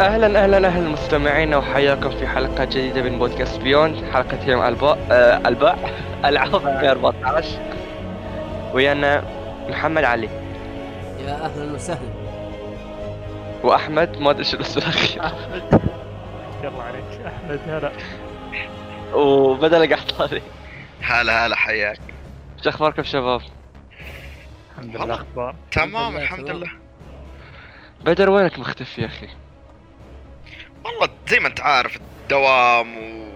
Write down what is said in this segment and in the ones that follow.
أهلا أهلا أهلا مستمعينا وحياكم في حلقة جديدة من بودكاست بيوند حلقة يوم الباء آه الباء العاب 2014 ويانا محمد علي. يا أهلا وسهلا. وأحمد ما أدري شو الاسم الأخير. أحمد. يلا عليك. أحمد هلا. وبدل قحطاني هلا هلا حياك. شو أخباركم شباب؟ الحمد. لله أخبار. تمام الحمد. لله. بدر وينك مختفي يا أخي؟ والله زي ما انت عارف الدوام و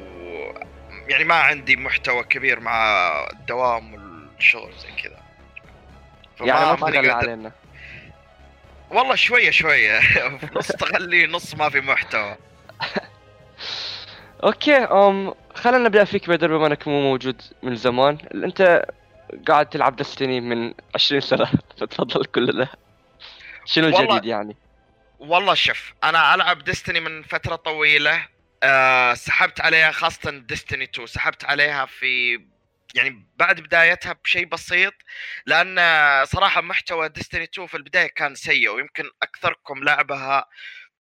يعني ما عندي محتوى كبير مع الدوام والشغل زي كذا. يعني ما قادر- علينا. والله شوية شوية. نص تغلي نص ما في محتوى. أوكي أم خلينا نبدأ فيك بدر بما إنك مو موجود من زمان. أنت قاعد تلعب دستني من 20 سنة. فتفضل كل له شنو الجديد يعني؟ والله شوف أنا ألعب ديستني من فترة طويلة أه سحبت عليها خاصة ديستني 2 سحبت عليها في يعني بعد بدايتها بشيء بسيط لأن صراحة محتوى ديستني 2 في البداية كان سيء ويمكن أكثركم لعبها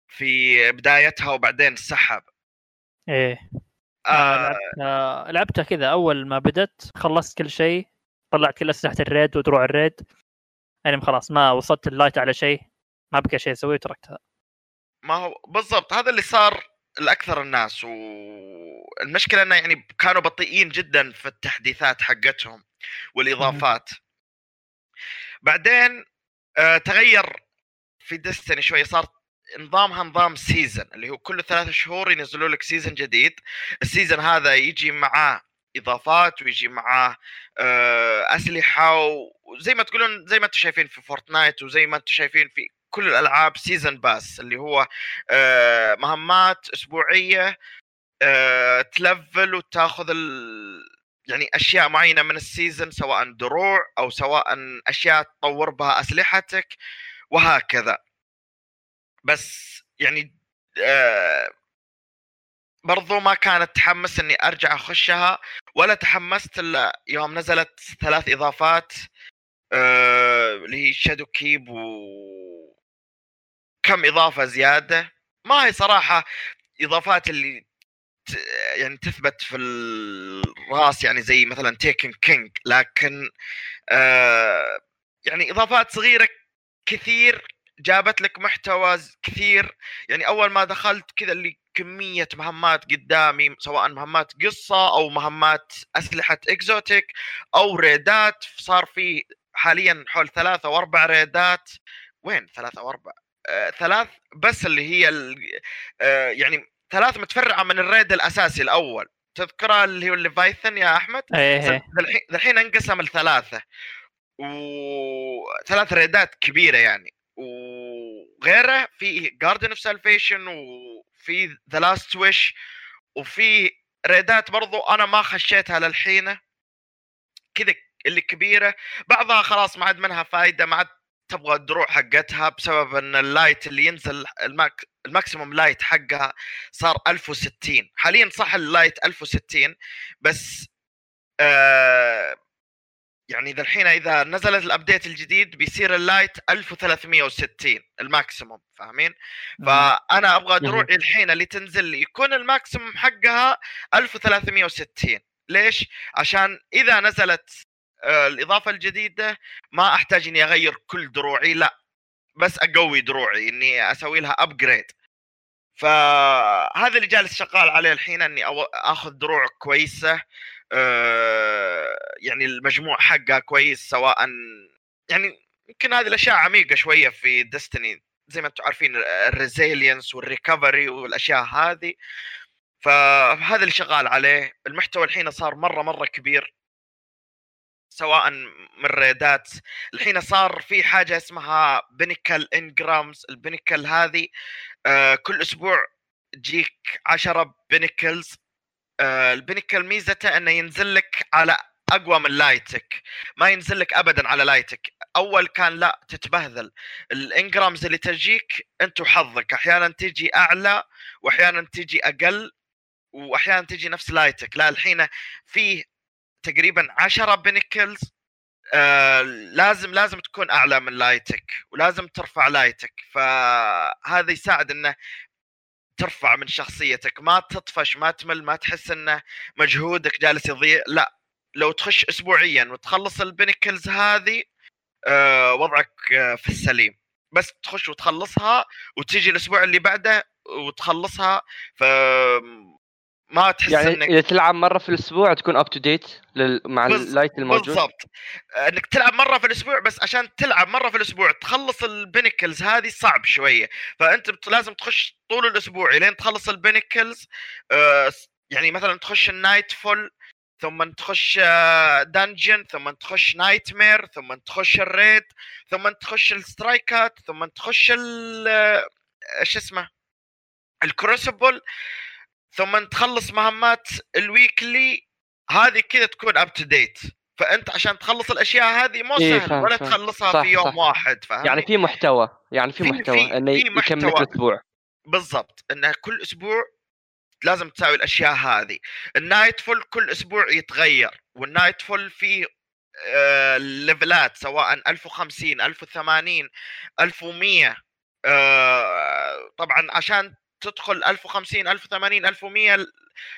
في بدايتها وبعدين سحب. إيه. آه آه لعبتها لعبتها كذا أول ما بدت خلصت كل شيء طلعت كل أسلحة ال raid ودروع ال raid يعني خلاص ما وصلت ال light على شيء. ما بقى شيء أسويه وتركتها. ما هو بالضبط هذا اللي صار لأكثر الناس والمشكلة إنه يعني كانوا بطيئين جدا في التحديثات حقتهم والإضافات. بعدين آه تغير في Destiny شوي صار نظامها نظام season اللي هو كل ثلاثة شهور ينزلوا لك season جديد. ال season هذا يجي معاه إضافات ويجي معاه آه، أسلحة وزي ما تقولون زي ما أنتم شايفين في Fortnite وزي ما أنتم شايفين في كل الألعاب season pass اللي هو آه، مهمات أسبوعية آه، تلفل وتاخذ ال... يعني أشياء معينة من ال season سواء دروع أو سواء أشياء تطور بها أسلحتك وهكذا. بس يعني آه برضو ما كانت تحمس إني أرجع أخشها ولا تحمست إلا يوم نزلت ثلاث إضافات اللي هي Shadowkeep و كم إضافة زيادة. ما هي صراحة إضافات اللي يعني تثبت في الرأس يعني زي مثلا Taken King لكن آه يعني إضافات صغيرة كثير جابت لك محتوى كثير. يعني أول ما دخلت كذا اللي كمية مهمات قدامي سواء مهمات قصة أو مهمات أسلحة exotic أو raid ات صار في حاليا حول ثلاثة وأربع raid ات وين؟ ثلاثة واربع آه ثلاث بس اللي هي ال- آه يعني ثلاث متفرعة من ال raid الأساسي الأول. تذكرها اللي هو ال Leviathan يا أحمد؟ إيه الحين الحين انقسم لثلاثة. وثلاث raid ات كبيرة يعني. وغيره في Garden of Salvation وفي The Last Wish وفي raid ات برضو أنا ما خشيتها للحين كذا اللي كبيرة. بعضها خلاص ما عاد منها فايدة ما عاد تبغى الدروع حقتها بسبب إن ال light اللي ينزل ال max ال maximum light حقها صار 1060 حاليا صح ال light 1060 بس آه يعني ذا الحين إذا نزلت ال update الجديد بيصير ال light 1360 ال maximum فاهمين؟ فأنا أبغى دروعي الحين اللي تنزل يكون ال maximum حقها 1360 ليش؟ عشان إذا نزلت الإضافة الجديدة ما أحتاج إني أغير كل دروعي لأ بس أقوي دروعي إني أسوي لها upgrade فهذا اللي جالس شغال عليه الحين إني آخذ دروع كويسة آه، يعني المجموع حقها كويس سواء يعني يمكن هذه الأشياء عميقة شوية في Destiny زي ما أنتم عارفين ال resilience وال recovery والأشياء هذه. فهذا اللي شغال عليه. المحتوى الحين صار مرة مرة كبير. سواء من raid ات الحين صار في حاجة اسمها pinnacle engrams ال pinnacle هذه آه كل أسبوع تجيك 10 pinnacles آه ال pinnacle ميزته إنه ينزل لك على أقوى من light ك ما ينزل لك ابدا على light ك أول كان لا تتبهذل. ال engrams اللي تجيك انت وحظك أحيانا تجي أعلى واحيانا تجي أقل واحيانا تجي نفس light ك لا الحين فيه تقريبا 10 pinnacles آه لازم لازم تكون أعلى من light ك ولازم ترفع light ك فهذا يساعد إنه ترفع من شخصيتك ما تطفش ما تمل ما تحس انه مجهودك جالس يضيع لا لو تخش اسبوعيا وتخلص ال pinnacles هذه آه وضعك آه في السليم. بس تخش وتخلصها وتيجي الأسبوع اللي بعده وتخلصها ف ما تحس يعني إنك إذا تلعب مرة في الأسبوع تكون up to date مع ال light الموجود. بالضبط. إنك تلعب مرة في الأسبوع بس عشان تلعب مرة في الأسبوع تخلص ال pinnacles هذه صعب شوية. فأنت بت- لازم تخش طول الأسبوع لين تخلص ال pinnacles آه، يعني مثلا تخش ال Nightfall ثم تخش dungeon ثم تخش nightmare ثم تخش ال raid ثم تخش ال strike ات ثم تخش ال آه، إيش اسمه؟ ال Crucible ثم تخلص مهمات ال weekly هذه كذا تكون up to date فأنت عشان تخلص الأشياء هذه مو إيه، سهل ولا. تخلصها صح، في يوم صح. واحد فاهم يعني في محتوى يعني في في- محتوى في- إنه محتوى. الأسبوع بالضبط انه كل أسبوع لازم تساوي الأشياء هذه ال Nightfall كل أسبوع يتغير وال Nightfall فيه آه، level ات سواء 1050 1080 1100 آه، طبعا عشان تدخل 1050 1080 1100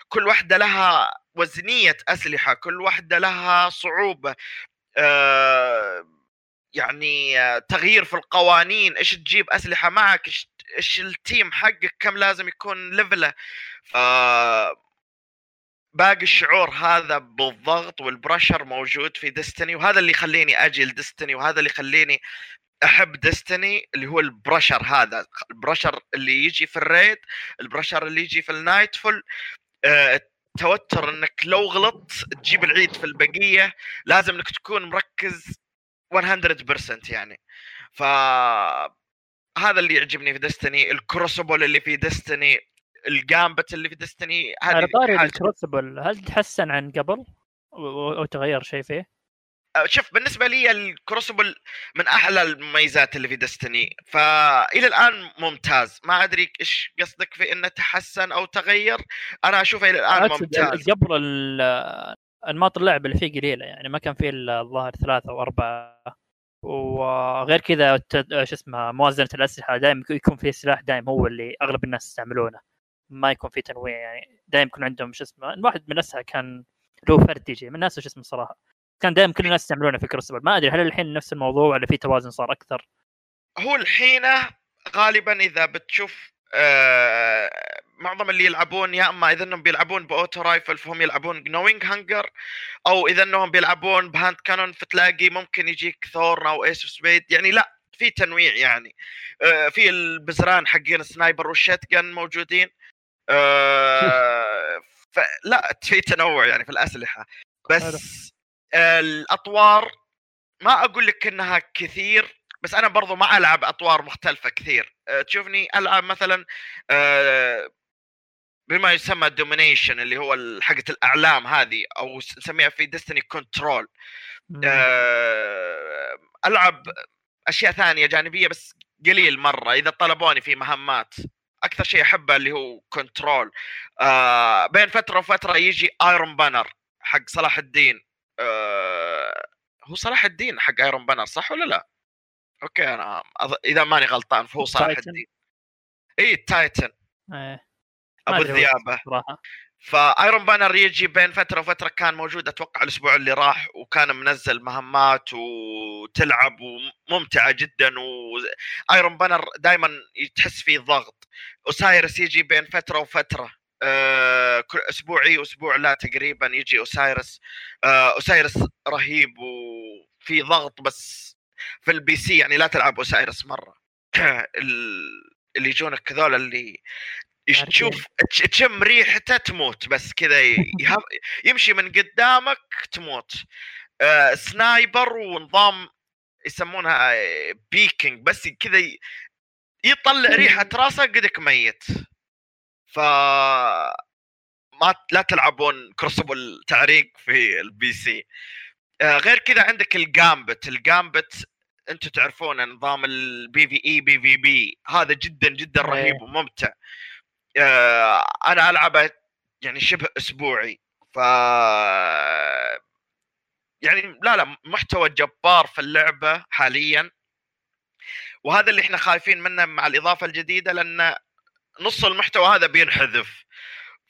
كل واحدة لها وزنية أسلحة كل واحدة لها صعوبة آه، يعني آه، تغيير في القوانين إيش تجيب أسلحة معك إيش ال team حقك كم لازم يكون level ه باقي الشعور هذا بالضغط وال pressure موجود في Destiny وهذا اللي يخليني أجي ل Destiny وهذا اللي يخليني أحب Destiny اللي هو ال pressure هذا ال pressure اللي يجي في ال raid ال pressure اللي يجي في ال Nightfall آه، التوتر إنك لو غلطت تجيب العيد في البقية لازم إنك تكون مركز 100% يعني ف هذا اللي يعجبني في Destiny ال Crucible اللي في Destiny ال Gambit اللي في Destiny على هذه طاري حاجة- ال Crucible هل تحسن عن قبل؟ أو تغير شيء فيه؟ أه، شوف بالنسبة لي ال Crucible من أحلى المميزات اللي في Destiny فإلى الآن ممتاز. ما أدري إيش قصدك في إنه تحسن أو تغير. أنا أشوفه إلى الآن ممتاز. قبل أنماط اللعب اللي فيه قليلة يعني ما كان فيه الظاهر ثلاثة أو أربعة. وغير كذا شو اسمه موازنة الأسلحة دائما يكون فيه سلاح دائما هو اللي أغلب الناس يستعملونه. ما يكون فيه تنويع يعني دائما يكون عندهم شو اسمه واحد من الاسلحه كان له فرد يجي من الناس شو اسمه صراحة. كان دائما كل الناس يستعملونه في كروسبل ما أدري هل الحين نفس الموضوع ولا في توازن صار أكثر؟ هو الحين غالبا إذا بتشوف آه معظم اللي يلعبون يا إما إذا إنهم بيلعبون ب auto rifle فهم يلعبون Gnawing Hunger أو إذا إنهم بيلعبون ب hand cannon فتلاقي ممكن يجيك Thorn أو Ace of Spades يعني لا في تنويع يعني. آه في البزران حقين ال sniper وال shotgun موجودين. آه فلا في تنوع يعني في الأسلحة. بس الأطوار ما أقول لك إنها كثير بس أنا برضو ما ألعب أطوار مختلفة كثير. أه، تشوفني ألعب مثلا أه، بما يسمى domination اللي هو حقة الأعلام هذه أو نسميها في Destiny control أه، ألعب أشياء ثانية جانبية بس قليل مرة إذا طلبوني في مهمات. أكثر شيء أحبه اللي هو control بين فترة وفترة يجي Iron Banner حق صلاح الدين. أه، هو صلاح الدين حق Iron Banner صح ولا لا؟ okay أنا أظ... إذا ماني غلطان فهو صلاح. الدين إي ال Titan. ما أبو صراحة ف Iron Banner يجي بين فترة وفترة كان موجود أتوقع الأسبوع اللي راح وكان منزل مهمات وتلعب وممتعة جدا و Iron Banner دائما تحس فيه ضغط Osiris يجي بين فترة وفترة آه، اسبوعي واسبوع لا تقريبا يجي Osiris. آه، Osiris رهيب وفي ضغط بس في ال PC يعني لا تلعب Osiris مرة. ال- اللي يجونك هذول اللي. تشوف تش- تشم ريحته تموت بس كذا يمشي من قدامك تموت. آه، sniper ونظام يسمونها آه، peeking بس كذا يطلع ريحة راسه قدك ميت. ف ما لا تلعبون Crucible تعريق في ال PC. آه، غير كذا عندك ال Gambit ال Gambit أنتم تعرفون نظام ال PvE PvP هذا جدا جدا إيه. رهيب وممتع. آه، أنا ألعبه يعني شبه أسبوعي. ف يعني لا لا محتوى جبار في اللعبة حاليا. وهذا اللي إحنا خايفين منه مع الإضافة الجديدة لأن نص المحتوى هذا بينحذف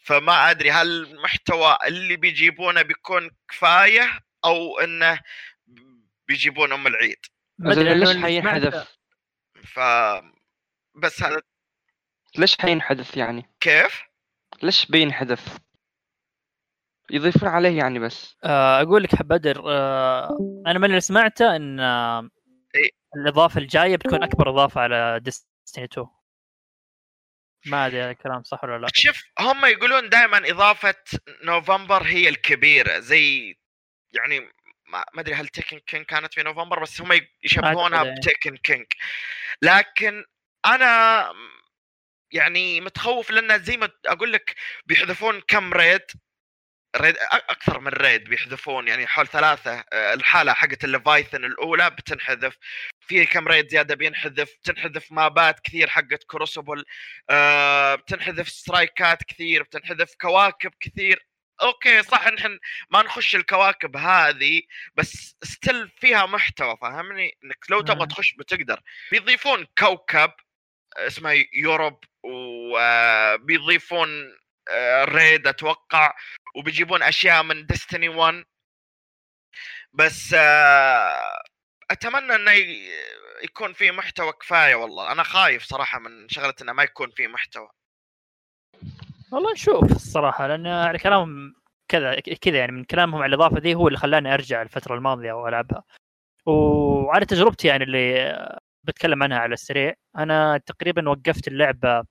فما أدري هل المحتوى اللي بيجيبونه بيكون كفاية أو إنه بيجيبون أم العيد ما أدري، ليش حينحذف؟ ف بس هذا ليش حينحذف يعني؟ كيف؟ ليش بينحذف؟ يضيفون عليه يعني بس آه، أقول لك بدر آه، أنا من اللي سمعته إن آه، إيه. الإضافة الجاية بتكون أكبر إضافة على Destiny 2 ما أدري هذا الكلام صح ولا لا. شوف هم يقولون دائما إضافة نوفمبر هي الكبيرة زي يعني ما أدري هل Taken King كانت في نوفمبر بس هم يشبهونها. ب Taken King لكن أنا يعني متخوف لأن زي ما أقول لك بيحذفون كم raid raid أكثر من raid بيحذفون يعني حول ثلاثة آه، الحالة حقت ال Leviathan الأولى بتنحذف. في كم raid زيادة بينحذف بتنحذف map ات كثير حقت Crucible آه، بتنحذف strike ات كثير بتنحذف كواكب كثير. okay صح نحن ما نخش الكواكب هذه بس still فيها محتوى فاهمني؟ إنك لو تبغى مم. تخش بتقدر. بيضيفون كوكب اسمه Europa وبيضيفون ريد أتوقع وبيجيبون أشياء من ديستني 1 بس آه، أتمنى إنه يكون في محتوى كفاية والله. أنا خايف صراحة من شغلة إنه ما يكون في محتوى. والله نشوف الصراحة لأن على كلامهم كذا كذا يعني من كلامهم على الإضافة دي هو اللي خلاني أرجع الفترة الماضية وألعبها. وعلى تجربتي يعني اللي بتكلم عنها على السريع أنا تقريبا وقفت اللعبة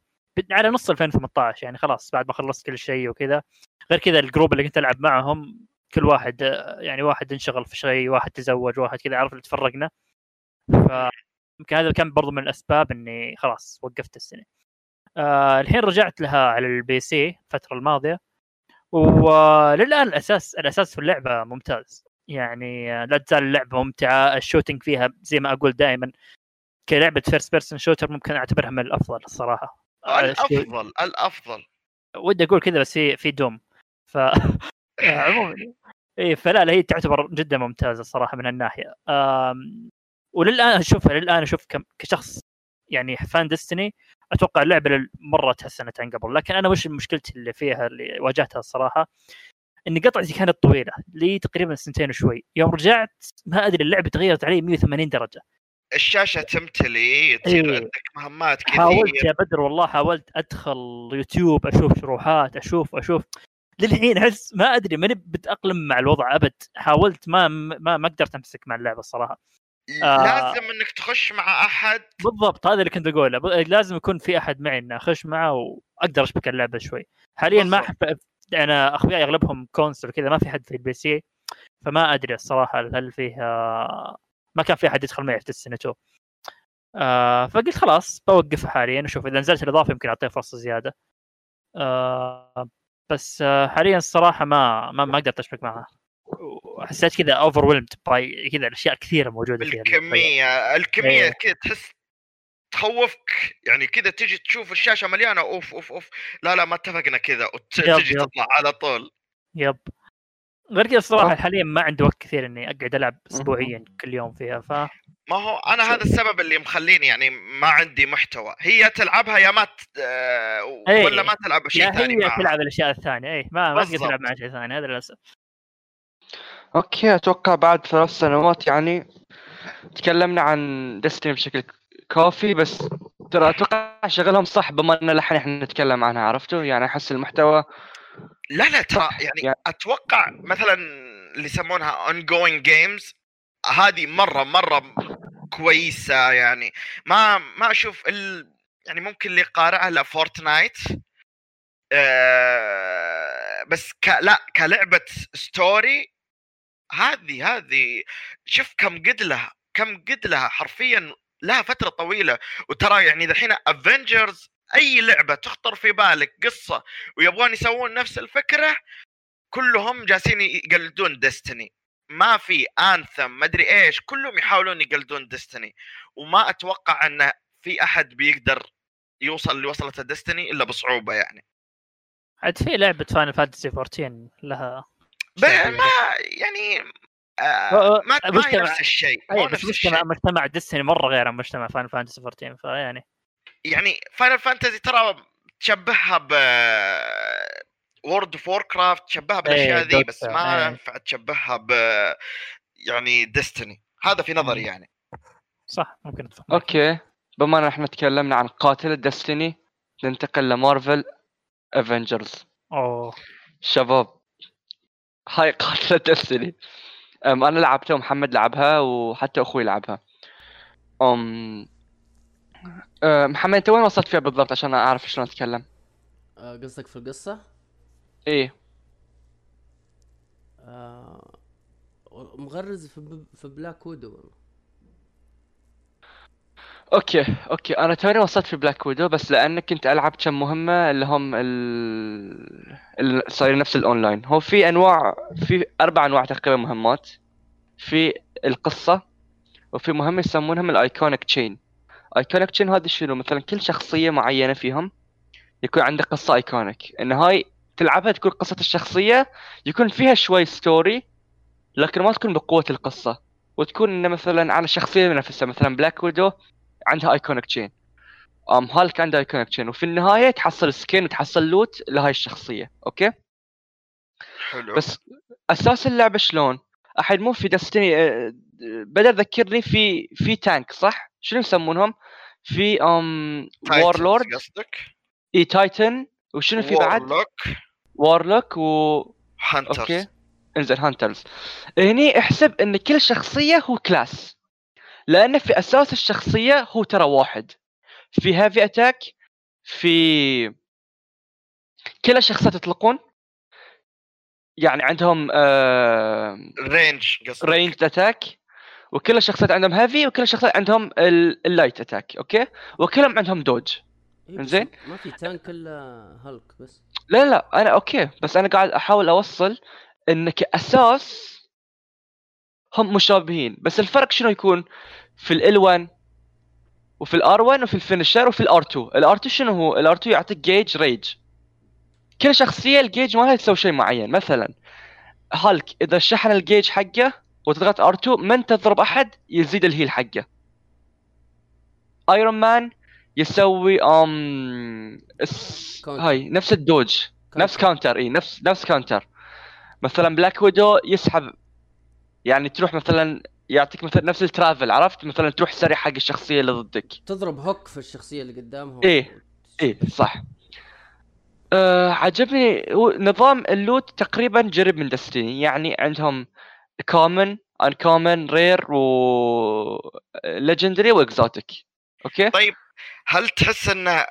على نص 2018 يعني خلاص بعد ما خلصت كل شيء وكذا. غير كذا ال group اللي كنت ألعب معهم كل واحد يعني واحد انشغل في شيء واحد تزوج واحد كذا عارف اللي تفرقنا. فيمكن هذا كان برضو من الأسباب إني خلاص وقفت السنة. آه الحين رجعت لها على ال PC الفترة الماضية. وللآن الأساس الأساس في اللعبة ممتاز. يعني آه، لا تزال اللعبة ممتعة. ال shooting فيها زي ما أقول دائما كلعبة first person shooter ممكن أعتبرها من الأفضل الصراحة. آه، الأفضل الأفضل. ودي أقول كذا بس في في دوم. ف عموما اي فلا لا هي تعتبر جدا ممتازة الصراحه من الناحية. وللآن اشوفها للآن أشوف. كشخص يعني fan ديستني أتوقع اللعبة لل- مره تحسنت عن قبل لكن أنا وش مشكلتي اللي فيها اللي واجهتها الصراحه إن قطعتي كانت طويلة لي تقريبا سنتين وشوي يوم رجعت ما أدري اللعبة تغيرت علي 180 درجة الشاشة تمتلي تصير إيه. عندك مهمات حاولت كثير يا بدر والله حاولت أدخل يوتيوب أشوف شروحات أشوف أشوف للحين احس ما أدري ماني بتأقلم مع الوضع أبد. حاولت ما ما ما قدرت أمسك مع اللعبة الصراحة. آه. لازم إنك تخش مع أحد. بالضبط هذا اللي كنت أقوله. لازم يكون في أحد معي إني أخش معه وأقدر أشبك اللعبة شوي. حاليا ما. أحب أنا أخوياي أغلبهم console كذا ما في حد في ال PC فما أدري الصراحة هل فيه آه، ما كان في أحد يدخل معي في 2 آه فقلت خلاص بوقفها حاليا أشوف إذا نزلت الإضافة يمكن اعطيها فرصة زيادة. آه بس آه حاليا الصراحة ما ما, ما قدرت اشبك معها. وحسيت كذا overwhelmed by كذا الاشياء كثيرة موجودة فيها بالكميه الكمية إيه. كذا تحس تخوفك يعني كذا تجي تشوف الشاشة مليانة أوف أوف أوف. لا لا ما اتفقنا كذا. وتجي. تطلع على طول. Yep. غير كذا الصراحة أوه. حاليا ما عندي وقت كثير إني أقعد ألعب اسبوعيا كل يوم فيها ف ما هو أنا هذا السبب اللي مخليني يعني ما عندي محتوى هي تلعبها يا ما ت... آه، إيه. ولا ما تلعب شيء ثاني هي معها. تلعب الأشياء الثانية اي ما ما تقدر. تلعب مع شيء ثاني هذا للأسف okay أتوقع بعد ثلاث سنوات يعني تكلمنا عن ديستني بشكل كافي بس ترى أتوقع شغلهم صح بما إن الحين إحنا نتكلم عنها عرفتوا يعني أحس المحتوى لا لا ترى يعني أتوقع مثلا اللي يسمونها ongoing games هذه مرة مرة كويسة يعني. ما ما أشوف ال... يعني ممكن اللي قارعها الا فورتنايت آه بس ك... لا كلعبة story هذه هذه شوف كم قد لها كم قد لها حرفيا لها فترة طويلة. وترى يعني دحين افنجرز أي لعبة تخطر في بالك قصة ويبغون يسوون نفس الفكرة كلهم جالسين يقلدون ديستني ما في انثم ما أدري إيش كلهم يحاولون يقلدون ديستني وما أتوقع أن في أحد بيقدر يوصل اللي وصلت ديستني إلا بصعوبة يعني. عاد في لعبة فاينل فانتسي 14 لها ما يعني آه ما ما نفس الشيء بس مجتمع مجتمع ديستني مرة غير عن مجتمع فاينل فانتسي 14 فيعني يعني فاينل فانتزي ترى تشبهها ب وورد اوف وور كرافت تشبهها بالأشياء إيه، ذي بس ما إيه. ينفع تشبهها ب يعني ديستني هذا في نظري. يعني. صح ممكن أتفق. أوكي. بما إن إحنا تكلمنا عن قاتل الدستني ننتقل لمارفل افنجرز أوه. شباب هاي قاتلة دستني أم أنا لعبتها ومحمد لعبها وحتى أخوي لعبها. أم أه، محمد أنت وين وصلت فيها بالضبط عشان أعرف شلون أتكلم؟ آه، قصدك في القصة؟ إيه. آه، مغرز في ب- في بلاك ويدو okay okay. أنا توني وصلت في بلاك ويدو بس لأن كنت ألعب كم مهمة اللي هم ال... اللي صاير نفس الاونلاين هو في أنواع في أربع أنواع تقريبا مهمات. في القصة وفي مهمة يسمونهم ال iconic chain iconic chain هذا شنو؟ مثلا كل شخصية معينة فيهم يكون عنده قصة iconic إن هاي تلعبها تكون قصة الشخصية يكون فيها شوي story لكن ما تكون بقوة القصة. وتكون إنه مثلا على الشخصيه نفسها مثلا بلاك ويدو عندها iconic chain أم هالك عندها iconic chain وفي النهاية تحصل skin وتحصل loot لهاي الشخصية. okay؟ حلو. بس أساس اللعبة شلون؟ أحد مو في دستني بدأ ذكرني في في tank صح؟ شنو يسمونهم؟ في ام Titans warlord قصدك؟ اي Titan وشنو في بعد؟ Warlock Warlock و Hunters okay. إنزين Hunters هني احسب إن كل شخصية هو class لأن في أساس الشخصية هو ترى واحد. في heavy attack في كل الشخصيات يطلقون. يعني عندهم آه range قصدك. range attack وكل الشخصيات عندهم heavy وكل الشخصيات عندهم ال- light attack okay؟ وكلهم عندهم dodge. إيه، إنزين. ما في tank إلا هالك بس. لا لا أنا okay بس أنا قاعد أحاول أوصل إن كأساس هم مشابهين. بس الفرق شنو يكون؟ في ال 1 وفي الار 1 وفي الفينشر وفي الار 2 الار 2 شنو هو؟ الار 2 يعطيك جيج ريج كل شخصية الجيج مالها تسوي شيء معين. مثلا هالك إذا شحن الجيج حقه وتضغط ار 2 من تضرب أحد يزيد الهيل حقه. ايرون مان يسوي أم اس... هاي نفس الدوج. نفس كاونتر إي نفس نفس كاونتر مثلا بلاك ويدو يسحب يعني تروح مثلا يعطيك مثلا نفس ال travel عرفت؟ مثلا تروح سريع حق الشخصية اللي ضدك. تضرب hook في الشخصية اللي قدامهم إيه. إيه صح. آه عجبني نظام ال loot تقريبا جرب من Destiny يعني عندهم common uncommon rare و legendary و exotic okay طيب هل تحس انه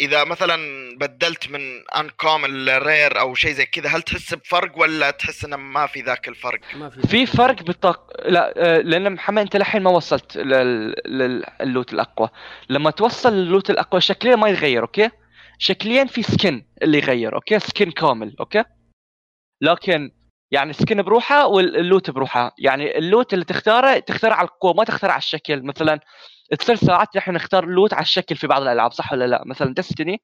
إذا مثلا بدلت من uncommon ل rare أو شيء زي كذا هل تحس بفرق ولا تحس انه ما في ذاك الفرق؟ ما في في فرق بالطاق لا آه، لأن محمد أنت للحين ما وصلت لل- لل loot الأقوى. لما توصل لل loot الأقوى شكليا ما يتغير okay شكليا في skin اللي يغير okay skin كامل okay لكن يعني skin بروحه وال loot بروحه. يعني ال loot اللي تختاره تختاره على القوه ما تختاره على الشكل. مثلا تصير ساعات نحن نختار ال loot على الشكل في بعض الألعاب صح ولا لا؟ مثلا Destiny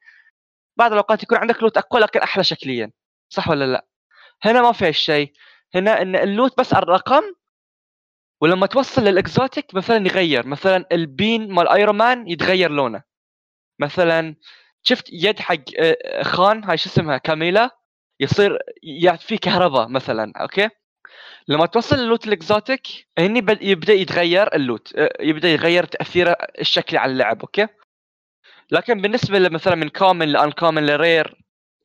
بعض الأوقات يكون عندك loot أقوى لكن أحلى شكليا صح ولا لا؟ هنا ما في هالشيء هنا إن ال loot بس الرقم ولما توصل لل exotic مثلا يغير. مثلا ال beam مال Iron Man يتغير لونه. مثلا شفت يد حق آه، Khan هاي شو اسمها؟ Kamala. يصير في كهرباء مثلا okay؟ لما توصل لل loot ال exotic هني بد- يبدأ يتغير ال loot يبدأ يغير تأثيره الشكلي على اللعب okay؟ لكن بالنسبة مثلا من common ل uncommon ل rare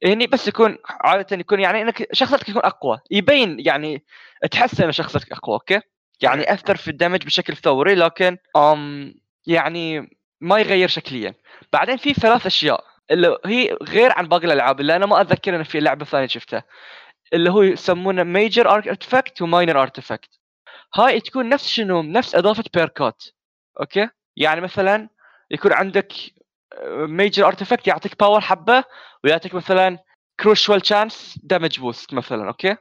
هني بس يكون عادة يكون يعني إنك شخصيتك تكون أقوى. يبين يعني تحس إن شخصيتك أقوى okay؟ يعني يأثر في ال damage بشكل فوري لكن um يعني ما يغير شكليا. بعدين في ثلاث أشياء. اللي هي غير عن باقي الألعاب اللي أنا ما أتذكر إن في لعبة ثانية شفتها اللي هو يسمونه major artifact و minor artifact هاي تكون نفس شنو؟ نفس أضافة perkات okay؟ يعني مثلا يكون عندك major artifact يعطيك power حبة ويعطيك مثلا crucial chance damage boost مثلا okay؟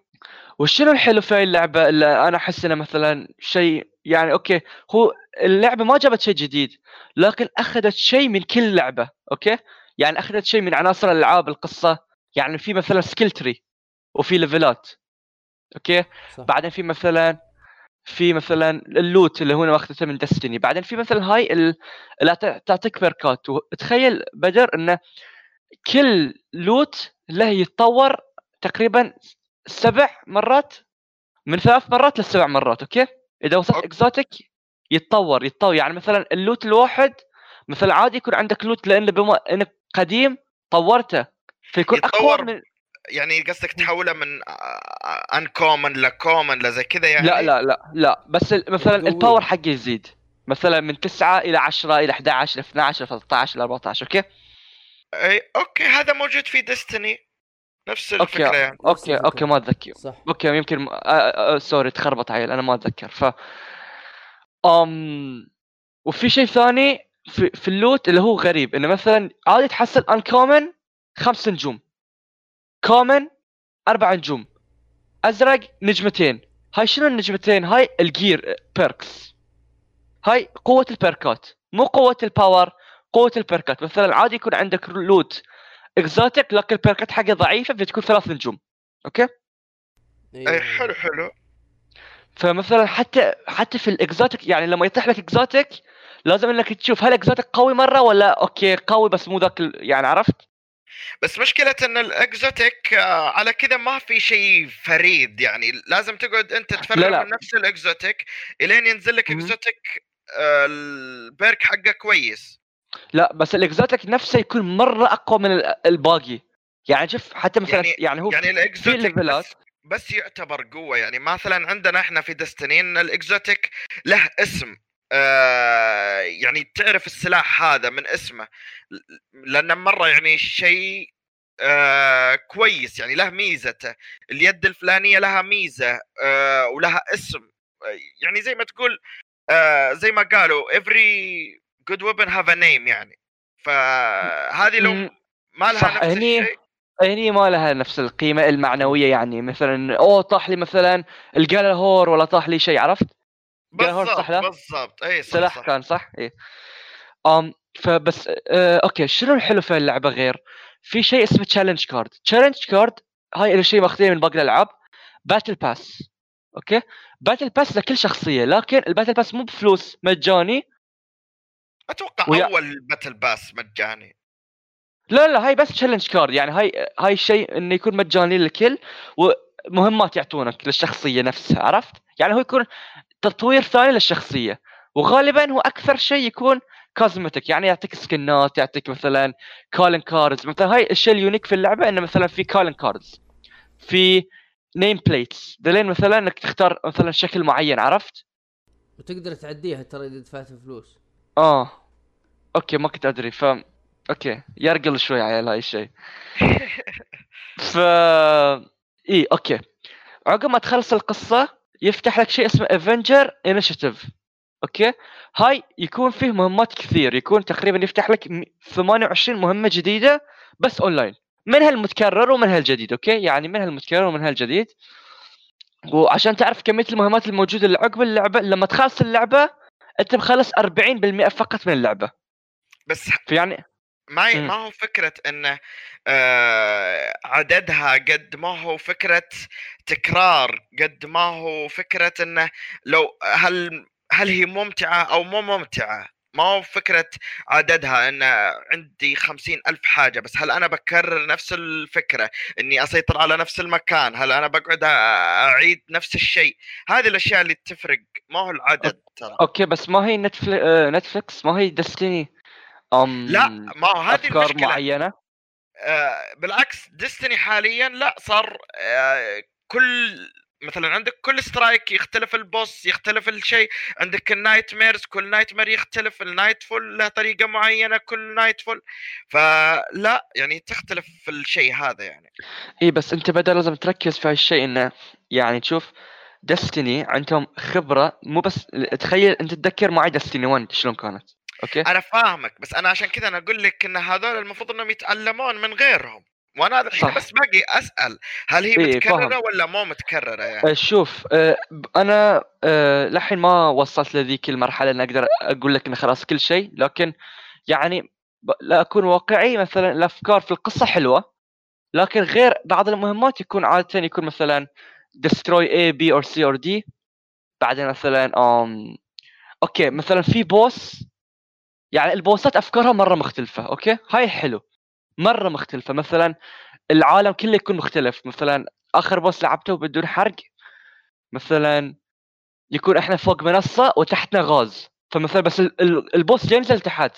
وشنو الحلو في هاي اللعبة؟ اللي أنا أحس إنه مثلا شيء يعني okay هو اللعبة ما جابت شيء جديد لكن أخذت شيء من كل لعبة okay؟ يعني أخذت شيء من عناصر الألعاب القصة يعني في مثلا skill tree وفي levelات okay صح. بعدين في مثلا في مثلا ال loot اللي هو اخذته من Destiny بعدين في مثلا هاي ال- اللي تعطيك perkات وتخيل بدر إنه كل loot له يتطور تقريبا سبع مرات من ثلاث مرات لسبع مرات okay إذا وصلت. exotic يتطور يتطور يعني مثلا ال loot الواحد مثلا عادي يكون عندك loot لأنه بما إنك قديم طورته فيكون أقوى من يعني قصدك تحوله من uncommon ل common لزي كذا يعني؟ لا لا لا لا. بس مثلا. ال power حقه يزيد. مثلا من 9 إلى 10 إلى 11 إلى 12 إلى 13 إلى 14 okay؟ إي okay هذا موجود في Destiny نفس okay الفكرة يعني. okay الفكرة. okay ما أتذكر. صح. okay يمكن م... آه آه آه sorry تخربط عيل أنا ما أتذكر. ف um وفي شيء ثاني في, في ال loot اللي هو غريب إنه مثلا عادي تحصل uncommon خمس نجوم common أربع نجوم أزرق نجمتين. هاي شنو النجمتين؟ هاي ال gear perks هاي قوة ال perkات مو قوة ال power قوة ال perkات مثلا عادي يكون عندك loot exotic لكن ال perkات حقه ضعيفة فتكون ثلاث نجوم. okay؟ إيه. اي حلو حلو. فمثلا حتى حتى في ال exotic يعني لما يطيح لك exotic لازم انك تشوف هل exotic قوي مرة ولا okay قوي بس مو ذاك يعني عرفت؟ بس مشكلة إن ال exotic آه، على كذا ما في شيء فريد يعني لازم تقعد أنت تفرغ لا. من نفس ال exotic إلين ينزل لك. exotic آه، ال perk حقه كويس لا بس ال exotic نفسه يكون مرة أقوى من ال- الباقي يعني شوف حتى مثلا يعني- يعني, هو يعني في ال exotic بس, بس يعتبر قوة يعني مثلا عندنا إحنا في Destiny ان ال exotic له اسم آه يعني تعرف السلاح هذا من اسمه لأنه مرة يعني شيء آه كويس يعني له ميزته. اليد الفلانية لها ميزة آه ولها اسم. يعني زي ما تقول آه زي ما قالوا every good weapon have a name يعني. فهذه لو ما لها نفس هني- الشيء. هني ما لها نفس القيمة المعنوية يعني. مثلا أوه طاح لي مثلا ال Gjallarhorn ولا طاح لي شيء عرفت؟ بالضبط صح لا؟ بالضبط اي صح سلاح صح كان صح؟ إيه um فبس آه okay شنو الحلو في اللعبه غير؟ في شيء اسمه challenge card، challenge card هاي له شيء ماخذينه من باقي الألعاب battle pass okay؟ battle pass لكل شخصية لكن ال battle pass مو بفلوس مجاني أتوقع ويا- أول battle pass مجاني لا لا هاي بس challenge card يعني هاي هاي الشيء إنه يكون مجاني للكل ومهمات يعطونك للشخصية نفسها عرفت؟ يعني هو يكون تطوير ثاني للشخصية وغالبا هو أكثر شيء يكون cosmetic يعني يعطيك skinات يعطيك مثلا calling cards مثلا هاي الشيء ال unique في اللعبة إنه مثلا في calling cards في name plates دلين مثلا إنك تختار مثلا شكل معين عرفت؟ وتقدر تعديها ترى إذا دفعت فلوس. آه. okay ما كنت أدري ف okay يرقل شوي على هاي الشيء. ف إي okay. عقب ما تخلص القصة يفتح لك شيء اسمه Avenger Initiative okay؟ هاي يكون فيه مهمات كثير. يكون تقريبا يفتح لك م- 28 مهمة جديدة بس اونلاين منها المتكرر ومنها الجديد okay؟ يعني منها المتكرر ومنها الجديد وعشان تعرف كمية المهمات الموجودة اللي عقب اللعبة لما تخلص اللعبة أنت مخلص 40% فقط من اللعبة. بس فيعني ما ي- مم. ما هو فكرة انه آه عددها قد ما هو فكرة تكرار قد ما هو فكرة انه لو هل هل هي ممتعة أو مو ممتعة. ما هو فكرة عددها إن عندي خمسين ألف حاجة بس هل أنا بكرر نفس الفكرة؟ إني أسيطر على نفس المكان هل أنا بقعد أعيد نفس الشيء؟ هذه الأشياء اللي تفرق. ما هو العدد ترى. أوكي بس ما هي نتفلي... نتفليكس ما هي دستني أم لا ما هو هذه أفكار المشكلة. معينة؟ آه، بالعكس ديستني حاليا لا صار آه، كل مثلا عندك كل سترايك يختلف البوس يختلف الشيء عندك النايت ميرز كل نايت مير يختلف النايت فول له طريقة معينة كل نايت فول فلا يعني تختلف في الشيء هذا يعني. إي بس أنت بدل لازم تركز في هالشيء إنه يعني تشوف دستني عندهم خبرة مو بس تخيل أنت تتذكر معي دستني 1 شلون كانت؟ أوكي أنا فاهمك بس أنا عشان كذا أنا أقول لك إن هذول المفروض إنهم يتعلمون من غيرهم وأنا الحين. بس باقي أسأل هل هي إيه، متكررة فاهم. ولا مو متكررة يعني آه، شوف آه، أنا آه، لحين ما وصلت لذيك المرحلة إن أقدر أقول لك انه خلاص كل شيء لكن يعني لا أكون واقعي مثلا الأفكار في القصة حلوة لكن غير بعض المهمات يكون عادة يكون مثلا destroy A B or C or D بعدين مثلا um, okay مثلا في boss يعني البوسات أفكارها مرة مختلفة okay؟ هاي حلو مرة مختلفة. مثلا العالم كله يكون مختلف. مثلا آخر boss لعبته بدون حرق مثلا يكون إحنا فوق منصة وتحتنا غاز. فمثلا بس ال- ال- ال boss ينزل تحت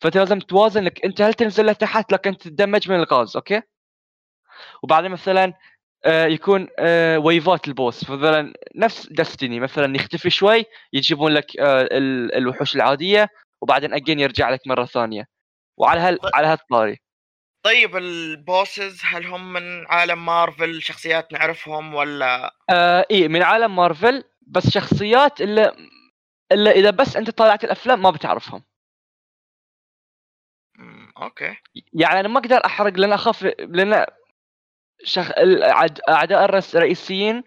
فأنت لازم توازن لك أنت هل تنزل لتحت لكن تتدمج من الغاز okay؟ وبعدين مثلا آه، يكون آه، ويفات ال boss مثلا نفس Destiny. مثلا يختفي شوي يجيبون لك آه، ال- الوحوش العادية. وبعدين again يرجع لك مرة ثانية. وعلى هال على هالطاري. طيب ال bosses هل هم من عالم مارفل شخصيات نعرفهم ولا؟ آه إيه من عالم مارفل بس شخصيات اللي اللي إذا بس أنت طالعت الأفلام ما بتعرفهم. okay. يعني أنا ما أقدر أحرق لأن أخاف لأن شخ... الأعد- أعداء الرئيس- الرئيسيين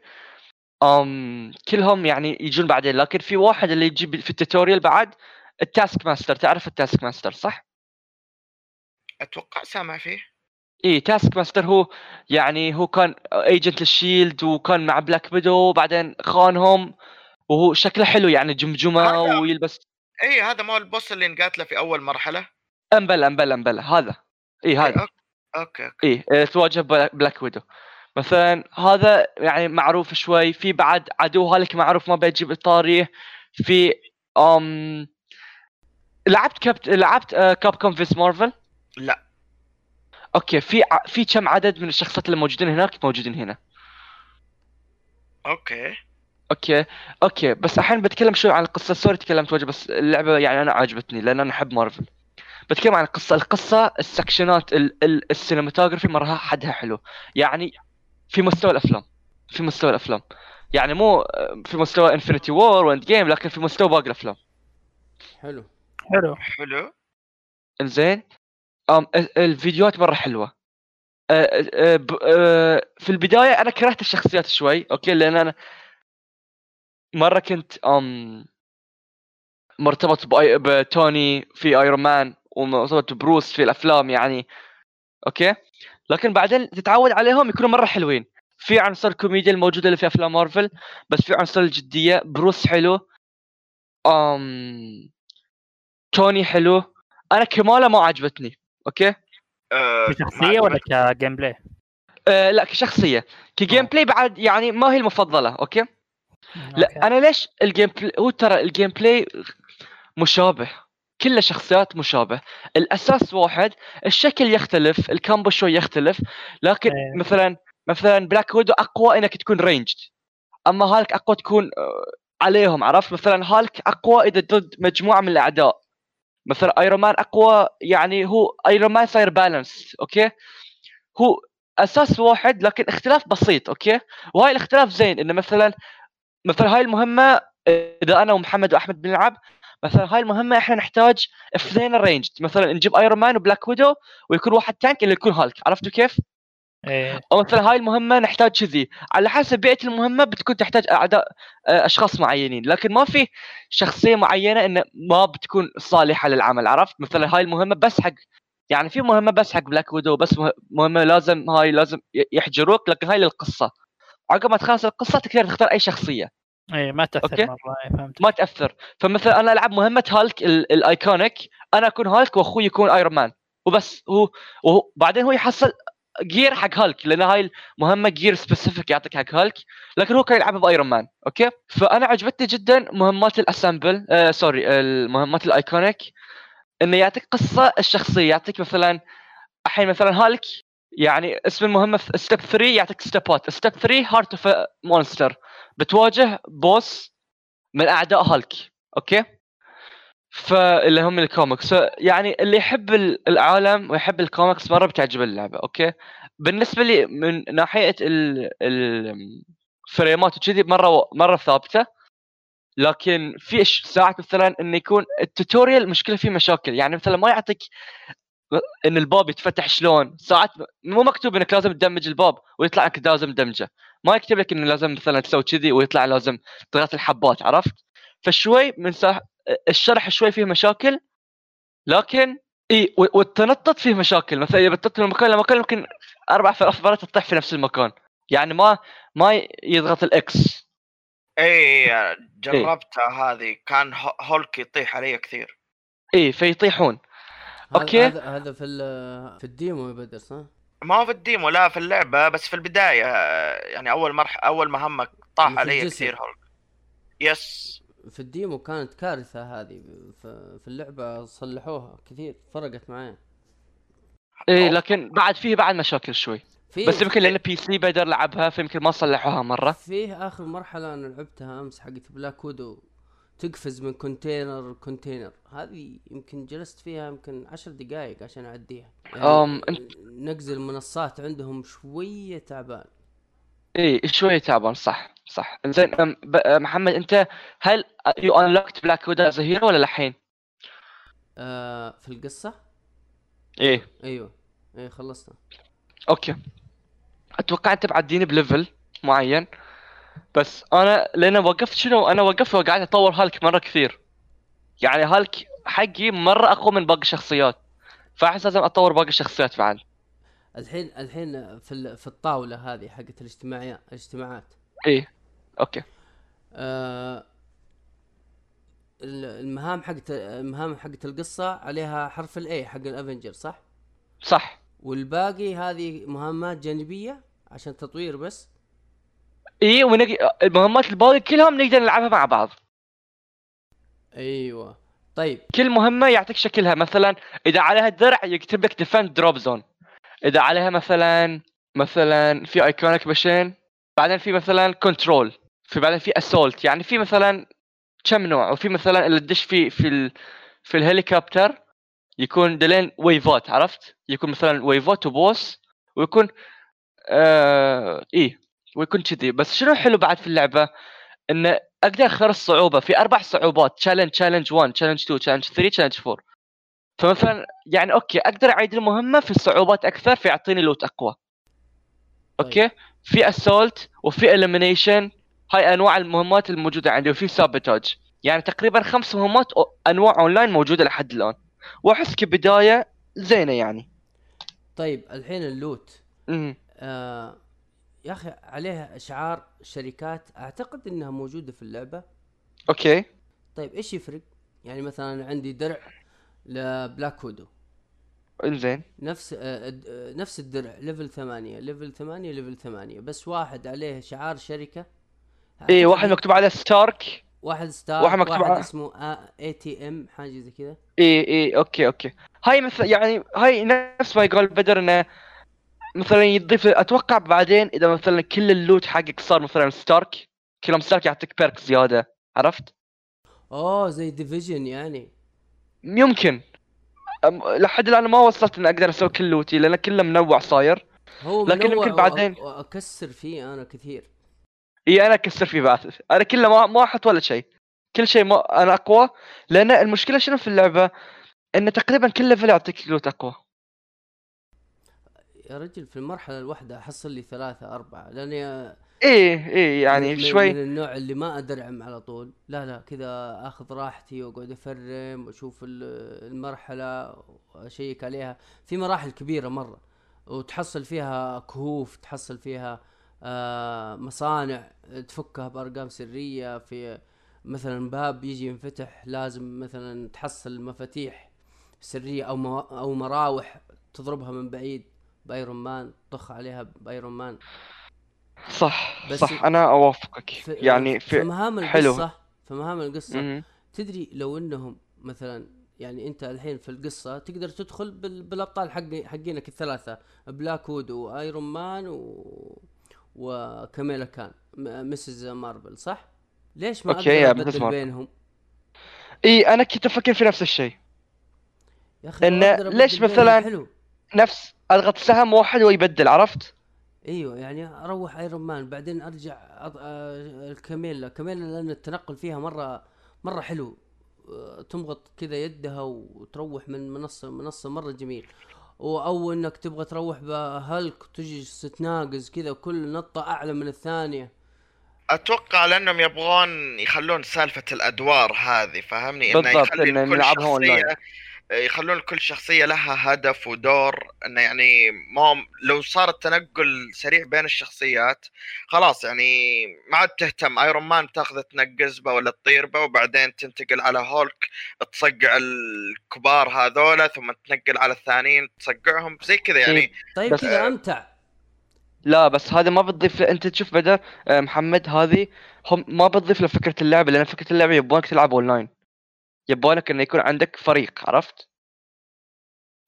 أم كلهم يعني يجون بعدين. لكن في واحد اللي يجي في ال tutorial بعد ال Taskmaster تعرف ال Taskmaster صح؟ أتوقع سامع فيه. إيه Taskmaster هو يعني هو كان agent لل SHIELD وكان مع Black Widow وبعدين خانهم وهو شكله حلو يعني جمجمة ويلبس. إي هذا مو ال boss اللي نقاتله في أول مرحلة. أمبلا أمبلا أمبلا هذا. إي هذا. okay، okay. okay إيه آه، تواجه بلا- Black Widow مثلا هذا يعني معروف شوي في بعد عدو هالك معروف ما بيجيب طاريه في أم لعبت كابت لعبت آه، Capcom vs Marvel؟ لا. okay في ع- في كم عدد من الشخصيات اللي موجودين هناك؟ موجودين هنا. okay. okay okay بس الحين بتكلم شوي عن القصة. sorry تكلمت وجه بس اللعبة يعني أنا عجبتني لأن أنا أحب مارفل. بتكلم عن القصة. القصة السكشنات ال- ال- ال cinematography مره حدها حلو. يعني في مستوى الأفلام. في مستوى الأفلام. يعني مو في مستوى Infinity War و Endgame لكن في مستوى باقي الأفلام. حلو. حلو. حلو. إنزين. أم ال- الفيديوهات مرة حلوة. أه، أه، ب- أه، في البداية أنا كرهت الشخصيات شوي okay لأن أنا مرة كنت أم مرتبط بتوني في Iron Man ومرتبط ببروس في الأفلام يعني okay؟ لكن بعدين تتعود عليهم يكونوا مرة حلوين. في عنصر الكوميديا الموجوده اللي في أفلام مارفل بس في عنصر الجدية. بروس حلو. أم توني حلو. أنا كمالا ما عجبتني okay؟ آه، كشخصية ولا ك gameplay؟ أه لا كشخصية. ك game آه. play بعد يعني ما هي المفضلة okay؟ okay. لا أنا ليش ال gameplay هو ترى ال gameplay مشابه كل شخصيات مشابه. الأساس واحد الشكل يختلف ال combo شوي يختلف لكن إيه. مثلا مثلا Black Widow أقوى إنك تكون ranged أما هالك أقوى تكون آه، عليهم عرفت؟ مثلا هالك أقوى إذا ضد مجموعة من الأعداء. مثلا Iron Man أقوى يعني هو Iron Man صاير balance okay هو أساس واحد لكن اختلاف بسيط okay وهاي الاختلاف زين إنه مثلا مثلا هاي المهمة إذا أنا ومحمد وأحمد بنلعب مثلا هاي المهمة إحنا نحتاج اثنين ranged مثلا نجيب Iron Man و Black Widow ويكون واحد tank اللي يكون هالك عرفتوا كيف؟ إيه. أو مثلا هاي المهمة نحتاج كذي. على حسب بيئة المهمة بتكون تحتاج أعداء آه، أشخاص معينين. لكن ما في شخصية معينة إنه ما بتكون صالحة للعمل عرفت؟ مثلا هاي المهمة بس حق يعني في مهمة بس حق Black Widow بس مه- مهمة لازم هاي لازم يحجروك لكن هاي للقصة. عقب ما تخلص القصة تقدر تختار أي شخصية. إيه ما تأثر okay. مرة إيه فهمت. ما تأثر. فمثلا أنا ألعب مهمة هالك ال- ال iconic أنا أكون هالك وأخوي يكون Iron Man وبس هو وهو بعدين هو يحصل gear حق هالك لأن هاي المهمة gear specific يعطيك حق هالك لكن هو كان يلعبها ب Iron Man okay؟ فأنا عجبتني جدا مهمات ال assemble آه sorry المهمات ال iconic إنه يعطيك قصة الشخصية يعطيك مثلا الحين مثلا هالك يعني اسم المهمة step 3 يعطيك ستيبات step 3 heart of monster بتواجه boss من أعداء Hulk okay؟ فاللي هم الكوميكس يعني اللي يحب ال- العالم ويحب الكوميكس مرة بتعجب اللعبة okay؟ بالنسبة لي من ناحية ال- ال- الفريمات وكذي مرة مرة ثابتة. لكن في ساعات مثلا انه يكون التوتوريال مشكلة فيه مشاكل. يعني مثلا ما يعطيك إن الباب يتفتح شلون. ساعات مو مكتوب إنك لازم تدمج الباب ويطلع لك لازم دمجه ما يكتب لك إنه لازم مثلا تسوي كذي ويطلع لازم تضغط الحبات عرفت؟ فشوي من. الشرح شوي فيه مشاكل لكن إي والتنطط فيه مشاكل. مثلا إذا بتنطط من مكان لمكان ممكن أربع ثلاث مرات تطيح في نفس المكان. يعني ما ما يضغط ال X إي جربتها هذه. كان هو- هولك يطيح علي كثير. إي فيطيحون. أوكي. هذا هذا في ال- في ال demo يا بدر صح؟ ما هو في ال demo لا في اللعبة بس في البداية يعني أول مرح أول مهمه طاح علي. كثير هولك. yes في ال demo كانت كارثة هذه. في, اللعبة صلحوها كثير فرقت معايا. إيه لكن بعد فيه بعد مشاكل شوي. في بس يمكن لأن PC بقدر لعبها فيمكن ما صلحوها مرة. فيه آخر مرحلة أنا لعبتها أمس حقت Black Widow تقفز من container container هذه يمكن جلست فيها يمكن عشر دقائق عشان أعديها. أم، أنت- نقز المنصات عندهم شوية تعبان. إيه شوي تعبان صح صح. زين أم، محمد أنت have you unlocked Black Widow as hero ولا لحين؟ آه في القصة؟ إيه. أيوه. إيه خلصتها. أوكي. أتوقع أنت بعديني ب level معين. بس أنا لأن وقفت شنو؟ أنا وقفت وقعدت أطور هالك مرة كثير. يعني هالك حقي مرة أقوى من باقي الشخصيات. فأحس لازم أطور باقي الشخصيات بعد. الحين الحين في في الطاولة هذه حقت الاجتماعيات الاجتماعات. إيه أوكي. آه ال- المهام حقت المهام حقت القصة عليها حرف ال A حق ال Avengers صح؟ صح. والباقي هذه مهمات جانبية عشان تطوير بس؟ إيه ونقي المهمات الباقي كلهم نقدر نلعبها مع بعض. أيوه. طيب. كل مهمة يعطيك شكلها. مثلا إذا عليها الدرع يكتب لك defend drop zone إذا عليها مثلا مثلا في iconic mission بعدين في مثلا control في بعدين في assault يعني في مثلا كم نوع؟ وفي مثلا اللي تدش في في ال في الهليكوبتر يكون دلين wave ات عرفت؟ يكون مثلا wave ات و boss ويكون آه إيه ويكون كذي. بس شنو حلو بعد في اللعبة؟ انه أقدر اختار الصعوبه في أربع صعوبات challenge challenge 1 challenge 2 challenge 3 challenge 4 فمثلا يعني أوكي أقدر أعيد المهمة في الصعوبات أكثر فيعطيني loot أقوى. أوكي؟ في assault وفي elimination هاي أنواع المهمات الموجودة عندي وفي sabotage يعني تقريبا خمس مهمات أنواع اونلاين موجودة لحد الآن. وأحس كبداية زينة يعني. طيب الحين ال loot. امم آه يا أخي عليها أشعار شركات أعتقد إنها موجودة في اللعبة. أوكي. طيب إيش يفرق؟ يعني مثلا عندي درع. ل Black Widow إنزين. نفس آه آه، نفس الدرع level ثمانية level ثمانية level ثمانية. بس واحد عليه شعار شركة. أعتقد واحد مكتوب عليه ستارك واحد ستارك واحد مكتوب واحد على- اسمه AIM حاجة زي كذا. إيه إيه أوكي أوكي. هاي مثل يعني هاي نفس ما يقول بدر إنه مثلا يضيف أتوقع بعدين إذا مثلا كل ال loot حقك صار مثلا ستارك كلهم ستارك يعطيك perk زيادة. عرفت؟ أوه زي Division يعني. يمكن. لحد الآن ما وصلت إني أقدر أسوي كل loot ي لأن كله منوع صاير. هو لكن منوع يمكن بعدين. وأكسر فيه أنا كثير. إي أنا أكسر فيه بعد. أنا كله ما ما أحط ولا شيء. كل شيء ما أنا أقوى. لأن المشكلة شنو في اللعبة؟ إن تقريبا كل level يعطيك loot أقوى. يا رجل في المرحلة الواحدة أحصل لي ثلاثة أربعة. لأني إيه إيه يعني من شوي من النوع اللي ما أدرعم على طول. لا لا كذا آخذ راحتي وأقعد أفرم وأشوف ال- المرحلة وأشيك عليها. في مراحل كبيرة مرة وتحصل فيها كهوف تحصل فيها آه مصانع تفكها بأرقام سرية. في مثلا باب يجي ينفتح لازم مثلا تحصل مفاتيح سرية أو أو مراوح تضربها من بعيد. بأيرون مان طخ عليها بأيرون مان. صح بس- صح أنا أوافقك في يعني في في مهام حلو. القصة في مهام القصة مم. تدري لو إنهم مثلا يعني أنت الحين في القصة تقدر تدخل بال... بالأبطال حق حقينك الثلاثة Black Widow وآيرون مان و... وكاميلا كان. Ms. Marvel صح؟ ليش ما مسز أبدل. بينهم؟ إي أنا كنت أفكر في نفس الشيء يا أخي إن ليش مثلاً- حلو نفس أضغط سهم واحد ويبدل عرفت؟ إيوه يعني أروح ايرون مان بعدين أرجع أض... آه، الكاميلا. كاميلا لأن التنقل فيها مرة مرة حلو. آه، تمغط كذا يدها وتروح من منصة لمنصة مرة جميل. أو إنك تبغى تروح بهلك وتجي تناقز كذا وكل نطه أعلى من الثانية. أتوقع لأنهم يبغون يخلون سالفة الأدوار هذه فاهمني إنه بالضبط، يخلي إنه كل شخصية. يخلون كل شخصية لها هدف ودور انه يعني ما لو صار التنقل سريع بين الشخصيات خلاص يعني ما عاد تهتم. ايرون مان تاخذه تنقز به ولا تطير به وبعدين تنتقل على هولك تصقع الكبار هذولا ثم تنقل على الثانيين تصقعهم. زي كذا يعني. طيب بس- كذا أمتع. لا بس هذا ما بتضيف أنت تشوف بدر آه، محمد هذه هم ما بتضيف لفكره اللعبة لأن فكرة اللعبة يبونك تلعب اونلاين يبونك إنه يكون عندك فريق عرفت؟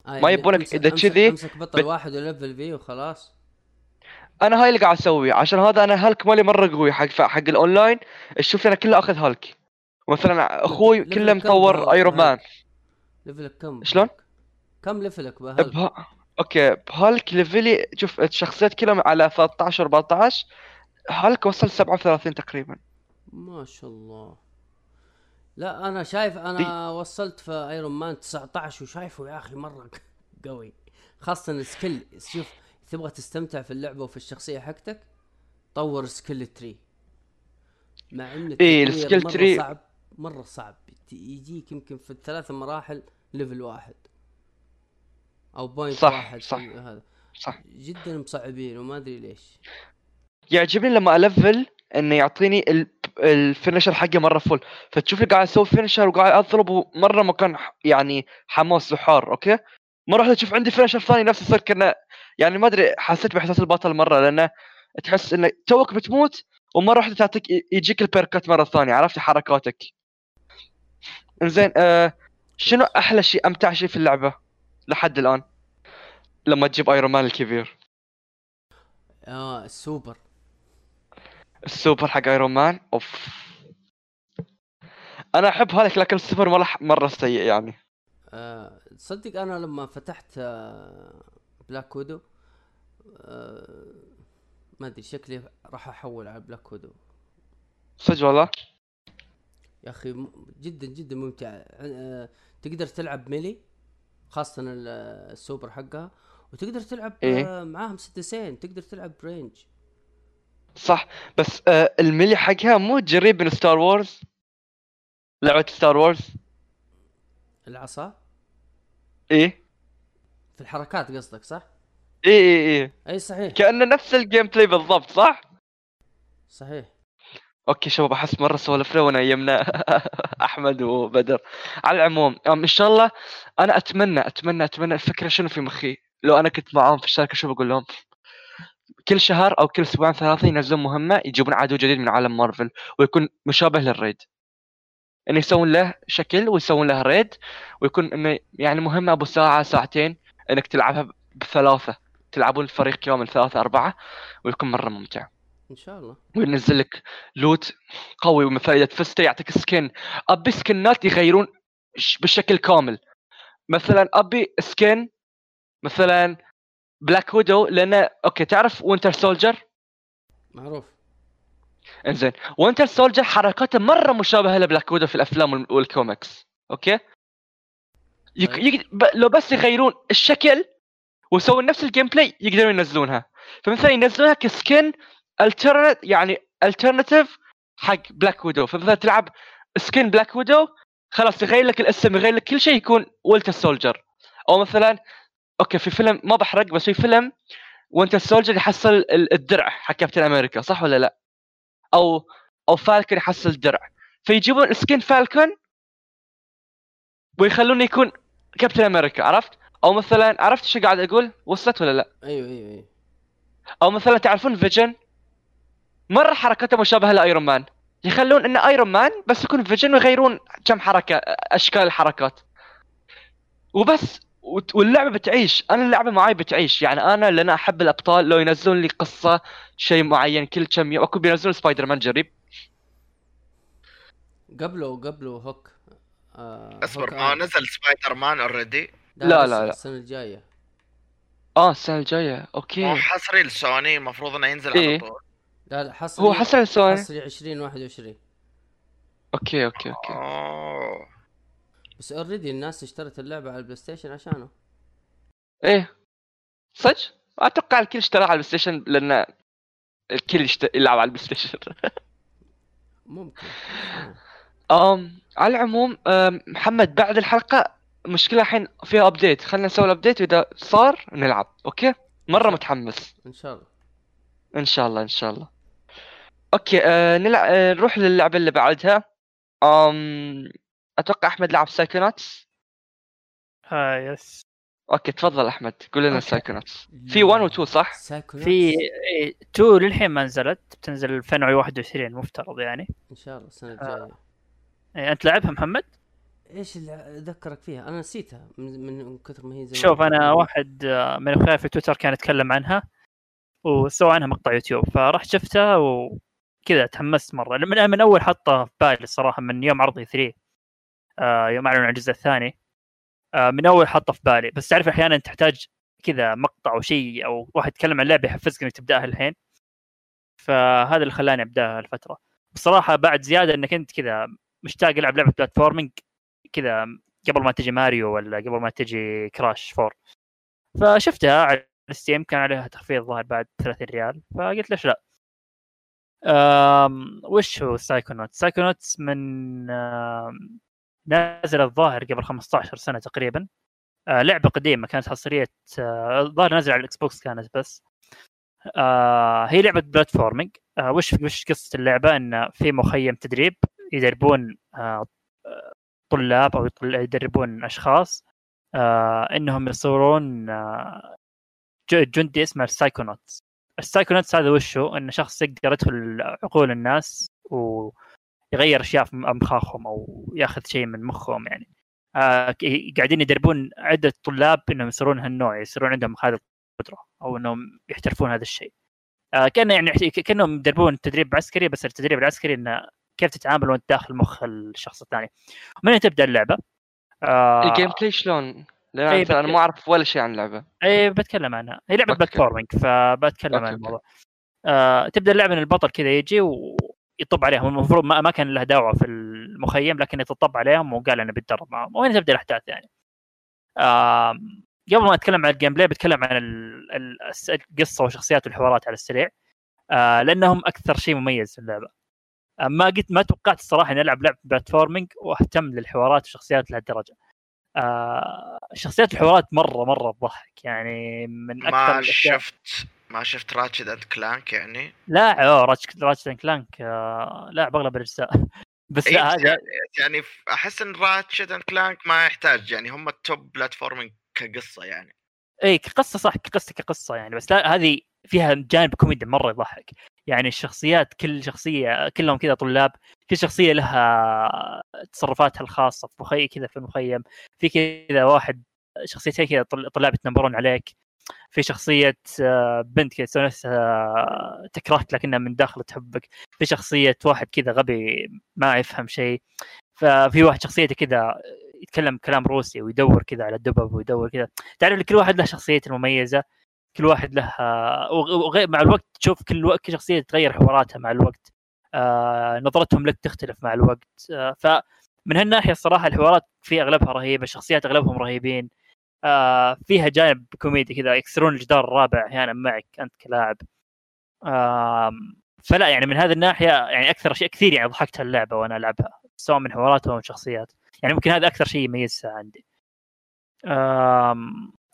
آه ما يبونك أمسك- كذي امسك بطل بت- واحد و level فيه وخلاص. أنا هاي اللي قاعد أسويه عشان هذا أنا هالك مالي مرة قوي حق حق الأونلاين. تشوف أنا كله آخذ هالك مثلا أخوي كله مطور بهالك؟ ايرون مان level ك كم؟ شلون؟ كم level ك بهل بها... أوكي بهالك level ي شوف الشخصيات كلهم على 13 14 هالك وصل 37 تقريبا. ما شاء الله. لا أنا شايف أنا وصلت في ايرون مان 19 وشايفه يا أخي مرة قوي. خاصة ال skill شوف تبغى تستمتع في اللعبة وفي الشخصية حقتك طور skill tree مع إن إيه، التطوير ال skill tree- صعب مرة صعب. يجيك يمكن في الثلاث مراحل level واحد. أو point صح، واحد صح. هذا. صح. جدا مصعبين وما أدري ليش. يعجبني لما ألفل إنه يعطيني ال... ال finisher حقي مرة فل فتشوفني قاعد أسوي finisher وقاعد اضرب ومرة ما كان ح- يعني حماس وحار أوكي؟ مره تشوف عندي finisher ثاني نفس يصير كأنه يعني ما أدري حسيت بإحساس البطل مرة لأنه تحس إنه توك بتموت ومره واحدة تعطيك يجيك البيركات مرة ثانية عرفت؟ حركاتك. إنزين آه شنو أحلى شيء أمتع شيء في اللعبة لحد الآن؟ لما تجيب Iron Man الكبير. آه السوبر. السوبر حق Iron Man أوف. أنا أحب هذاك لكن السوبر مرة مرة سيء يعني. آه، تصدق أنا لما فتحت آه، Black Widow آه، ما أدري شكلي راح أحول على Black Widow صدق والله؟ يا أخي جدا جدا ممتع. آه، تقدر تلعب melee خاصة ال- السوبر حقها وتقدر تلعب إيه. آه، معاهم مسدسين تقدر تلعب range. صح. بس آه ال melee حقها مو جريب من Star Wars لعبة Star Wars العصا؟ إيه. في الحركات قصدك صح؟ إيه إيه إيه. إي صحيح. كانه نفس ال gameplay بالضبط صح؟ صحيح. أوكي شباب أحس مرة سولفنا يمنا. أحمد وبدر. على العموم إن شاء الله أنا أتمنى أتمنى أتمنى الفكرة شنو في مخي؟ لو أنا كنت معاهم في الشركة شو بقول لهم؟ كل شهر أو كل أسبوعين ثلاثة ينزلون مهمة يجيبون عدو جديد من عالم مارفل ويكون مشابه لل raid. إنه يسوون له شكل ويسوون له raid ويكون إنه يعني مهمة أبو ساعه ساعتين إنك تلعبها بثلاثة. تلعبون الفريق كامل ثلاثة أربعة ويكون مرة ممتع. إن شاء الله. وينزل لك loot قوي ومثلا اذا فزت يعطيك skin أبي سكنات يغيرون بالشكل كامل. مثلا أبي skin مثلا Black Widow لأنه أوكي تعرف Winter Soldier معروف. إنزين. Winter Soldier حركاته مرة مشابهة ل Black Widow في الأفلام وال- والكوميكس أوكي؟ يك... طيب. يك... ب... لو بس يغيرون الشكل ويسوون نفس ال gameplay يقدرون ينزلونها. فمثلا ينزلونها ك skin alternate يعني ال alternative حق Black Widow فمثلا تلعب skin Black Widow خلاص يغير لك الاسم يغير لك كل شيء يكون Winter Soldier أو مثلا أوكي في فيلم ما بحرق بس في فيلم Winter Soldier يحصل ال- الدرع حق Captain America صح ولا لا؟ أو أو Falcon يحصل الدرع فيجيبون skin Falcon ويخلونه يكون Captain America عرفت؟ أو مثلا عرفت شو قاعد أقول؟ وصلت ولا لا؟ أيوه أيوه أيوه أو مثلا تعرفون Vision مرة حركته مشابهة ل Iron Man يخلون إنه Iron Man بس يكون Vision ويغيرون كم حركة أشكال الحركات وبس واللعبة بتعيش. أنا اللعبة معاي بتعيش. يعني أنا لأن أحب الأبطال لو ينزلون لي قصة شيء معين كل كم يوم أكو بينزلون سبايدر مان جريب. قبله قبله Hawk. آه أصبر Hawk ما Eye. نزل Spider-Man already لا، لا، لا. السنة الجاية. آه السنة الجاية. أوكي. حصري لسوني المفروض إنه ينزل إيه. على طول. لا لا حصري هو حسن سوني حصري 2021 أوكي أوكي أوكي. أوه. بس already الناس اشترت اللعبة على ال PlayStation عشانه. إيه. صدق؟ أتوقع الكل اشترى على ال PlayStation لأن الكل يشت... يلعب على ال PlayStation ممكن أم على العموم أم، محمد بعد الحلقة المشكلة الحين فيها update خلينا نسوي ال update وإذا صار نلعب أوكي؟ مرة متحمس. إن شاء الله. إن شاء الله إن شاء الله. أوكي آه نلعب آه نروح للعبة اللي بعدها. أم... أتوقع أحمد لعب Psychonauts آه yes أوكي تفضل أحمد قول لنا. Psychonauts في 1 و 2 صح؟ في 2 للحين ما نزلت بتنزل 2021 مفترض يعني. إن شاء الله السنة آه. الجاية. إيه، أنت لعبها محمد؟ إيش اللي أذكرك فيها؟ أنا نسيتها من, من كثر ما هي زمان شوف أنا واحد آه، من اخوياي في تويتر كان يتكلم عنها وسوى عنها مقطع يوتيوب فرحت شفتها وكذا تحمست مرة. من, من أول حطه في بالي الصراحه من يوم عرض 3 آه يوم اعلنوا عن الجزء الثاني. آه من أول حطه في بالي. بس تعرف أحيانا تحتاج كذا مقطع أو شيء أو واحد يتكلم عن لعبة يحفزك إنك تبدأها الحين. فهذا اللي خلاني أبدأها الفترة بصراحة بعد زيادة إنك أنت كذا مشتاق العب لعبة platforming كذا قبل ما تجي ماريو ولا قبل ما تجي Crash 4 فشفتها على Steam كان عليها تخفيض ظاهر بعد 30 ريال. فقلت ليش لا؟ أم وش هو Psychonauts Psychonauts من نازل الظاهر قبل 15 سنة تقريبا. آه، لعبة قديمة كانت حصرية آه، الظاهر نازل على ال Xbox كانت بس. آه، هي لعبة platforming آه، وش وش قصة اللعبة؟ إن في مخيم تدريب يدربون آه، طلاب أو يدربون أشخاص. آه، إنهم يصيرون آه، جندي اسمه ال Psychonauts. ال Psychonauts هذا وشو انه شخص يقدر يدخل عقول الناس ويغير أشياء في مخاخهم أو يأخذ شيء من مخهم يعني. آه قاعدين يدربون عدة طلاب إنهم يصيرون هالنوع يصيرون عندهم هذه القدرة أو إنهم يحترفون هذا الشيء. آه كان يعني كأنهم يدربون تدريب عسكري بس التدريب العسكري إنه كيف تتعامل وأنت داخل مخ الشخص الثاني. من هنا تبدأ اللعبة؟ آه ال gameplay شلون؟ إيه، أنا ما أعرف ولا شيء عن اللعبة. اي بتكلم عنها. هي لعبة. platforming فبتكلم عن. الموضوع. آه تبدأ اللعبة إن البطل كذا يجي ويطب عليهم. المفروض ما, كان له دعوة في المخيم لكن يتطب عليهم وقال إنه بيتدرب معهم. وهنا تبدأ الأحداث يعني. آه قبل ما اتكلم عن ال gameplay بتكلم عن القصة والشخصيات والحوارات على السريع. آه لأنهم أكثر شيء مميز في اللعبة. آه ما قلت ما توقعت الصراحة إني ألعب لعبه platforming وأهتم للحوارات والشخصيات لهالدرجة. آه شخصيات الحوارات مره مرة تضحك. يعني من أكثر ما شفت ما شفت Ratchet and Clank يعني؟ لا اوه Ratch Ratch Clank آه لا باغلب الاجزاء بس إيه، لا هذا يعني, يعني أحس إن Ratchet and Clank ما يحتاج يعني هم ال top platforming كقصة يعني. إي كقصة صح كقصة كقصة يعني بس لا هذه فيها جانب كوميدي مرة يضحك. يعني الشخصيات كل شخصية كلهم كذا طلاب كل شخصية لها تصرفاتها الخاصة في مخيم كذا في المخيم في كذا واحد شخصيتين كذا طل- طلاب يتنمرون عليك. في شخصية آه، بنت كذا تسوي نفسها تكرهك لكنها من داخل تحبك. في شخصية واحد كذا غبي ما يفهم شيء. ففي واحد شخصيته كذا يتكلم كلام روسي ويدور كذا على الدبب ويدور كذا. تعرف كل واحد له شخصيته المميزة. كل واحد له وغ- وغير مع الوقت تشوف كل وقت كل شخصية تتغير حواراتها مع الوقت. آه نظرتهم لك تختلف مع الوقت. آه فمن هالناحية الصراحة الحوارات في أغلبها رهيبة الشخصيات أغلبهم رهيبين. آه فيها جانب كوميدي كذا يكسرون الجدار الرابع أحيانا معك أنت كلاعب. آه فلا يعني من هذه الناحية يعني أكثر شيء كثير يعني ضحكت اللعبة وأنا ألعبها سواء من حواراتها أو شخصيات. يعني ممكن هذا أكثر شيء يميزها عندي.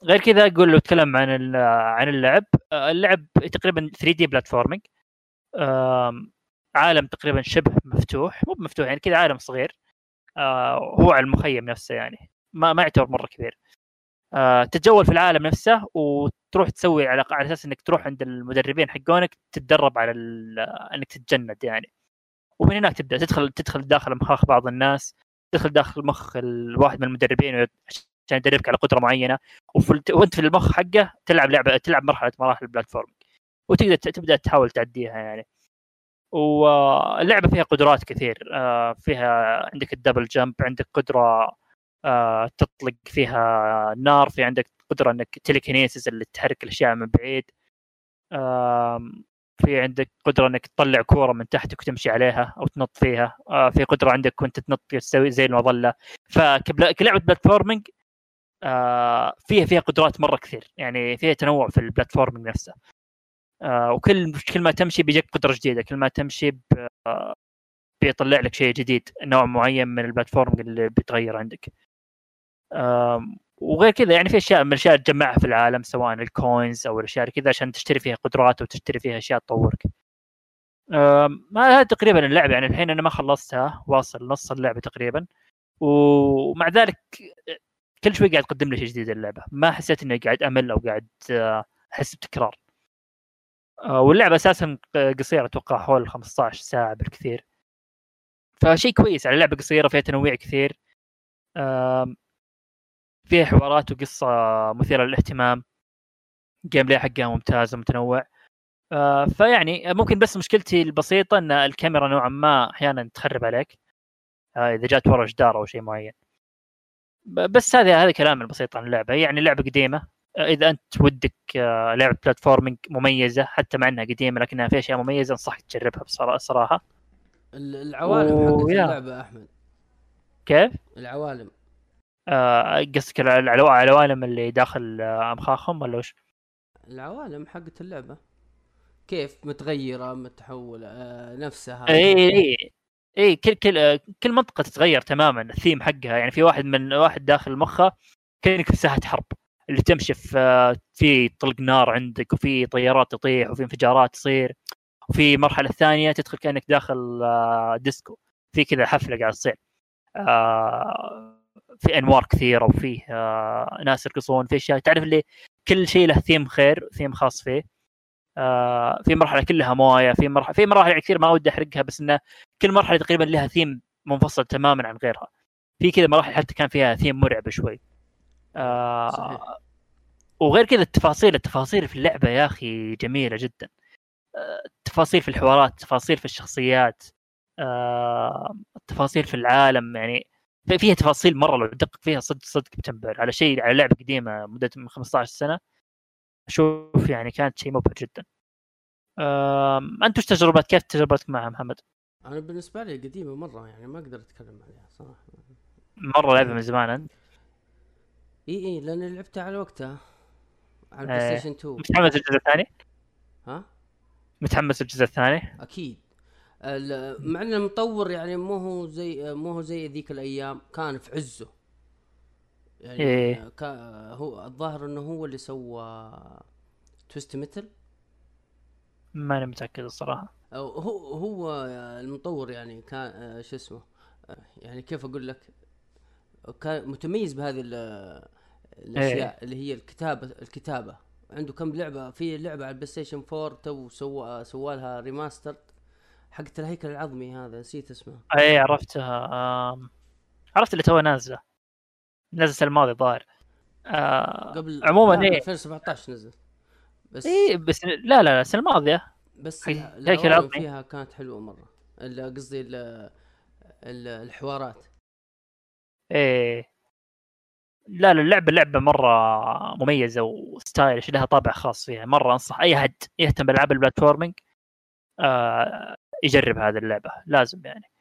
غير كذا أقول له أتكلم عن عن اللعب آه، اللعب تقريبا 3D platforming عالم تقريبا شبه مفتوح مو مفتوح يعني كذا عالم صغير. آه، هو على المخيم نفسه يعني ما ما يعتبر مرة كبير. تتجول في العالم نفسه وتروح تسوي على أساس إنك تروح عند المدربين حقونك تتدرب على إنك تتجند يعني. ومن هناك تبدأ تدخل تدخل داخل مخاخ بعض الناس تدخل داخل مخ الواحد من المدربين عشان يدربك على قدرة معينة. وأنت في المخ حقه تلعب لعبه تلعب مرحله مراحل البلاتفورم وتقدر تبدأ تحاول تعديها يعني. واللعبه فيها قدرات كثير آه، فيها عندك ال double jump عندك قدرة آه، تطلق فيها نار في عندك قدرة إنك telekinesis اللي تحرك الأشياء من بعيد. في عندك قدرة إنك تطلع كورة من تحتك وتمشي عليها أو تنط فيها. آه، في قدرة عندك وانت تنط تسوي زي المظلة. فكلعبه platforming آه، فيها فيها قدرات مرة كثير. يعني فيها تنوع في ال platforming نفسه. آه، وكل كل ما تمشي بيجيك قدرة جديدة. كل ما تمشي آه، بيطلع لك شيء جديد نوع معين من ال platforming اللي بيتغير عندك. وغير كذا يعني في أشياء من الأشياء تجمعها في العالم سواء ال coins أو الأشياء كذا عشان تشتري فيها قدرات وتشتري فيها أشياء تطورك. ما هذا تقريبا اللعبة يعني الحين أنا ما خلصتها واصل نص اللعبة تقريبا ومع ذلك كل شوي قاعد تقدم لي شيء جديد اللعبة ما حسيت إني قاعد أمل أو قاعد آه، أحس بتكرار. آه، واللعبة أساسا قصيرة أتوقع حول 15 ساعة بالكثير. فشيء كويس على لعبة قصيرة فيها تنويع كثير. فيها حوارات وقصة مثيرة للاهتمام. gameplay حقها ممتاز ومتنوع. آه، فيعني ممكن بس مشكلتي البسيطة إن الكاميرا نوعا ما أحيانا تخرب عليك. آه، إذا جات ورا جدار أو شيء معين. بس هذا هذا كلام البسيط عن اللعبة. يعني لعبة قديمة. آه، إذا أنت ودك آه، لعبه بلاتفورمينج مميزة حتى مع إنها قديمة لكنها فيها أشياء مميزة أنصحك تجربها بصرا- الصراحه ال- العوالم حقت ويا. اللعبة أحمد. كيف؟ العوالم. قصدك الع- العلو- العوالم اللي داخل آه، أمخاخهم ولا وش؟ العوالم حقت اللعبة. كيف متغيرة متحولة آه نفسها اي اي اي كل كل كل منطقة تتغير تماما الثيم حقها. يعني في واحد من واحد داخل مخه كأنك في ساحة حرب اللي تمشي في في طلق نار عندك وفي طيارات تطيح وفي انفجارات تصير. وفي المرحله الثانية تدخل كأنك داخل آه، ديسكو. في كذا حفلة قاعد تصير. آه، في أنوار كثيرة وفيه آه، ناس يرقصون في أشياء. تعرف اللي كل شيء له theme غير theme خاص فيه. آه، في مرحلة كلها مويه في مرحله في مراحل كثير ما ودي أحرقها بس إنه كل مرحلة تقريبا لها ثيم منفصل تماما عن غيرها. في كذا مراحل حتى كان فيها ثيم مرعب شوي. آه صحيح. وغير كذا التفاصيل التفاصيل في اللعبة يا أخي جميلة جدا. آه، التفاصيل في الحوارات التفاصيل في الشخصيات آه، التفاصيل في العالم يعني فيها تفاصيل مرة لو تدقق فيها صدق صدق بتنبهر على شيء على لعبة قديمة مدة من 15 سنة. أشوف يعني كانت شيء مبهر جدا. انت وش تجربتك كيف تجربتك معها محمد؟ أنا بالنسبة لي قديمة مرة يعني ما أقدر أتكلم عليها صراحة. مرة لعبه من زمان أنت؟ إي إي لأن لعبتها على وقتها. على. ال PlayStation 2 متحمس الجزء الثاني؟ ها؟ متحمس الجزء الثاني؟ أكيد. مع ان المطور يعني مو هو زي مو هو زي ذيك الأيام كان في عزه. يعني إيه. هو الظاهر إنه هو اللي سوى Twisted Metal. ماني متأكد الصراحة. هو هو المطور يعني كان شو اسمه يعني كيف أقول لك كان متميز بهذه ال- الأشياء اللي هي الكتابه الكتابة. عنده كم لعبة في لعبة على ال PlayStation 4 تو سوى سوى لها remaster حقت الهيكل العظمي هذا نسيت اسمه. اي عرفتها. آم، عرفت اللي توها نازلة. نزلت الماضي ظاهر آه، قبل عموماً لا، إيه. 2017 نزل. بس اي بس لا لا لا السنة الماضية. بس حق- ال- هيكل العوالم عظمي. فيها كانت حلوة مرة. قصدي ال- ال- الحوارات. إيه. لا لا اللعبة لعبه مرة مميزة و stylish لها طابع خاص فيها. مرة أنصح أي احد يهتم بالألعاب ال platforming. آه يجرب هذه اللعبة لازم يعني.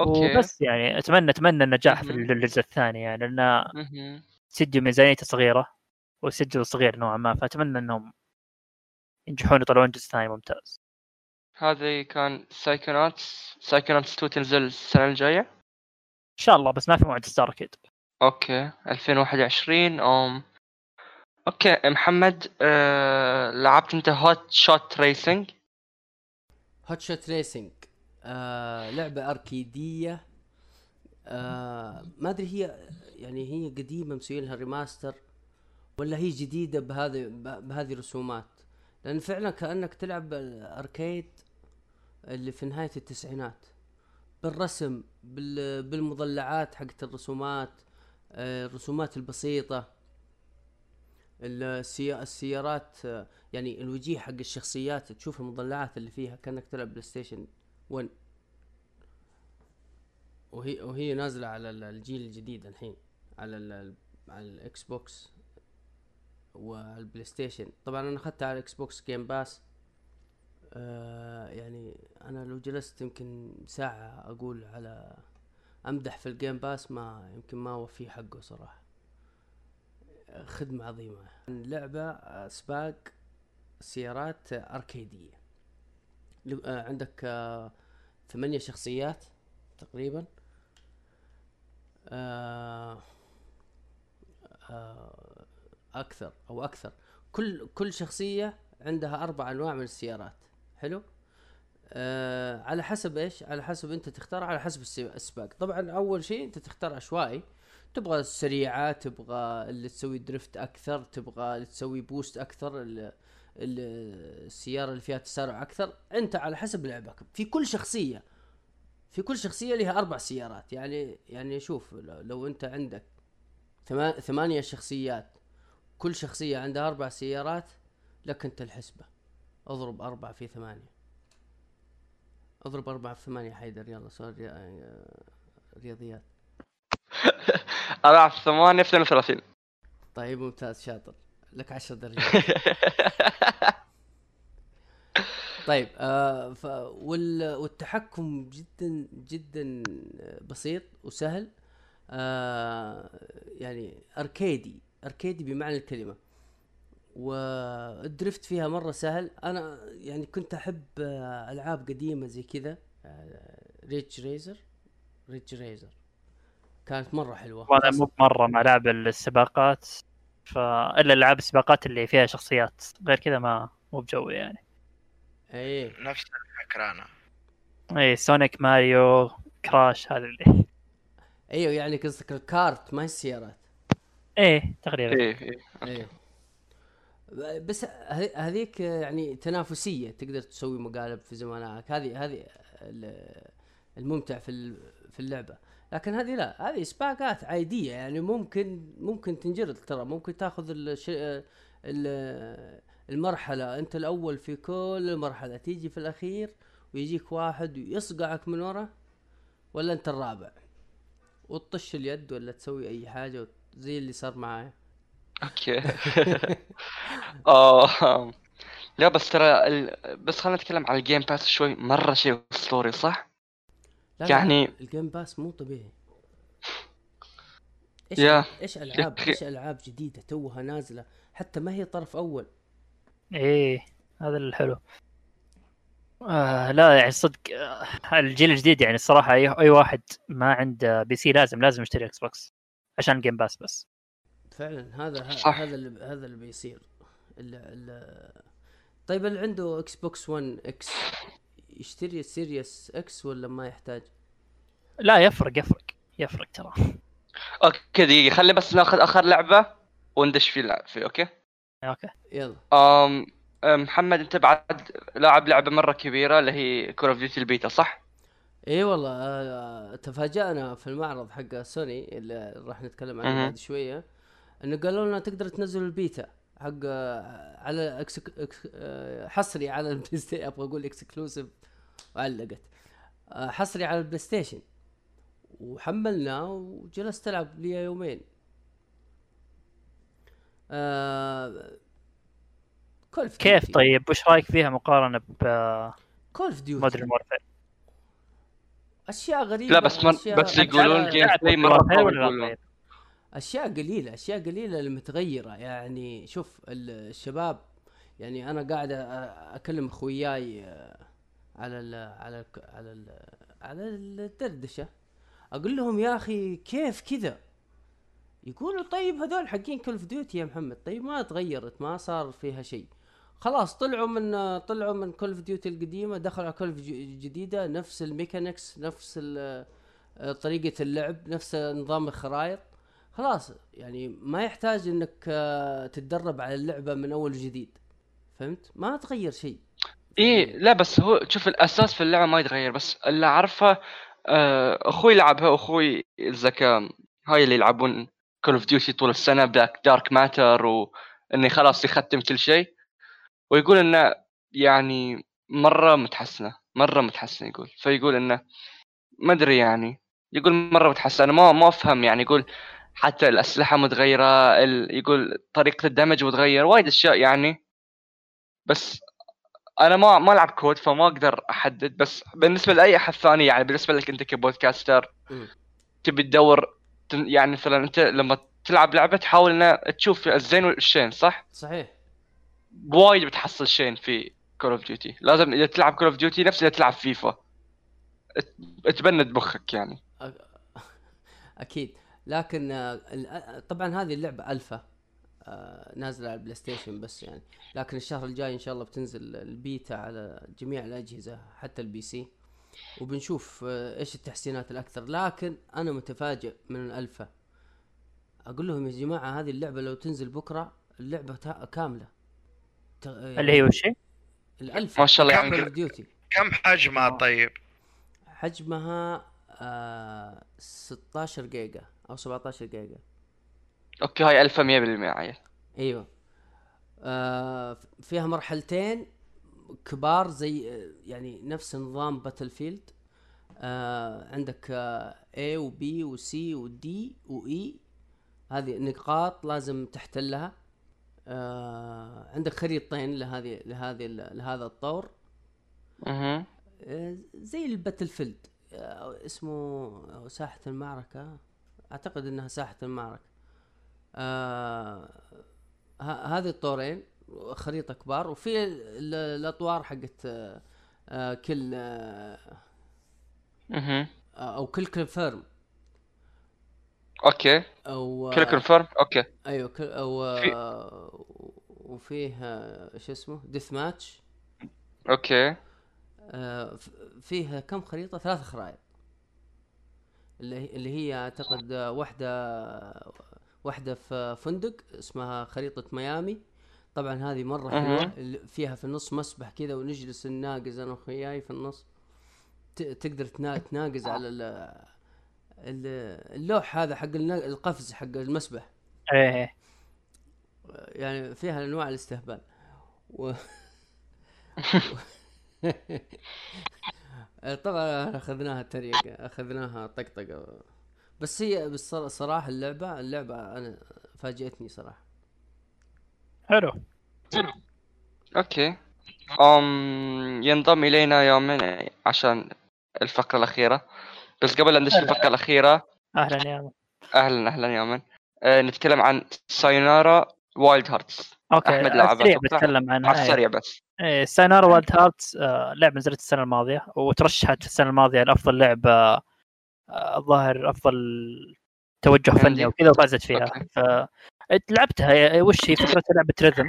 okay. وبس يعني أتمنى أتمنى النجاح في. الجزء الثاني يعني لأن. استديو ميزانيته صغيرة واستديو صغير نوعا ما فأتمنى إنهم ينجحون يطلعون جزء ثاني ممتاز. هذا كان Psychonauts Psychonauts 2 تنزل السنة الجاية؟ إن شاء الله بس ما في موعد ستار أكيد. okay 2021 أم okay محمد آه... لعبت أنت Hotshot Racing Hotshot Racing لعبة أركيدية. آه ما أدري هي يعني هي قديمة مسوين لها remaster ولا هي جديدة بهذه بهذه الرسومات؟ لأن فعلا كأنك تلعب ال arcade اللي في نهاية التسعينات. بالرسم بال بالمضلعات حقت الرسومات آه الرسومات البسيطة. السيارات يعني الوجيه حق الشخصيات تشوف المضلعات اللي فيها كأنك تلعب بلاي ستيشن 1 وهي وهي نازلة على ال- الجيل الجديد الحين على ال... على الإكس بوكس وعلى البلاي ستيشن. طبعا أنا أخذتها على الإكس بوكس جيم باس آه يعني أنا لو جلست يمكن ساعة أقول على أمدح في الجيم باس ما يمكن ما أوفيه حقه صراحة. خدمة عظيمة. لعبة آه، سباق سيارات آه، أركيدية. آه، عندك ثمانية شخصيات تقريبا. أكثر أو أكثر. كل كل شخصية عندها أربع أنواع من السيارات. حلو؟ آه على حسب إيش؟ على حسب أنت تختار على حسب الس- السباق. طبعا أول شيء أنت تختار عشوائي. تبغى السريعة تبغى اللي تسوي درفت أكثر تبغى اللي تسوي بوست أكثر ال- ال- السيارة اللي فيها تسارع أكثر. أنت على حسب لعبك. في كل شخصية في كل شخصية لها أربع سيارات. يعني يعني شوف لو أنت عندك ثما- ثمانية شخصيات كل شخصية عندها أربع سيارات لك أنت الحسبة. اضرب أربعة في ثمانية. اضرب أربعة في ثمانية حيدر. يلا سؤال ري- رياضيات. ثمانية في 32 طيب ممتاز شاطر. لك عشر درجات. طيب آه ف وال والتحكم جدا جدا بسيط وسهل. آه يعني arcade ي arcade ي بمعنى الكلمة. وال drift فيها مرة سهل. أنا يعني كنت أحب آه ألعاب قديمة زي كذا Ridge Racer Ridge Racer كانت مرة حلوة. وأنا مو مره مع لعب السباقات فالا العاب السباقات اللي فيها شخصيات. غير كذا ما مو بجوي يعني. إيه. نفس الفكرة أنا. اي سونيك ماريو كراش هذا اللي. أيوه يعني قصدك الكارت ما هي السيارات. إيه تقريبا. إيه إيه إيه. بس ه- هذيك يعني تنافسية تقدر تسوي مقالب في زمانك. هذه هذه ال- الممتع في ال- في اللعبة. لكن هذه لا هذه سباقات عادية يعني ممكن ممكن تنجرد ترى ممكن تاخذ الش... ال- المرحلة أنت الأول في كل المرحله تيجي في الأخير ويجيك واحد ويصقعك من ورا ولا أنت الرابع؟ وتطش اليد ولا تسوي أي حاجة زي اللي صار معايا. okay. آه لا بس ترى ال... بس خلينا نتكلم عن الجيم باس شوي مرة شيء اسطوري صح؟ يعني- الجيم باس مو طبيعي إيش يا. إيش العاب. إيش ألعاب جديدة توها نازلة حتى ما هي طرف أول إيه هذا الحلو آه لا يعني صدق آه الجيل الجديد يعني الصراحة اي أي واحد ما عنده PC لازم لازم يشتري إكس بوكس عشان جيم باس بس فعلا هذا صح. هذا اللي هذا اللي بيصير ال ال طيب اللي عنده إكس بوكس 1 X يشتري Series X ولا ما يحتاج؟ لا يفرق يفرق يفرق ترى okay دقيقة خلي بس ناخذ آخر لعبة وندش في اللعب في okay؟ okay يلا أم محمد أنت بعد لاعب لعبة مرة كبيرة اللي هي Call of Duty ال beta صح؟ إي والله آه، تفاجأنا في المعرض حق سوني اللي راح نتكلم عنه. بعد شوية إنه قالوا لنا تقدر تنزل البيتا حق آه، على إكس إكس- آه، حصري على البلاي أبغى أقول exclusive وعلقت. آه، حصري على البلاي ستيشن. وحملناه وجلست ألعب لي يومين. آه cool كيف طيب؟ وش رأيك فيها مقارنة Call of Duty ب Modern Warfare أشياء غريبة لا بس من أشياء بس يقولون أشياء- gameplay طيب؟ أشياء قليلة أشياء قليلة المتغيرة. يعني شوف ال- الشباب يعني أنا قاعد أكلم أخوياي آه، على ال على ال على ال على الدردشة. أقول لهم يا أخي كيف كذا؟ يقولوا طيب هذول حقين of Duty يا محمد. طيب ما تغيرت ما صار فيها شيء. خلاص طلعوا من طلعوا من of Duty القديمة دخلوا على Call of الجديده نفس ال mechanics نفس آه، طريقة اللعب نفس نظام الخرائط. خلاص يعني ما يحتاج إنك آه، تتدرب على اللعبة من أول وجديد. فهمت؟ ما تغير شيء. إيه لا بس هو شوف الأساس في اللعبة ما يتغير بس اللي أعرفه آه، أخوي لعبها واخوي الزكاة هاي اللي يلعبون Call of Duty طول السنة black dark matter واني خلاص يختم كل شيء. ويقول إنه يعني مرة متحسنة مرة متحسنة يقول. فيقول إنه ما أدري يعني يقول مرة متحسنة. ما ما أفهم يعني يقول حتى الأسلحة متغيرة. يقول طريقة الدمج متغير وايد أشياء يعني. بس أنا ما ما ألعب COD فما أقدر أحدد بس بالنسبة لأي أحد ثاني يعني بالنسبة لك أنت ك podcaster. تبي تدور تن- يعني مثلا أنت لما تلعب لعبة تحاول ان تشوف الزين والشين صح؟ صحيح. بوايد بتحصل شين في Call of Duty لازم إذا تلعب Call of Duty نفس إذا تلعب فيفا. تبند مخك يعني. أكيد. لكن آه، ال- آه، طبعا هذه اللعبة ألفا. نازلة على البلاي ستيشن بس يعني. لكن الشهر الجاي إن شاء الله بتنزل البيتا على جميع الأجهزة حتى ال PC. وبنشوف آه، إيش التحسينات الأكثر. لكن أنا متفاجئ من الالفا أقول لهم يا جماعة هذه اللعبة لو تنزل بكرة اللعبة تا- كاملة. يعني اللي هي وش هي؟ الالفا ما شاء الله يعني Duty كم حجمها طيب؟ حجمها آه 16 جيجا أو 17 جيجا. okay هاي ألفا 100% عيل. أيوه. آه فيها مرحلتين كبار زي يعني نفس نظام Battlefield آه عندك آه A و B و C و D و E. هذه نقاط لازم تحتلها. آه عندك خريطتين لهذه لهذه لهذا الطور. أها زي الباتل فيلد آه، اسمه ساحة المعركة. أعتقد إنها ساحة المعركة. آه هذه الطورين خريطة كبار وفي ال- ال- الأطوار حقت آه، آه، كل آه، أها أو كل كونفيرم أوكي. أو كل كونفيرم أوكي. أيوه كل أو في- آه، وفيه آه، شو اسمه؟ deathmatch okay. آه، ف- فيه كم خريطة؟ ثلاث خرائط. اللي هي- اللي هي أعتقد آه، واحدة واحدة في فندق اسمها خريطة ميامي. طبعا هذه أها. اللي فيها في النص مسبح كذا ونجلس نناقز أنا واخوياي في النص. تقدر تنا- تناقز على ال- ال- اللوح هذا حق القفز حق المسبح. إيه إيه. يعني فيها أنواع الاستهبال. و... طبعا أخذناها تريقة أخذناها طقطقة. بس هي بصراحة اللعبة اللعبة أنا فاجأتني صراحة. حلو. أوكي. أم ينضم إلينا يومين عشان الفقرة الأخيرة. بس قبل لا ندش الفقرة الأخيرة أهلا يا أهلا أهلا يومين أه نتكلم عن Sayonara Wild Hearts okay أحمد لعبها. بتكلم عنها على إيه. السريع بس. إيه Sayonara Wild Hearts آه، لعبة نزلت السنة الماضية وترشحت السنة الماضية لأفضل لعبة الظاهر أفضل توجه عندي. فني وكذا وفازت فيها. okay. ف لعبتها هي- وش هي؟ فكرتها لعبة rhythm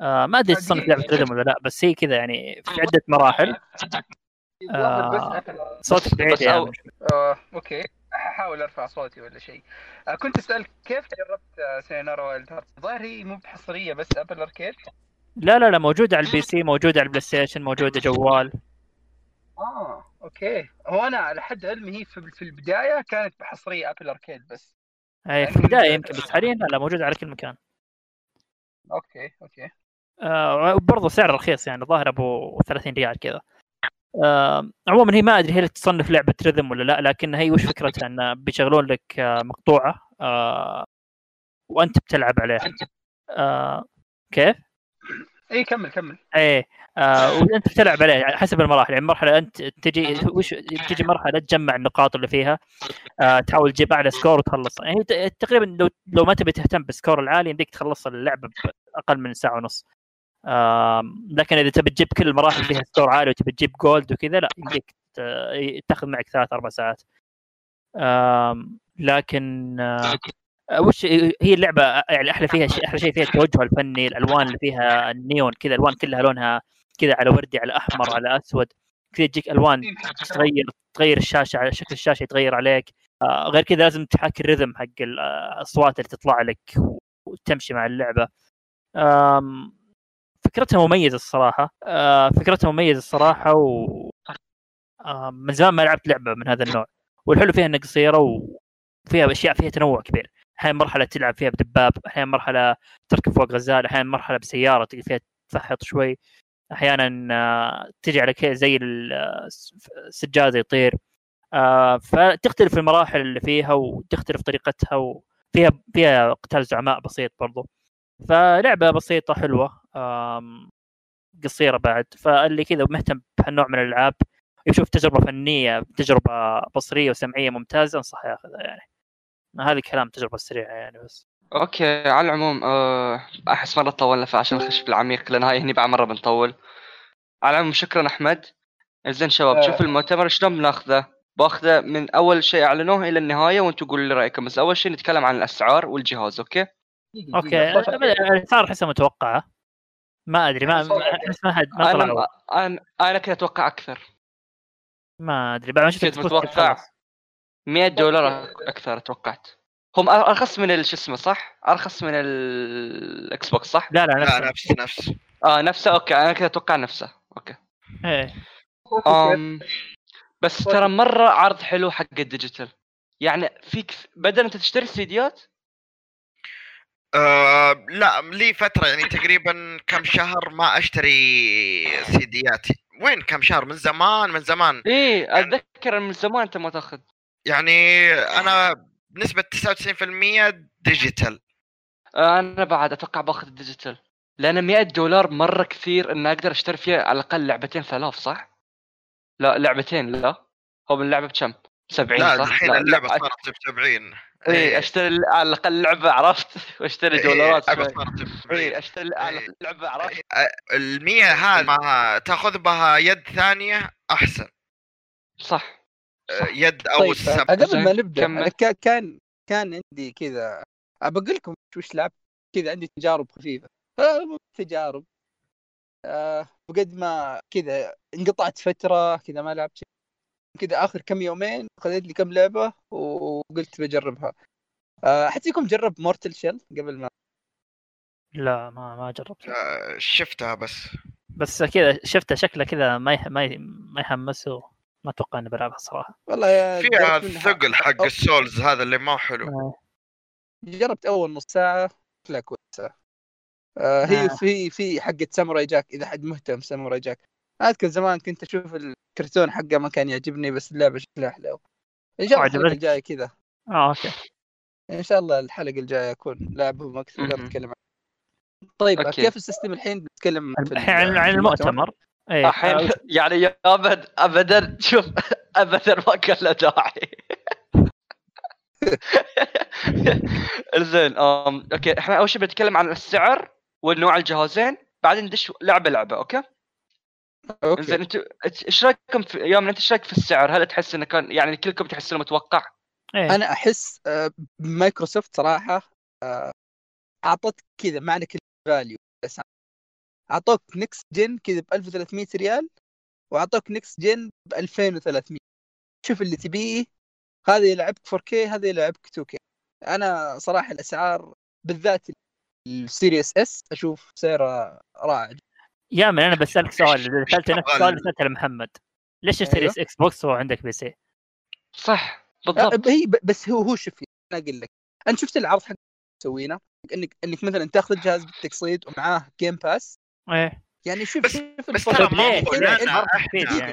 آه ما أدري تصنف لعبة rhythm ولا لا بس هي كذا يعني في عدة مراحل. آه، صوتك بعيد عم. آه، okay. أحاول أرفع صوتي ولا شيء. آه، كنت اسالك كيف جربت آه، Sayonara Wild Hearts الظاهر هي مو بحصرية بس ابل اركيد لا لا لا موجودة على ال PC موجودة على ال PlayStation موجودة جوال. آه. okay. هو أنا على حد علمي هي في في البداية كانت بحصرية Apple Arcade بس. هي في البداية يمكن بس حاليا لا, لا موجوده على كل مكان. okay okay. آه وبرضه سعر رخيص يعني الظاهر أبو 30 ريال كذا. آه عموما هي ما أدري هي تصنف لعبة rhythm ولا لا لكن هي وش فكرتها؟ انه بيشغلون لك آه مقطوعة آه وأنت بتلعب عليها. آه كيف؟ اي كمل كمل. إيه آه وانت بتلعب عليه يعني حسب المراحل يعني مرحلة أنت تجي وش تجي مرحلة تجمع النقاط اللي فيها آه تحاول تجيب أعلى score وتخلصها يعني ت- تقريبا لو لو ما تبي تهتم بال score العالي يمديك تخلص اللعبة بأقل من ساعة ونص. آم، لكن إذا تبي تجيب كل المراحل فيها score عالي وتبي تجيب gold وكذا لا يمديك تاخذ معك ثلاث أربع ساعات. آم، لكن آه، وش هي اللعبة؟ يعني أحلى فيها أحلى. شيء فيها التوجه الفني الألوان اللي فيها النيون كذا الوان كلها لونها كذا على وردي على أحمر على أسود كذا تجيك ألوان تغير تغير الشاشة على شكل الشاشة يتغير عليك. آه، غير كذا لازم تحاكي ال rhythm حق الأصوات اللي تطلع لك وتمشي مع اللعبة. فكرتها مميزة الصراحة. آه، فكرتها مميزة الصراحة و من زمان ما لعبت لعبة من هذا النوع. والحلو فيها إنها قصيرة وفيها أشياء فيها تنوع كبير. أحيانا مرحلة تلعب فيها بدباب أحيانا مرحلة تركب فوق غزال أحيانا مرحلة بسيارة تقدر فيها تفحط شوي. أحيانا آه، تجي على زي السجاده يطير. آه، فتختلف المراحل اللي فيها وتختلف طريقتها وفيها فيها قتال زعماء بسيط برضو. فلعبة بسيطة حلوة قصيرة بعد. فاللي كذا مهتم بهالنوع من الألعاب يشوف تجربة فنية تجربة بصرية وسمعية ممتازة انصح ياخذها يعني. هذا الكلام تجربة سريعة يعني بس. okay على العموم أه أحس مرة طولنا فعشان نخش في العميق لأن هاي هني بعد مرة بنطول. على العموم شكرا أحمد. زين شباب آه. شوف المؤتمر شلون بناخذه؟ بأخذه من أول شيء أعلنوه إلى النهاية وأنتم قولوا لي رأيكم. بس أول شيء نتكلم عن الأسعار والجهاز okay؟ أوكي صار احسها متوقعة. ما أدري ما ما حد ما أنا طلعوا أنا أنا كنت أتوقع أكثر. ما أدري بعد ما شفت كنت متوقع خلاص. 100 دولار أكثر توقعت. هم أرخص من شو اسمه صح؟ أرخص من ال Xbox صح؟ لا لا لا نفس نفس. آه نفسه. okay أنا كنت أتوقع نفسه. okay. إيه. أم بس ترى مرة عرض حلو حق ال digital. يعني فيك بدل أنت تشتري سيديات آه لا لي فترة يعني تقريبا كم شهر ما أشتري سيديات وين كم شهر؟ من زمان من زمان. إيه أتذكر من زمان أنت ما تأخذ. يعني أنا بنسبة 99% digital أنا بعد أتوقع باخذ ال digital لأن 100 دولار مرة كثير ان أقدر أشتري فيها على الأقل لعبتين ثلاث صح؟ لا لعبتين لا. هو من اللعبه بكم؟ 70 لا صح؟ الحين اللعبة صارت ب 70 إيه. أشتري على الأقل لعبة عرفت؟ وأشتري إيه، دولارات اللعبة شوي. صارت ب 70 إيه أشتري على الأقل لعبة عرفت؟ ال 100 هذه ما تأخذ بها يد ثانية أحسن. صح. يد أو طيب السب قبل زين، ما نبدأ كا- كان كان عندي كذا بقول لكم وش لعبت؟ كذا عندي تجارب خفيفة. مو تجارب. بقد ما كذا انقطعت فترة كذا ما لعبت شيء كذا آخر كم يومين خذيت لي كم لعبة وقلت بجربها. آه حتىكم جرب مورتل شيل قبل ما. لا ما ما جربت شفتها بس. بس كذا شفته شكله كذا ما يح... ما ي... ما يحمس ما أتوقع إني بلعبها صراحة. والله يا فيها الثقل حق السولز هذا اللي ما هو حلو. آه. جربت أول نص ساعة لا كويسه آه هي آه. في في حقة Samurai Jack إذا حد مهتم Samurai Jack. أذكر زمان كنت أشوف الكرتون حقه ما كان يعجبني بس اللعبة شكلها حلو. ان شاء الله الحلقة؟ الجاية كذا. آه okay. إن شاء الله الحلقة الجاية أكون لاعبهم أكثر عنه طيب okay. كيف ال system الحين؟ بنتكلم الحين عن المؤتمر. إيه الحين يعني يا أبد ابدا شوف ابدا ما كان له داعي. زين okay إحنا أول شيء بنتكلم عن السعر والنوع الجهازين بعدين ندش لعبة لعبة okay؟ okay. زين أنتوا إيش رأيكم في يوم أنت إيش رأيك في السعر؟ هل تحس إنه كان يعني كلكم تحسونه متوقع؟ إيه. أنا أحس آه، مايكروسوفت صراحة آه، اعطتك كذا معنى كلمه value بس اعطوك next gen كذا ب 1300 ريال واعطوك next gen ب 2300 شوف اللي تبيه هذا يلعبك 4K هذا يلعبك 2K أنا صراحة الأسعار بالذات ال Series S أشوف سعره رائع يا من أنا بسألك سؤال سالت نفس السؤال ال- اللي سألته لمحمد. ليش تشتري أيوه. Xbox وهو عندك PC؟ صح أه، بالضبط. هي بس هو هو شوف أنا أقول لك. انت شفت العرض حق مسوينه إنك إنك مثلا تاخذ الجهاز بالتقسيط ومعاه Game Pass إيه يعني شوف بس- شوف بس. ترى ما إحنا يعني.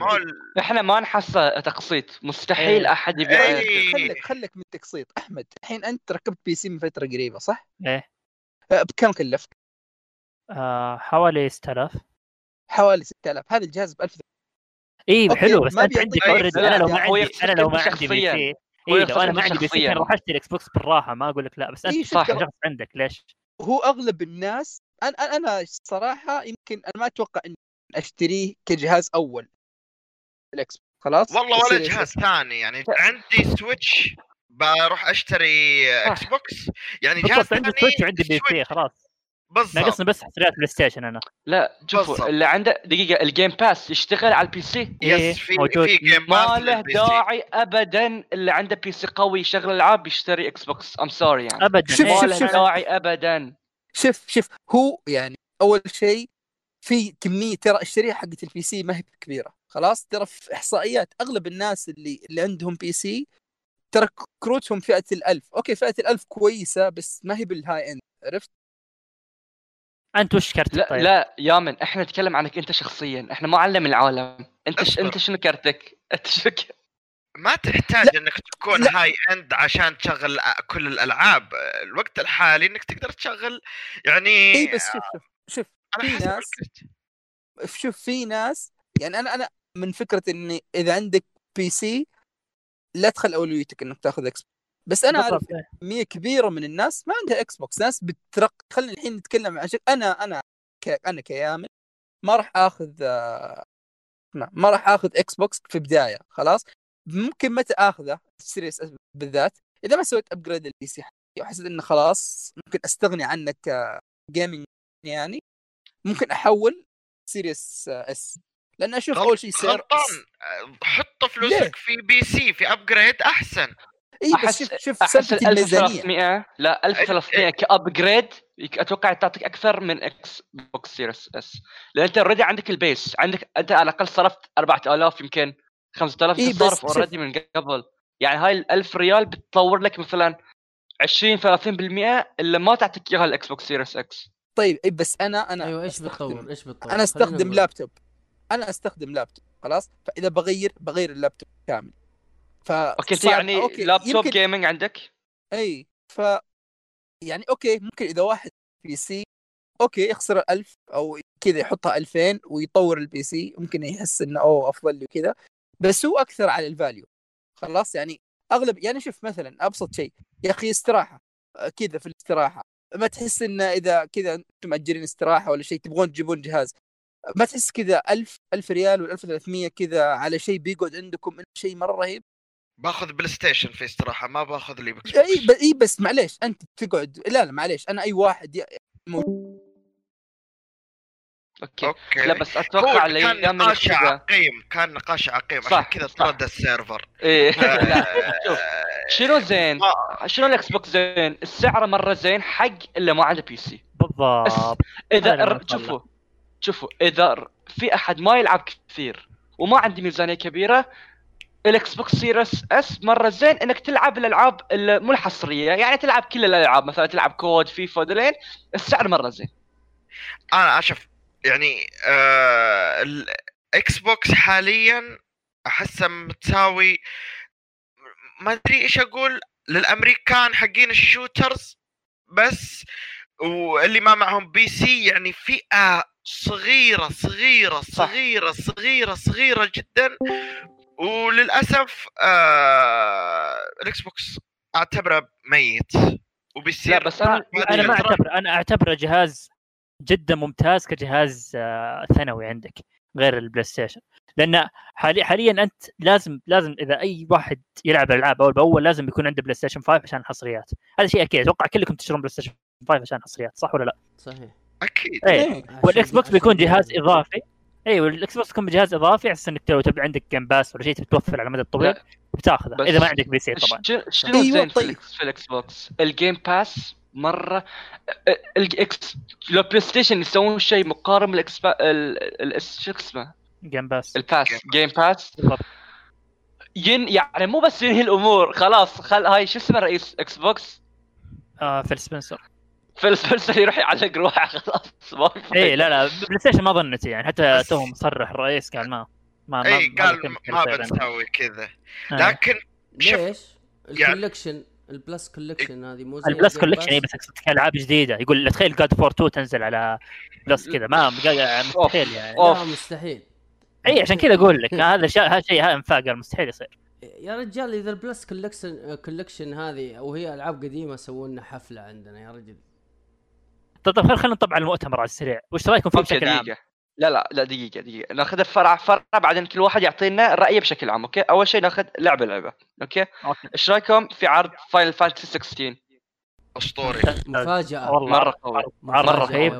ما إحنا ما نحصه تقسيط مستحيل إيه. أحد يبيع إيه. خليك خليك من التقسيط أحمد الحين أنت ركبت PC من فترة قريبة صح؟ إيه أه، بكم كلفك؟ آه حوالي 6000 حوالي 6000 هذا الجهاز ب 1000 إيه okay، حلو بس ما انت عندك already أنا لو ما عندي أنا لو ما أنت عندي PC إيه يقصد لو أنا ما عندي PC. كان راح أشتري Xbox بالراحة ما أقول لك لا بس إيه، أنت صح. شخص عندك ليش؟ هو أغلب الناس أنا أنا أنا صراحة يمكن أنا ما أتوقع إني أشتريه كجهاز أول ال Xbox. خلاص والله ولا جهاز. ثاني يعني عندي Switch بروح أشتري Xbox يعني جهاز عندي Switch وعندي PC خلاص بالضبط ناقصني بس حصريات PlayStation أنا لا شوفوا. اللي عنده دقيقة ال Game Pass يشتغل على ال PC إيه، yes في موجود. في Game Pass له لل PC. داعي ابدا اللي عنده PC قوي يشغل ألعاب يشتري Xbox I'm sorry يعني ابدا شوف- إيه. ما له. داعي ابدا شوف شوف هو يعني أول شيء في كمية ترى الشريحة حقت ال PC ما هي كبيرة خلاص؟ ترى في إحصائيات أغلب الناس اللي اللي عندهم PC ترى كروتهم فئة الألف. okay فئة الألف كويسة بس ما هي بال high end عرفت؟ أنت وش كرتك لا طيب؟ لا يامن إحنا نتكلم عنك أنت شخصيا إحنا ما علم العالم. أنت ش... أنت شنو كرتك؟ أنت شنو ما تحتاج إنك تكون لا. high end عشان تشغل كل الألعاب الوقت الحالي إنك تقدر تشغل يعني إي إيه، بس شوف شوف شوف في ناس-. شوف في ناس يعني أنا أنا من فكرة إني إذا عندك بي سي لا تخل أولويتك إنك تأخذ X بس أنا أعرف إيه. كمية كبيرة من الناس ما عندها Xbox ناس بترق خلينا الحين نتكلم عن شيء أنا أنا ك... أنا كيامن ما راح آخذ آه، ما- ما راح آخذ Xbox في بداية خلاص ممكن متى اخذه Series S بالذات. إذا ما سويت upgrade ال PC حقي وحسيت إنه خلاص ممكن أستغني عنك ك gaming يعني ممكن أحول Series S لأن أشوف أول شيء سعر غلطان آه، حط فلوسك في PC في upgrade أحسن. اي بس شوف شوف أحس سالفه ال الميزانية. 1300 لا 1300 ك upgrade أتوقع تعطيك أكثر من Xbox Series S لأن أنت already عندك ال base عندك أنت على الأقل صرفت 4000 يمكن. 5000 إيه، انت بس صارف شوف. already من قبل. يعني هاي ال 1000 ريال بتطور لك مثلا 20 30% اللي ما تعطيك إياها ال Xbox Series X طيب اي بس أنا أنا أيوه إيش أستخدم- بتطور؟ إيش بتطور؟ أنا أستخدم. لابتوب أنا أستخدم لابتوب خلاص؟ فإذا بغير بغير اللابتوب كامل. ف okay انت يعني okay، laptop يمكن gaming عندك؟ إي ف يعني okay ممكن إذا واحد PC okay يخسر ألف أو كذا يحطها 2000 ويطور ال PC ممكن يحس إنه أوه أفضل لي وكذا. بس هو أكثر على ال value خلاص يعني أغلب يعني شوف مثلا أبسط شيء يا أخي استراحة كذا في الاستراحة. ما تحس إنه إذا كذا أنتم مأجرين استراحة ولا شيء تبغون تجيبون جهاز. ما تحس كذا 1000 1000 ريال ولا 1300 كذا على شيء بيقعد عندكم شيء مرة رهيب؟ باخذ PlayStation في استراحة ما باخذ لي إي. إي بس معليش أنت تقعد لا لا معليش أنا أي واحد ي... Okay. Okay. لا بس هو أتوقع كان نقاش كذا. عقيم كان نقاش عقيم. عشان صح، كذا صح. طرد ال server. إيه. شوف آه، شنو زين؟ ما- شنو ال Xbox زين؟ السعر مرة زين حق اللي ما عنده PC بالضبط. إذا شوفوا شوفوا إذا في أحد ما يلعب كثير وما عنده ميزانية كبيرة ال Xbox Series S مرة زين إنك تلعب الألعاب مو الحصرية. يعني تلعب كل الألعاب مثلا تلعب COD FIFA دلين. السعر مرة زين. أنا أشوف يعني آه ال Xbox حاليا احسه متساوي ما أدري إيش أقول للأمريكان حقين ال shooters بس واللي ما معهم PC يعني فئة صغيرة صغيرة صغيرة صغيرة صغيرة جدا. وللأسف آه ال Xbox أعتبره ميت. وبيصير لا بس أنا أنا ما فترة- اعتبر أنا أعتبره جهاز جدا ممتاز كجهاز آه، ثانوي عندك غير ال PlayStation لأن حالي حاليا أنت لازم لازم إذا أي واحد يلعب ألعاب أول بأول لازم يكون عنده PlayStation 5 عشان الحصريات. هذا شيء أكيد. أتوقع كلكم تشترون PlayStation 5 عشان الحصريات صح ولا لا؟ صحيح. أكيد. إيه. إيه. وال X عشان- box بيكون جهاز. إضافي. أيوه ال Xbox يكون جهاز إضافي على أساس إنك لو تبي عندك Game Pass ولا شيء تبي توفر على المدى الطويل بتاخذه إذا ما عندك PC طبعا. شنو أيوة، زين في طيب. في ال Xbox؟ ال Game Pass مرة ال X لو PlayStation يسوون شيء مقارن. ال... شو اسمه؟ Game Pass ال Pass Game Pass بالضبط. ين يعني مو بس ينهي الأمور خلاص خل هاي شو اسمه رئيس؟ Xbox آه Phil Spencer Phil Spencer يروح يعلق روحه خلاص ما اي لا لا بلاي ستيشن ما ظنتي يعني حتى تو مصرح الرئيس قال ما ما ما اي ما قال ما خير بنسوي كذا. آه. لكن شوف ليش؟ الكولكشن البلس كولكشن هذه مو زي البلس كولكشن اي؟ بس أقصد العاب جديدة. يقول تخيل جاد فور 2 تنزل على بلس كذا. ما قال- مستحيل يعني. أوف. لا مستحيل. اي عشان كذا أقول لك هذا شيء هذا شيء هذا انفاق مستحيل يصير. يا رجال إذا البلس كولكشن كولكشن هذه وهي ألعاب قديمة سووا لنا حفلة عندنا يا رجل. طيب طيب خلينا نطبع المؤتمر على السريع. وش رأيكم فيه بشكل عام؟ لا لا لا دقيقة دقيقة. ناخذ فرع فرع بعدين كل واحد يعطينا رأيه بشكل عام okay؟ أول شيء ناخذ لعبة لعبة okay؟ إيش رأيكم في عرض Final Fantasy 16 أسطوري. مفاجأة. والله مرة قوي عرض مفاجأة رهيب.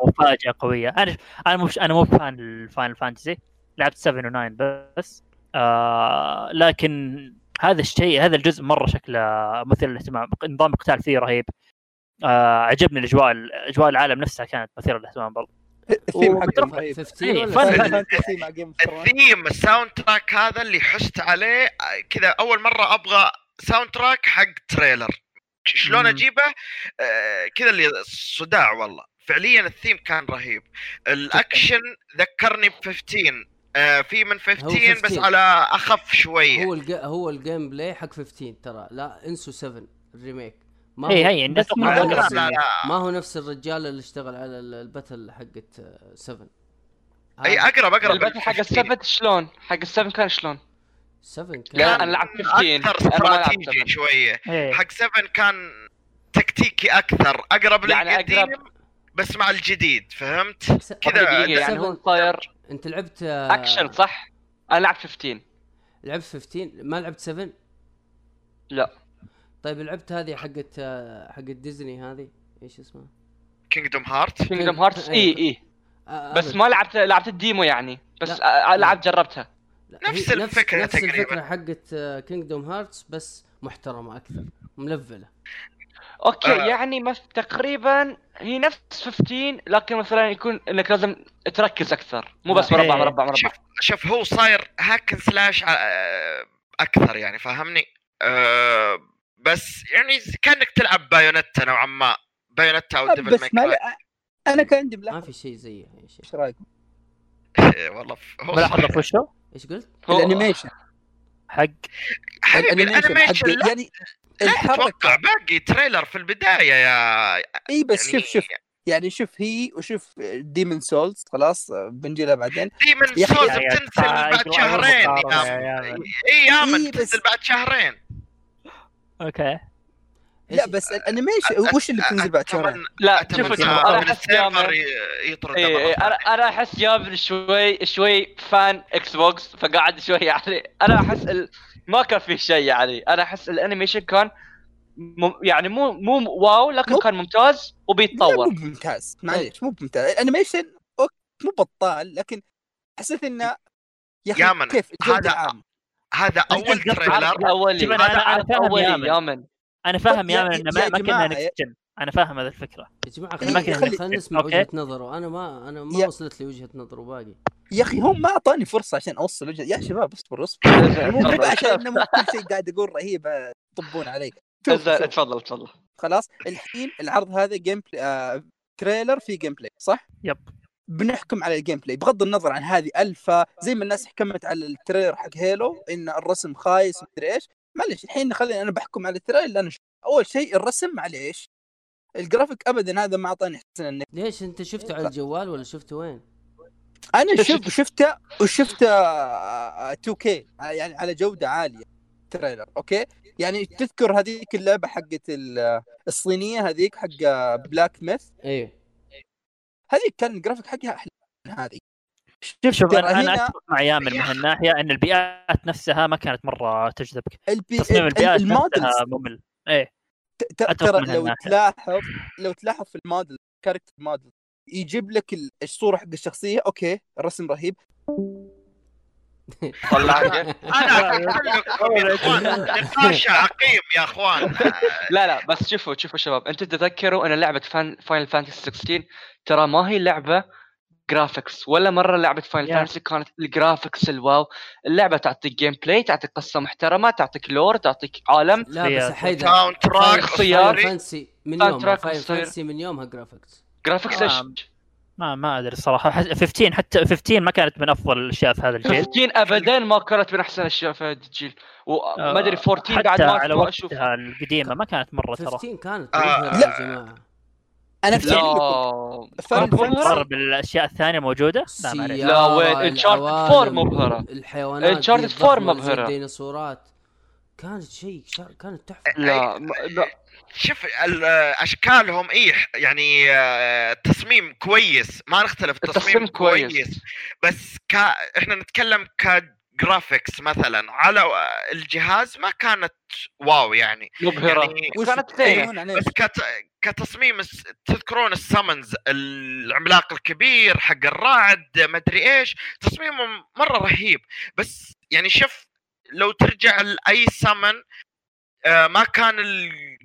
ومفاجأة قوية. أنا أنا مش أنا مو fan ال Final Fantasy لعبت 7 و9 بس. آه لكن هذا الشيء هذا الجزء مرة شكله مثير للاهتمام. نظام القتال فيه رهيب. آه عجبني الأجواء أجواء العالم نفسها كانت مثيرة للاهتمام برضه. الثيم حقه وبترفع. رهيب 15 إيه، ولا فن- 7 Fantasy مع game of ال theme ال soundtrack هذا اللي حست عليه كذا أول مرة أبغى soundtrack حق trailer شلون. أجيبه؟ آه، كذا اللي صداع والله. فعليا الثيم كان رهيب. الأكشن ذكرني ب 15 آه، في من 15 بس 15. على أخف شوية. هو الج... هو ال gameplay حق 15 ترى. لا انسوا 7 ال remake ما اي هو هي نتوقع ما لا هو لا نفس لا, لا. ما هو نفس الرجال اللي اشتغل على ال- ال battle حقت 7 أي أقرب أقرب ال battle حق السبت شلون؟ حق السبت كان شلون؟ 7 كان لا أنا لعبت 15 أكثر أنا ما لعبت استراتيجي 7 شوية إيه. حق 7 كان تكتيكي أكثر أقرب يعني للقديم أقرب. بس مع الجديد فهمت؟ كذا يعني هو صاير أنت لعبت أكشن صح؟ أنا لعبت 15 لعبت 15 ما لعبت 7 لا طيب لعبت هذه حقت آه، حقت ديزني هذه إيش اسمها؟ Kingdom Heart Kingdom Hearts اي اي آه، بس أبد. ما لعبت لعبت ال demo يعني بس لا. آه، لعبت جربتها نفس هي الفكرة نفس تقريباً. الفكرة حقت Kingdom Hearts بس محترمة أكثر مlevelة okay آه. يعني مس... تقريبا هي نفس 15 لكن مثلا يكون إنك لازم تركز أكثر مو بس لا. مربع إيه. مربع مربع شوف شوف هو صاير hack and slash آه، أكثر يعني فاهمني آه، بس يعني كأنك تلعب Bayonetta نوعا ما. Bayonetta أو Devil بس ما أنا كان عندي ما ملاحظه في شيء زيه يا شيخ إيش رأيكم؟ إيه، والله هو ملاحظه. في وشو؟ إيش قلت؟ ال animation. حق. حبيبي ال animation حق لا. يعني لا تتوقع الحركه باقي trailer في البداية يا اي بس يعني شوف شوف. يعني شوف هي وشوف ديمن سولز خلاص بنجي لها بعدين. دي من يا أخي- سوز يا- يا- بتنزل بعد شهرين يا. اي يا إيه، من بس- تنزل بعد شهرين. أوكي. لا بس الأنيميشن وش اللي بتنزل بعد شهرين؟ أتمنى- لا شوف من أنا أحس ي- يطرد إيه إيه، أنا أنا أحس جابر شوي شوي فان إكس بوكس فقاعد شوي يعني. أنا أحس ال... ما كان في شيء يعني. أنا أحس الأنيميشن كان مم... يعني مو مو واو لكن مو- كان ممتاز وبيتطور. مو ممتاز معليش مو ممتاز الأنيميشن مو بطال لكن حسيت إنه يا أخي يا من، كيف هذا العامة هذا أول تريلر اولي هذا عارف فاهم اولي يامن. يا من أنا فاهم يا- من انه ما كنا جن أنا فاهم هذه الفكرة. يا جماعة ما خلينا نسمع. وجهة نظره. أنا ما أنا ما وصلت لي وجهه نظره باقي. يا أخي هم ما اعطاني فرصة عشان أوصل وجهه يا شباب اصبروا اصبروا. مو عشان كل شيء قاعد أقول رهيب طبون علي تفضل تفضل خلاص الحين العرض هذا gameplay آه trailer في gameplay صح؟ yep. بنحكم على ال gameplay بغض النظر عن هذه الفا زي ما الناس حكمت على ال trailer حق Halo إن الرسم خايس ومدري إيش. معلش الحين خليني أنا بحكم على ال trailer اللي أنا شفته. أول شيء الرسم معليش. الجرافيك ابدا هذا ما أعطاني احسن إنك ليش أنت شفته على الجوال ولا شفته وين؟ أنا شفت شفته وشفته آه، 2K يعني على جودة عالية trailer okay؟ يعني تذكر هذيك اللعبة حقت ال- الصينية هذيك حق Black Myth أيوه هذيك كان الجرافيك حقها أحلى من هذه. شوف شفت أنا هنا أتفق مع يامن من هالناحية إن البيئات نفسها ما كانت مرة تجذبك. البي... تصميم ال- البيئات نفسها ممل. إيه. ت- ت- أتفق ترى لو. تلاحظ لو تلاحظ في ال model character model يجيب لك ال- الصورة حق الشخصية okay الرسم رهيب. طلعني أنا نقاش عقيم يا إخوان لا لا بس شوفوا شوفوا شباب أنتم تذكروا ان لعبة فان Final Fantasy 16 ترى ما هي لعبة graphics ولا مرة لعبة Final. Fantasy كانت ال graphics ال wow اللعبة تعطيك gameplay تعطيك قصة محترمة تعطيك lore تعطيك عالم لا بس حيدر soundtrack شخصيات. Final أسطوري. Fantasy من يومها track Final أسطوري. Fantasy من يومها graphics graphics إيش؟ آه. ما ما أدري الصراحة حس- 15 حتى 15 ما كانت من أفضل الأشياء في هذا الجيل 15 ابدا ما كانت من أحسن الأشياء في هذا الجيل وما أدري 14 حتى بعد ما على وقتها القديمة ما كانت مرة ترى 15 كانت آه، مبهرة لا. يا جماعة أنا فانتسي. مره بالاشياء الثانية موجودة لا السيارة، لا، وين؟ Uncharted 4 العوالم، مبهرة. الحيوانات دي 4 الضخمة زي مبهرة. الديناصورات كانت شيء. كانت تحفة لا لا شوف ال- أشكالهم إيه يعني آه، تصميم كويس. ما نختلف التصميم التصميم كويس. كويس. بس ك... إحنا نتكلم ك graphics مثلا. على الجهاز ما كانت wow يعني. مبهرة. يعني كانت إيش؟ بس كت... كتصميم الس- تذكرون ال summons العملاق الكبير حق الرعد مدري إيش. تصميمه مرة رهيب. بس يعني شوف لو ترجع لأي سمن آه ما كان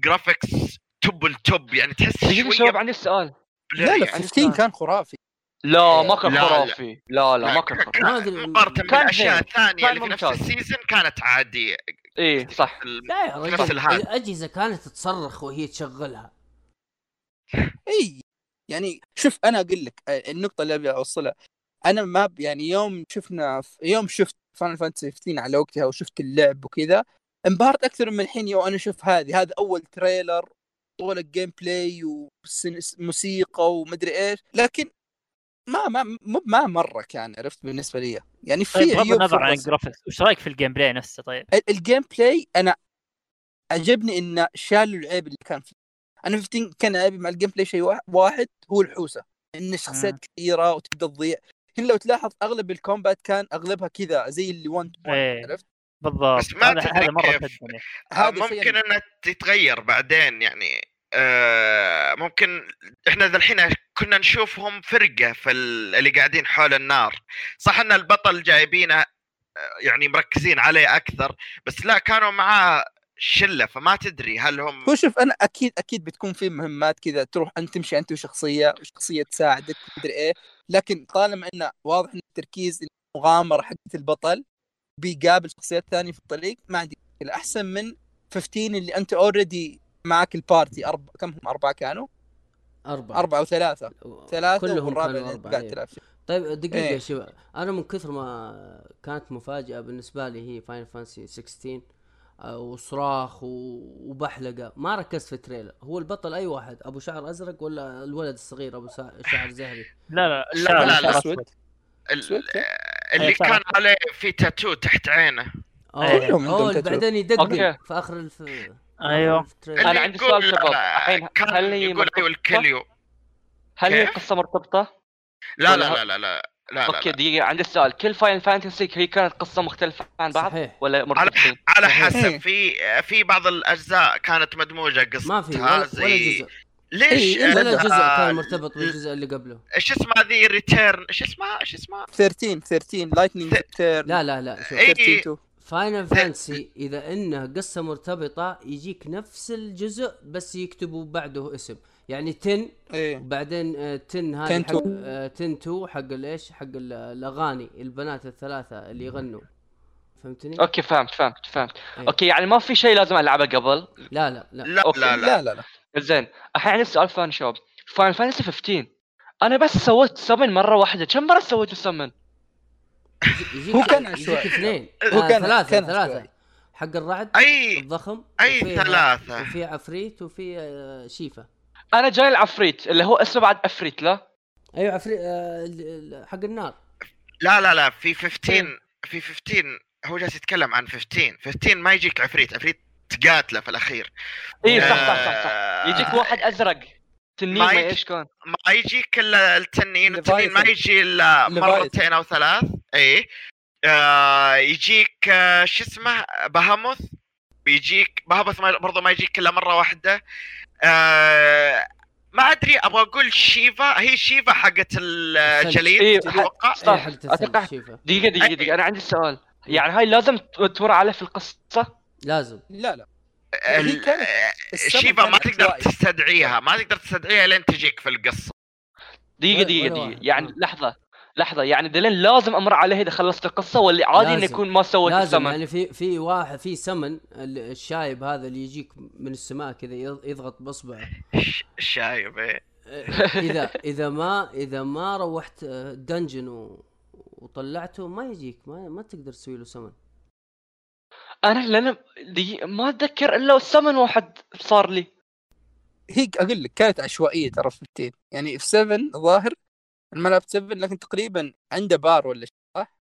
ال graphics top ال top يعني تحس شوية شباب عندي سؤال لا لا يعني 15 كان خرافي لا ما كان. خرافي لا لا ما كان خرافي. مقارنه بالاشياء. الثانية اللي في نفس. ال season كانت عادية إيه صح لا يا رجل. الأجهزة كانت تصرخ وهي تشغلها إي يعني شوف أنا أقول لك آه، النقطة اللي أبي أوصلها أنا ما ب- يعني يوم شفنا يوم شفت Final Fantasy 15 على وقتها وشفت اللعب وكذا انبهرت أكثر من الحين يوم أنا أشوف هذه هذا أول trailer طول ال gameplay وموسيقى ومدري إيش لكن ما ما ما مرة كان عرفت بالنسبة لي يعني في طيب بغض في النظر عن. ال graphics وش رأيك في ال gameplay نفسه طيب؟ ال- ال gameplay أنا عجبني انه شالوا العيب اللي كان فيه أنا 15 كان عيبي مع ال gameplay شيء وا- واحد هو الحوسة إن الشخصيات مم. كثيرة وتبدأ تضيع هنا لو تلاحظ أغلب ال combat كان أغلبها كذا زي اللي 1 to 1 إيه. عرفت بالضبط. بس ما هذا تدري هذا مره. شدني. آه، هذا ممكن إنها تتغير بعدين يعني. آه ممكن إحنا ذا الحين كنا نشوفهم فرقة في ال- اللي قاعدين حول النار. صح إن البطل جايبينه آه، يعني مركزين عليه أكثر بس لا كانوا معاه شلة فما تدري هل هم هو شوف أنا أكيد أكيد بتكون في مهمات كذا تروح أنت تمشي أنت وشخصية وشخصية تساعدك مدري إيه. لكن طالما إنه واضح إن التركيز المغامرة حقت البطل بيقابل شخصيات ثانية في الطريق ما عندي مشكلة أحسن من 15 اللي أنت already معك ال party أربع كم هم أربعة كانوا؟ أربعة أربعة وثلاثه ثلاثة كلهم والرابع أربعة قاعد. تلعب فيه طيب دقيقة إيه. يا شباب أنا من كثر ما كانت مفاجأة بالنسبة لي هي Final Fantasy 16 آه، وصراخ و- وبحلقة ما ركزت في ال trailer هو البطل أي واحد أبو شعر أزرق ولا الولد الصغير أبو سا- شعر زهري لا لا لا، شعر- لا، شعر لا. أسود. ال- أسود كيف؟ اللي كان عليه في تاتو تحت عينه كلهم عندهم تاتو. بعدين يدقق أوكي. في آخر الف... أنا اللي عندي سؤال شباب. آه، الحين هل هي يقول مرتبطة؟ أيوه الكليو هل هي كيف؟ قصة مرتبطة؟ لا لا لا لا لا لا أوكي لا دقيقة عندي السؤال كل Final Fantasy هي كانت قصة مختلفة عن بعض صحيح ولا على مرتبطين؟ على صحيح. حسب في في بعض الأجزاء كانت مدموجة قصتها ما في ولا, ولا جزء ليش إيه، ولا آه، جزء كان آه، مرتبط بالجزء اللي قبله. إيش اسمها ذي ريتيرن إيش اسمها إيش اسمها 13 13 لايتنينج تيرن لا لا لا إيه. 13 فاينل فانسي إذا إنه قصة مرتبطة يجيك نفس الجزء بس يكتبوا بعده اسم. يعني تن إيه. وبعدين آه، تن هذه تن. آه، تن تو حق الإيش؟ حق ال- الأغاني البنات الثلاثة اللي يغنوا. فهمتني؟ أوكي فهمت فهمت فهمت. إيه. أوكي يعني ما في شيء لازم ألعبه قبل؟ لا لا لا. لا أوكي. لا لا. لا لا لا. زين الحين عندي سؤال ثاني شباب Final Fantasy 15 أنا بس سويت سمن مرة واحدة. كم مرة سويت سمن؟ هو كان يجيك عشوائي. اثنين. هو آه كان- ثلاثة كان ثلاثة. عشوائي. حق الرعد اي الضخم أي ثلاثة. وفي عفريت وفي آه، Shiva أنا جاي العفريت اللي هو اسمه بعد Ifrit لا؟ أيوه عفريت آه، حق النار. لا لا لا في 15 في 15 هو جالس يتكلم عن 15 15 ما يجيك عفريت. عفريت تقاتله في الأخير. اي إيه، صح صح صح صح. آه، يجيك واحد أزرق. تنين ما ما يجي- إيش كان ما يجيك الا التنين التنين ما. يجي إلا. مرتين أو ثلاث. اي آه يجيك آه شو اسمه؟ بهاموث. بيجيك بهاموث ما- برضو ما يجيك إلا مرة واحدة. آه ما أدري أبغى أقول شيفا. هي شيفا حقت الجليد إيه، أتوقع. الثلج شيفه دقيقة دقيقة دقيقة. أنا عندي سؤال. يعني هاي لازم تمر عليه في القصة؟ لازم لا لا هي ال- كانت- السبب شيفا ما تقدر. تستدعيها ما تقدر تستدعيها لين تجيك في القصة دقيقة دقيقة دقيقة. يعني آه. لحظة لحظة يعني دلين لازم أمر عليه إذا خلصت القصة ولا عادي إنه. يكون ما سويت لازم السمن يعني في في واحد في سمن ال- الشايب هذا اللي يجيك من السماء كذا يض- يضغط باصبعه ش- شايب إيه. إذا إذا ما إذا ما روحت dungeon. وطلعته ما يجيك ما, ما تقدر تسوي له سمن أنا لأن دقيقة ما أتذكر إلا السمن واحد صار لي هي أقول لك كانت عشوائية ترى في 15 يعني في 7 ظاهر الملعب 7 لكن تقريبا عنده بار ولا شيء صح؟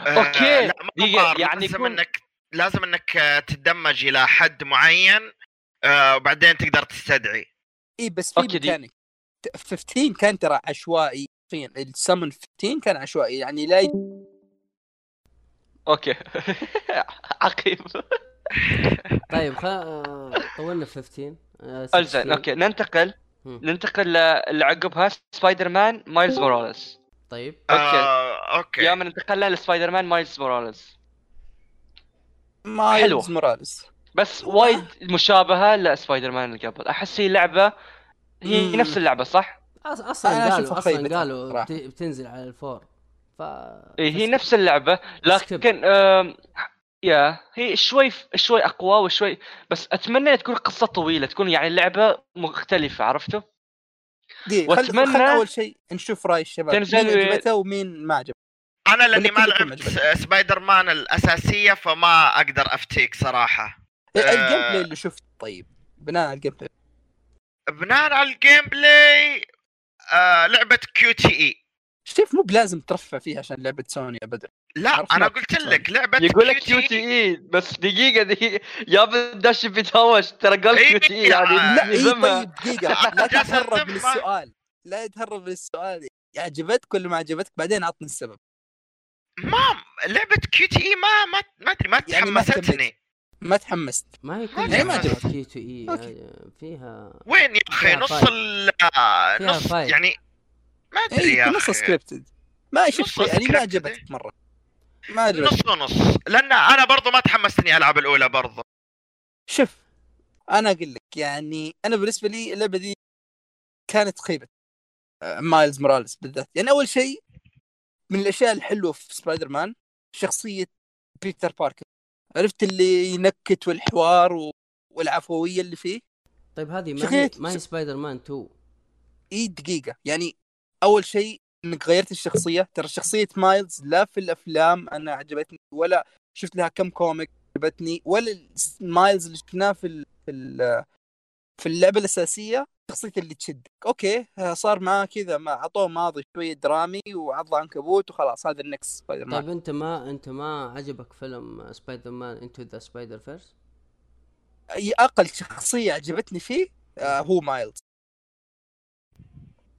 أوكي. لا ما يعني لازم يكون- انك لازم إنك آه، تتدمج إلى حد معين آه، وبعدين تقدر تستدعي إي بس في دي- ميكانيك 15 كان ترى عشوائي السمن 15 كان عشوائي يعني لا. أوكي عقيم طيب خ... آه، طولنا في 15 آه، زين 16. أوكي ننتقل. ننتقل اللي عقبها Spider-Man Miles Morales طيب أوكي. آه، أوكي يا من انتقلنا ل Spider-Man Miles Morales Miles حلوة. Morales بس وايد مشابهة لسبايدر مان اللي قبل أحس هي لعبة هي مم. نفس اللعبة صح؟ أصلا قالوا أصلا قالوا. بتنزل على ال four ف إيه هي نفس اللعبة لكن يا هي شوي شوي أقوى وشوي بس أتمنى تكون قصة طويلة تكون يعني اللعبة مختلفة عرفتوا؟ دي خل... خل أول شيء نشوف رأي الشباب تنزل مين و- عجبته ومين ما عجبه أنا لأني ما لعبت. سبايدر مان الأساسية فما أقدر أفتيك صراحة آه. ال gameplay اللي شفت طيب بناء على ال gameplay بناء على ال gameplay آه لعبة QTE شوف مو بلازم ترفع فيها عشان لعبة سوني يا بدر لا أنا قلت لك لعبة يقول لك QTE بس دقيقة دقيقة. يا بداش بيتهاوش ترى قال إيه، QTE يعني لا. اي يفهمها. طيب دقيقة لا تتهرب من السؤال. لا يتهرب من السؤال. عجبتك ولا ما عجبتك بعدين عطني السبب. ما لعبة Q TE ما ما ما أدري ما يعني تحمستني. ما تحمست. ما يعني ما عجبتك. QTE فيها وين يا أخي؟ نص. ال نص. يعني ما أدري اي يا إيه، نص scripted ما شفت يعني ما. عجبتك مرة. ما عجبتك نص. ونص لأن أنا برضو ما تحمست اني ألعب الأولى برضو. شوف أنا أقول لك يعني أنا بالنسبة لي اللعبة دي كانت خيبه آه، Miles Morales بالذات. يعني أول شيء من الأشياء الحلوة في سبايدر مان شخصية Peter Parker. عرفت اللي ينكت والحوار و... والعفوية اللي فيه؟ طيب هذه ما هي ما هي سبايدر مان 2 إي دقيقة. يعني أول شيء إنك غيرت الشخصية. ترى شخصية Miles لا في الأفلام أنا عجبتني ولا شفت لها كم comic عجبتني ولا Miles اللي شفناه في ال... في ال... في اللعبة الأساسية شخصيته اللي تشدك. أوكي صار معاه كذا ما أعطوه ماضي شوية درامي وعض عنكبوت وخلاص هذا ال next Spider-Man طيب أنت ما أنت ما عجبك فيلم Spider-Man Into the Spider-Verse أي أقل شخصية عجبتني فيه آه هو Miles.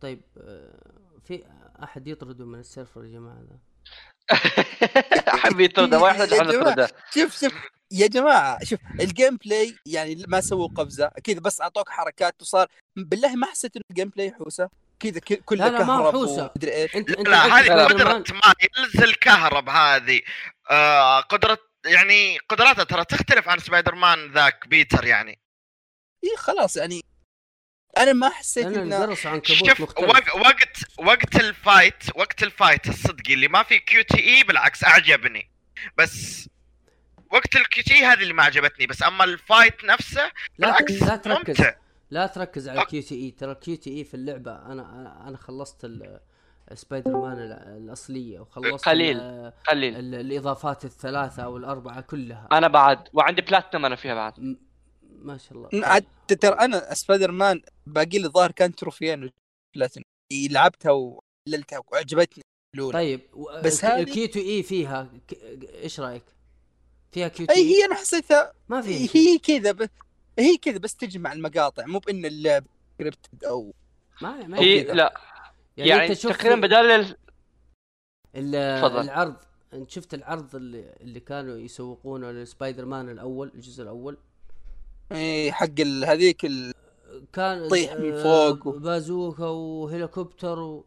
طيب آه، في أحد يطرده من ال server يا جماعة ذا أحب يطرده ما يحتاج يا احد. يطرده. شوف شوف يا جماعة شوف ال gameplay يعني ما سووا قفزة كذا بس أعطوك حركات وصار بالله ما حسيت إن ال gameplay حوسه كذا كله لا، لا، ما. ومدري إيش. انت لا, أنت لا هذه مان قدرة مايلز الكهرب هذه. آه قدرة يعني قدراته ترى تختلف عن سبايدر مان ذاك بيتر يعني. اي خلاص يعني أنا ما حسيت إنه شوف مختلف وق- وقت وقت ال fight وقت ال fight الصدقي اللي ما في QTE بالعكس أعجبني. بس وقت ال QT هذه اللي ما عجبتني بس أما ال fight نفسه لا بالعكس لا تركز. ممتع. لا تركز على ال QTE. ترى ال QTE في اللعبة أنا أنا, أنا خلصت ال- سبايدر مان ال- الأصلية وخلصت قليل. ال- قليل. ال- الإضافات الثلاثة أو الأربعة كلها. أنا بعد وعندي بلاتنم أنا فيها بعد. م- ما شاء الله عاد ترى أنا سبايدر مان باقي لي الظاهر كان تروفيين بلاتين لعبتها وحللتها وعجبتني الاولى طيب و- بس هذه- الكيو تي إي فيها ك- إيش رأيك؟ فيها كيو أي هي أنا حسيتها ما فيها. هي كذا ب... هي كذا بس تجمع المقاطع مو بإن اللعب سكريبتد أو ما ما هي. لا يعني, أنت شفت تقريبا بدال ال-. العرض أنت شفت العرض اللي, اللي كانوا يسوقونه لسبايدر مان الأول الجزء الأول إي حق ال... هذيك ال... كان طيح من آه، فوق و- بازوكا وهليكوبتر و...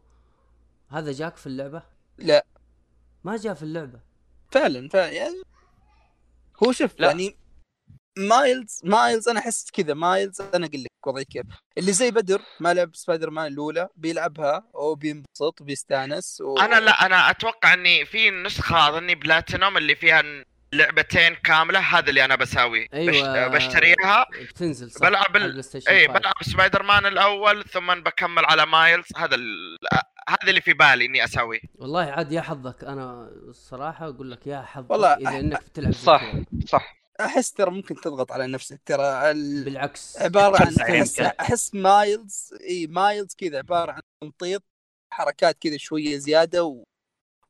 هذا جاك في اللعبة؟ لا ما جاء في اللعبة فعلا فعلا يعني هو شوف لا. يعني مايلز مايلز أنا أحس كذا مايلز أنا أقول لك وضعي كيف اللي زي بدر ما لعب سبايدر مان الأولى بيلعبها وبينبسط وبيستأنس و... أنا لا أنا أتوقع إني في نسخة أظني بلاتينوم اللي فيها لعبتين كاملة هذا اللي أنا بساويه أيوة. بش... بشتريها بتنزل صح بلعب ال- اي 5. بلعب سبايدر مان الأول ثم بكمل على مايلز هذا ال... هذا اللي في بالي إني اسويه والله عاد يا حظك أنا الصراحة أقول لك يا حظك والله إذا إنك بتلعب صح. صح أحس ترى ممكن تضغط على نفسك ترى ال... بالعكس عبارة عن. احس أحس مايلز إي مايلز كذا عبارة عن تمطيط حركات كذا شوية زيادة و...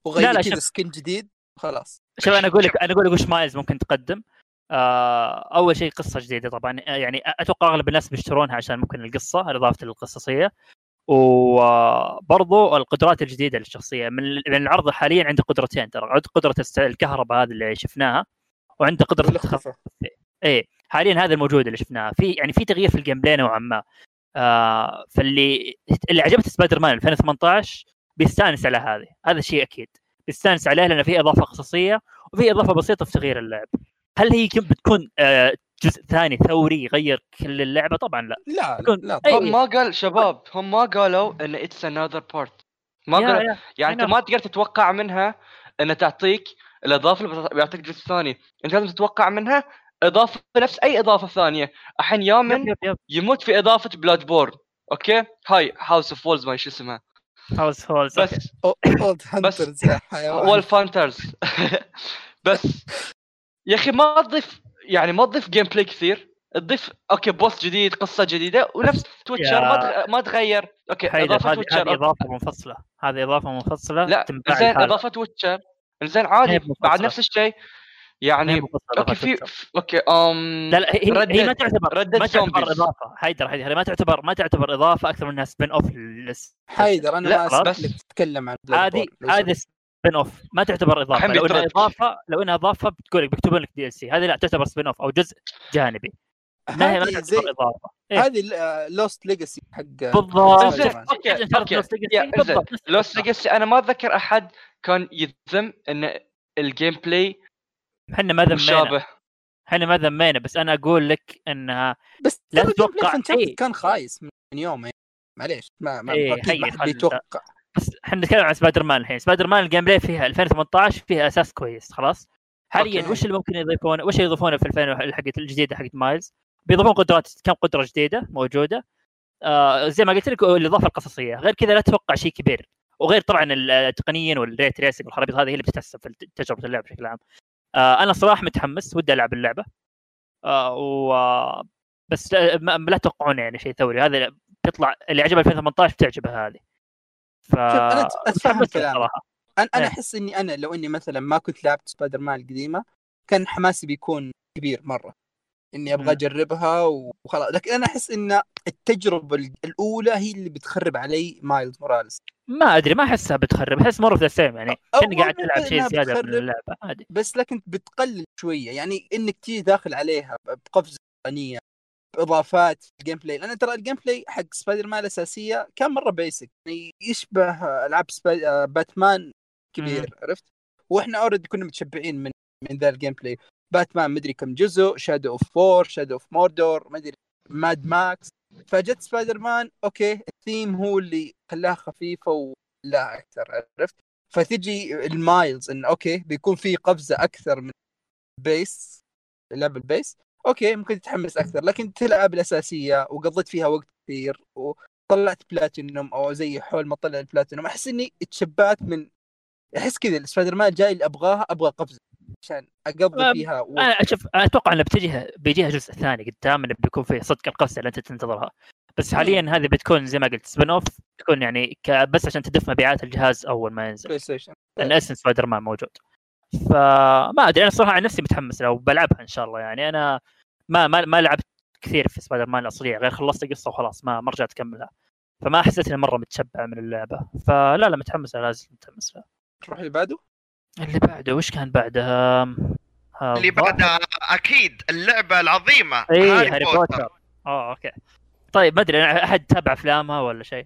وغير كذا. skin جديد خلاص. شوف أنا أقول لك أنا أقول لك وش مايلز ممكن تقدم. آه أول شيء قصة جديدة طبعا. آه، يعني أتوقع أغلب الناس بيشترونها عشان ممكن القصة اضافه القصصية. وبرضو القدرات الجديدة للشخصية. من العرض حاليا عنده قدرتين ترى. عنده قدرة الكهرباء هذه اللي شفناها وعنده قدرة التخفي إيه حاليا هذا الموجود اللي شفناه. في يعني في تغيير في ال gameplay نوعا ما. آه فاللي اللي عجبته سبايدر مان 2018 بيستانس على هذه. هذا شيء أكيد. بيستانس عليه لأن في إضافة قصصيه وفي إضافة بسيطة في تغيير اللعب. هل هي كم بتكون آه جزء ثاني ثوري يغير كل اللعبة؟ طبعا لا. لا لا, يكون- لا أي- هم ما قال شباب هم ما قالوا إن it's another part ما يا- قالوا يا- يعني أنت ما تقدر تتوقع منها إن تعطيك الإضافة اللي بيعطيك جزء ثاني. أنت لازم تتوقع منها إضافة نفس أي إضافة ثانية. الحين يب يامن يب يب. يموت في إضافة بلاد بورن أوكي؟ هاي هاوس اوف وولز ما شو اسمها. هاوس هولز بس. اولد هانترز يا حيوان. والفانترز بس. يا أخي ما تضيف يعني ما تضيف جيم بلاي كثير. تضيف أوكي بوس جديد قصة جديدة ونفس تويتشر ما. ما تغير. أوكي إضافة تويتشر هذه إضافة منفصلة. هذه إضافة منفصلة لا زين. إضافة ويتشر زين عادي. بعد نفس الشيء. يعني أوكي في أوكي أم لا لا هي, هي ما تعتبر Dead ما تعتبر Zombies. إضافة. حيدر حيدر ما تعتبر ما تعتبر إضافة أكثر من إنها سبين اوف للس... حيدر أنا لا، ما أسمح بس- لك تتكلم عن هذه هذه. سبين اوف ما تعتبر إضافة. لو إنها. اضافه لو إنها إضافة بتقول لك بيكتبون لك دي ال سي هذه لا تعتبر سبين اوف أو جزء جانبي. ما هي ما زي تعتبر إضافة. إيه. هذه لوست ليجاسي حق بالضبط. بالضبط، نفس Lost. Legacy أنا ما أتذكر أحد كان يذم إن ال gameplay إحنا ما ذمينا إحنا ما ذمينا بس أنا أقول لك إنها بس لا تتوقع- إيه. كان خايس من يوم يعني معليش ما ما إيه، حد بيتوقع بس إحنا نتكلم عن سبايدر مان الحين. سبايدر مان ال gameplay فيها 2018 فيها أساس كويس خلاص؟ حاليا أوكي. وش اللي ممكن يضيفونه وش يضيفونه في 2000 حقت الجديدة حقت مايلز؟ بيضيفون قدرات كم قدرة جديدة موجودة؟ آه زي ما قلت لك الإضافة القصصية. غير كذا لا تتوقع شيء كبير. وغير طبعا التقنيين وال ray tracing والخرابيط هذه هي اللي بتتحسب في تجربة اللعبه بشكل عام. أنا صراحة متحمس ودي ألعب اللعبة. آه و بس لا, تتوقعون يعني شيء ثوري. هذا بيطلع اللي عجبه 2018 بتعجبه هذه. ف أتفهم كلامك. أنا أنا إيه. أحس إني أنا لو إني مثلا ما كنت لعبت سبايدر مان القديمة كان حماسي بيكون كبير مرة. إني أبغى مم. أجربها وخلاص. لكن أنا أحس إن التجربة ال- الأولى هي اللي بتخرب علي مايلز موراليس ما أدري ما أحسها بتخرب. أحس more of the same يعني. كأني قاعد تلعب شيء زيادة من. اللعبة. عادي. بس لكن بتقلل شوية. يعني انك تيجي داخل عليها بقفزة تقنيه باضافات ال gameplay لأن ترى ال gameplay حق سبايدر مان الأساسية كان مرة basic يعني يشبه ألعاب سباي... آه، باتمان كبير عرفت؟ وإحنا already كنا متشبعين من من ذا ال gameplay باتمان مدري كم جزء Shadow of War Shadow of Mordor مدري ماد ماكس فجت سبايدر مان أوكي الثيم هو اللي خلاها خفيفة ولا أكثر عرفت؟ فتجي المايلز انه أوكي بيكون في قفزة أكثر من base لعب ال base أوكي ممكن تتحمس أكثر لكن تلعب الأساسية وقضيت فيها وقت كثير وطلعت بلاتينوم أو زي حول ما طلع البلاتينوم. أحس إني اتشبعت من أحس كذا السبايدر مان الجاي اللي ابغاها أبغى قفزة. عشان أقضي فيها وقت. أنا أشوف أتوقع إنه بتجيها بيجيها جزء ثاني قدام إنه بيكون فيه صدق القفزه اللي أنت تنتظرها. بس حاليا هذه بتكون زي ما قلت spin-off تكون يعني ك- بس عشان تدف مبيعات الجهاز أول ما ينزل. بلاي ستيشن لأن اسم سبايدر مان موجود. فما أدري أنا صراحة عن نفسي متحمس لو بلعبها إن شاء الله يعني. أنا ما ما, ما لعبت كثير في سبايدر مان الأصلية غير خلصت القصة وخلاص ما ما رجعت أكملها. فما حسيت إني مرة متشبع من اللعبة. فلا لا متحمس لازم متحمس لها. تروح اللي بعده اللي بعده وش كان بعدها؟ آه، اللي بعدها أكيد اللعبة العظيمة اي هاري, بوتر, آه أوكي. طيب ما أدري أحد تابع أفلامها ولا شيء؟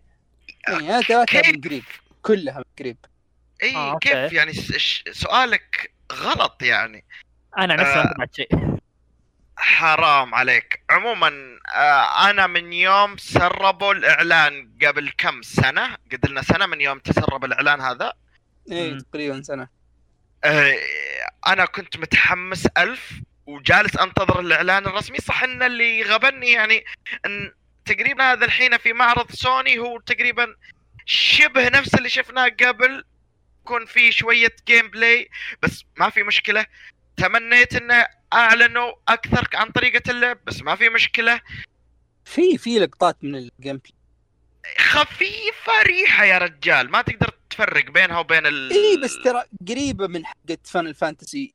يعني أنا تابعتها؟ من قريب كلها من قريب اي آه، أوكي. كيف يعني سؤالك غلط يعني. أنا نفسي ما آه. تابعت شيء. حرام عليك. عموما آه أنا من يوم سربوا الإعلان قبل كم سنة؟ قد لنا سنة من يوم تسرب الإعلان هذا؟ اي مم. تقريبا سنة. أنا كنت متحمس ألف وجالس أنتظر الإعلان الرسمي. صح إن اللي غبني يعني إن تقريبا هذا الحين في معرض سوني هو تقريبا شبه نفس اللي شفناه قبل. يكون في شوية gameplay بس ما في مشكلة. تمنيت إنه أعلنوا أكثر عن طريقة اللعب بس ما في مشكلة. في في لقطات من ال gameplay خفيفة ريحة يا رجال ما تقدر تفرق بينها وبين ال AAA، بس ترى قريبة من حقه فاينل فانتسي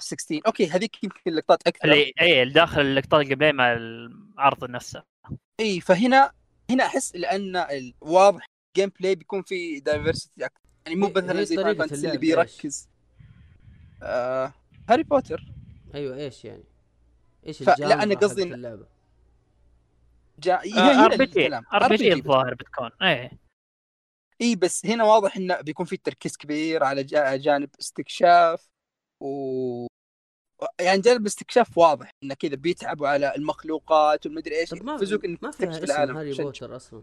16 أوكي هذيك يمكن لقطات أكثر. اللي اي اللي داخل اللقطات القبليه مع العرض نفسه. اي فهنا هنا أحس لأن واضح ال gameplay بيكون في diversity أكثر. يعني مو هي- مثلا هي زي فاينل فانتسي اللي؟ بيركز. آه هاري بوتر أيوه إيش يعني؟ إيش الجانب أنا حق قصدي اللعبة؟ جا... هي RPG الكلام. RPG الظاهر بتكون. إيه. إي بس هنا واضح إنه بيكون في تركيز كبير على جا- جانب استكشاف و يعني جانب استكشاف واضح إنه كذا بيتعبوا على المخلوقات والمدري إيش ما يحفزوك إنك ما تكتشف اسم العالم هاري بوتر أصلا.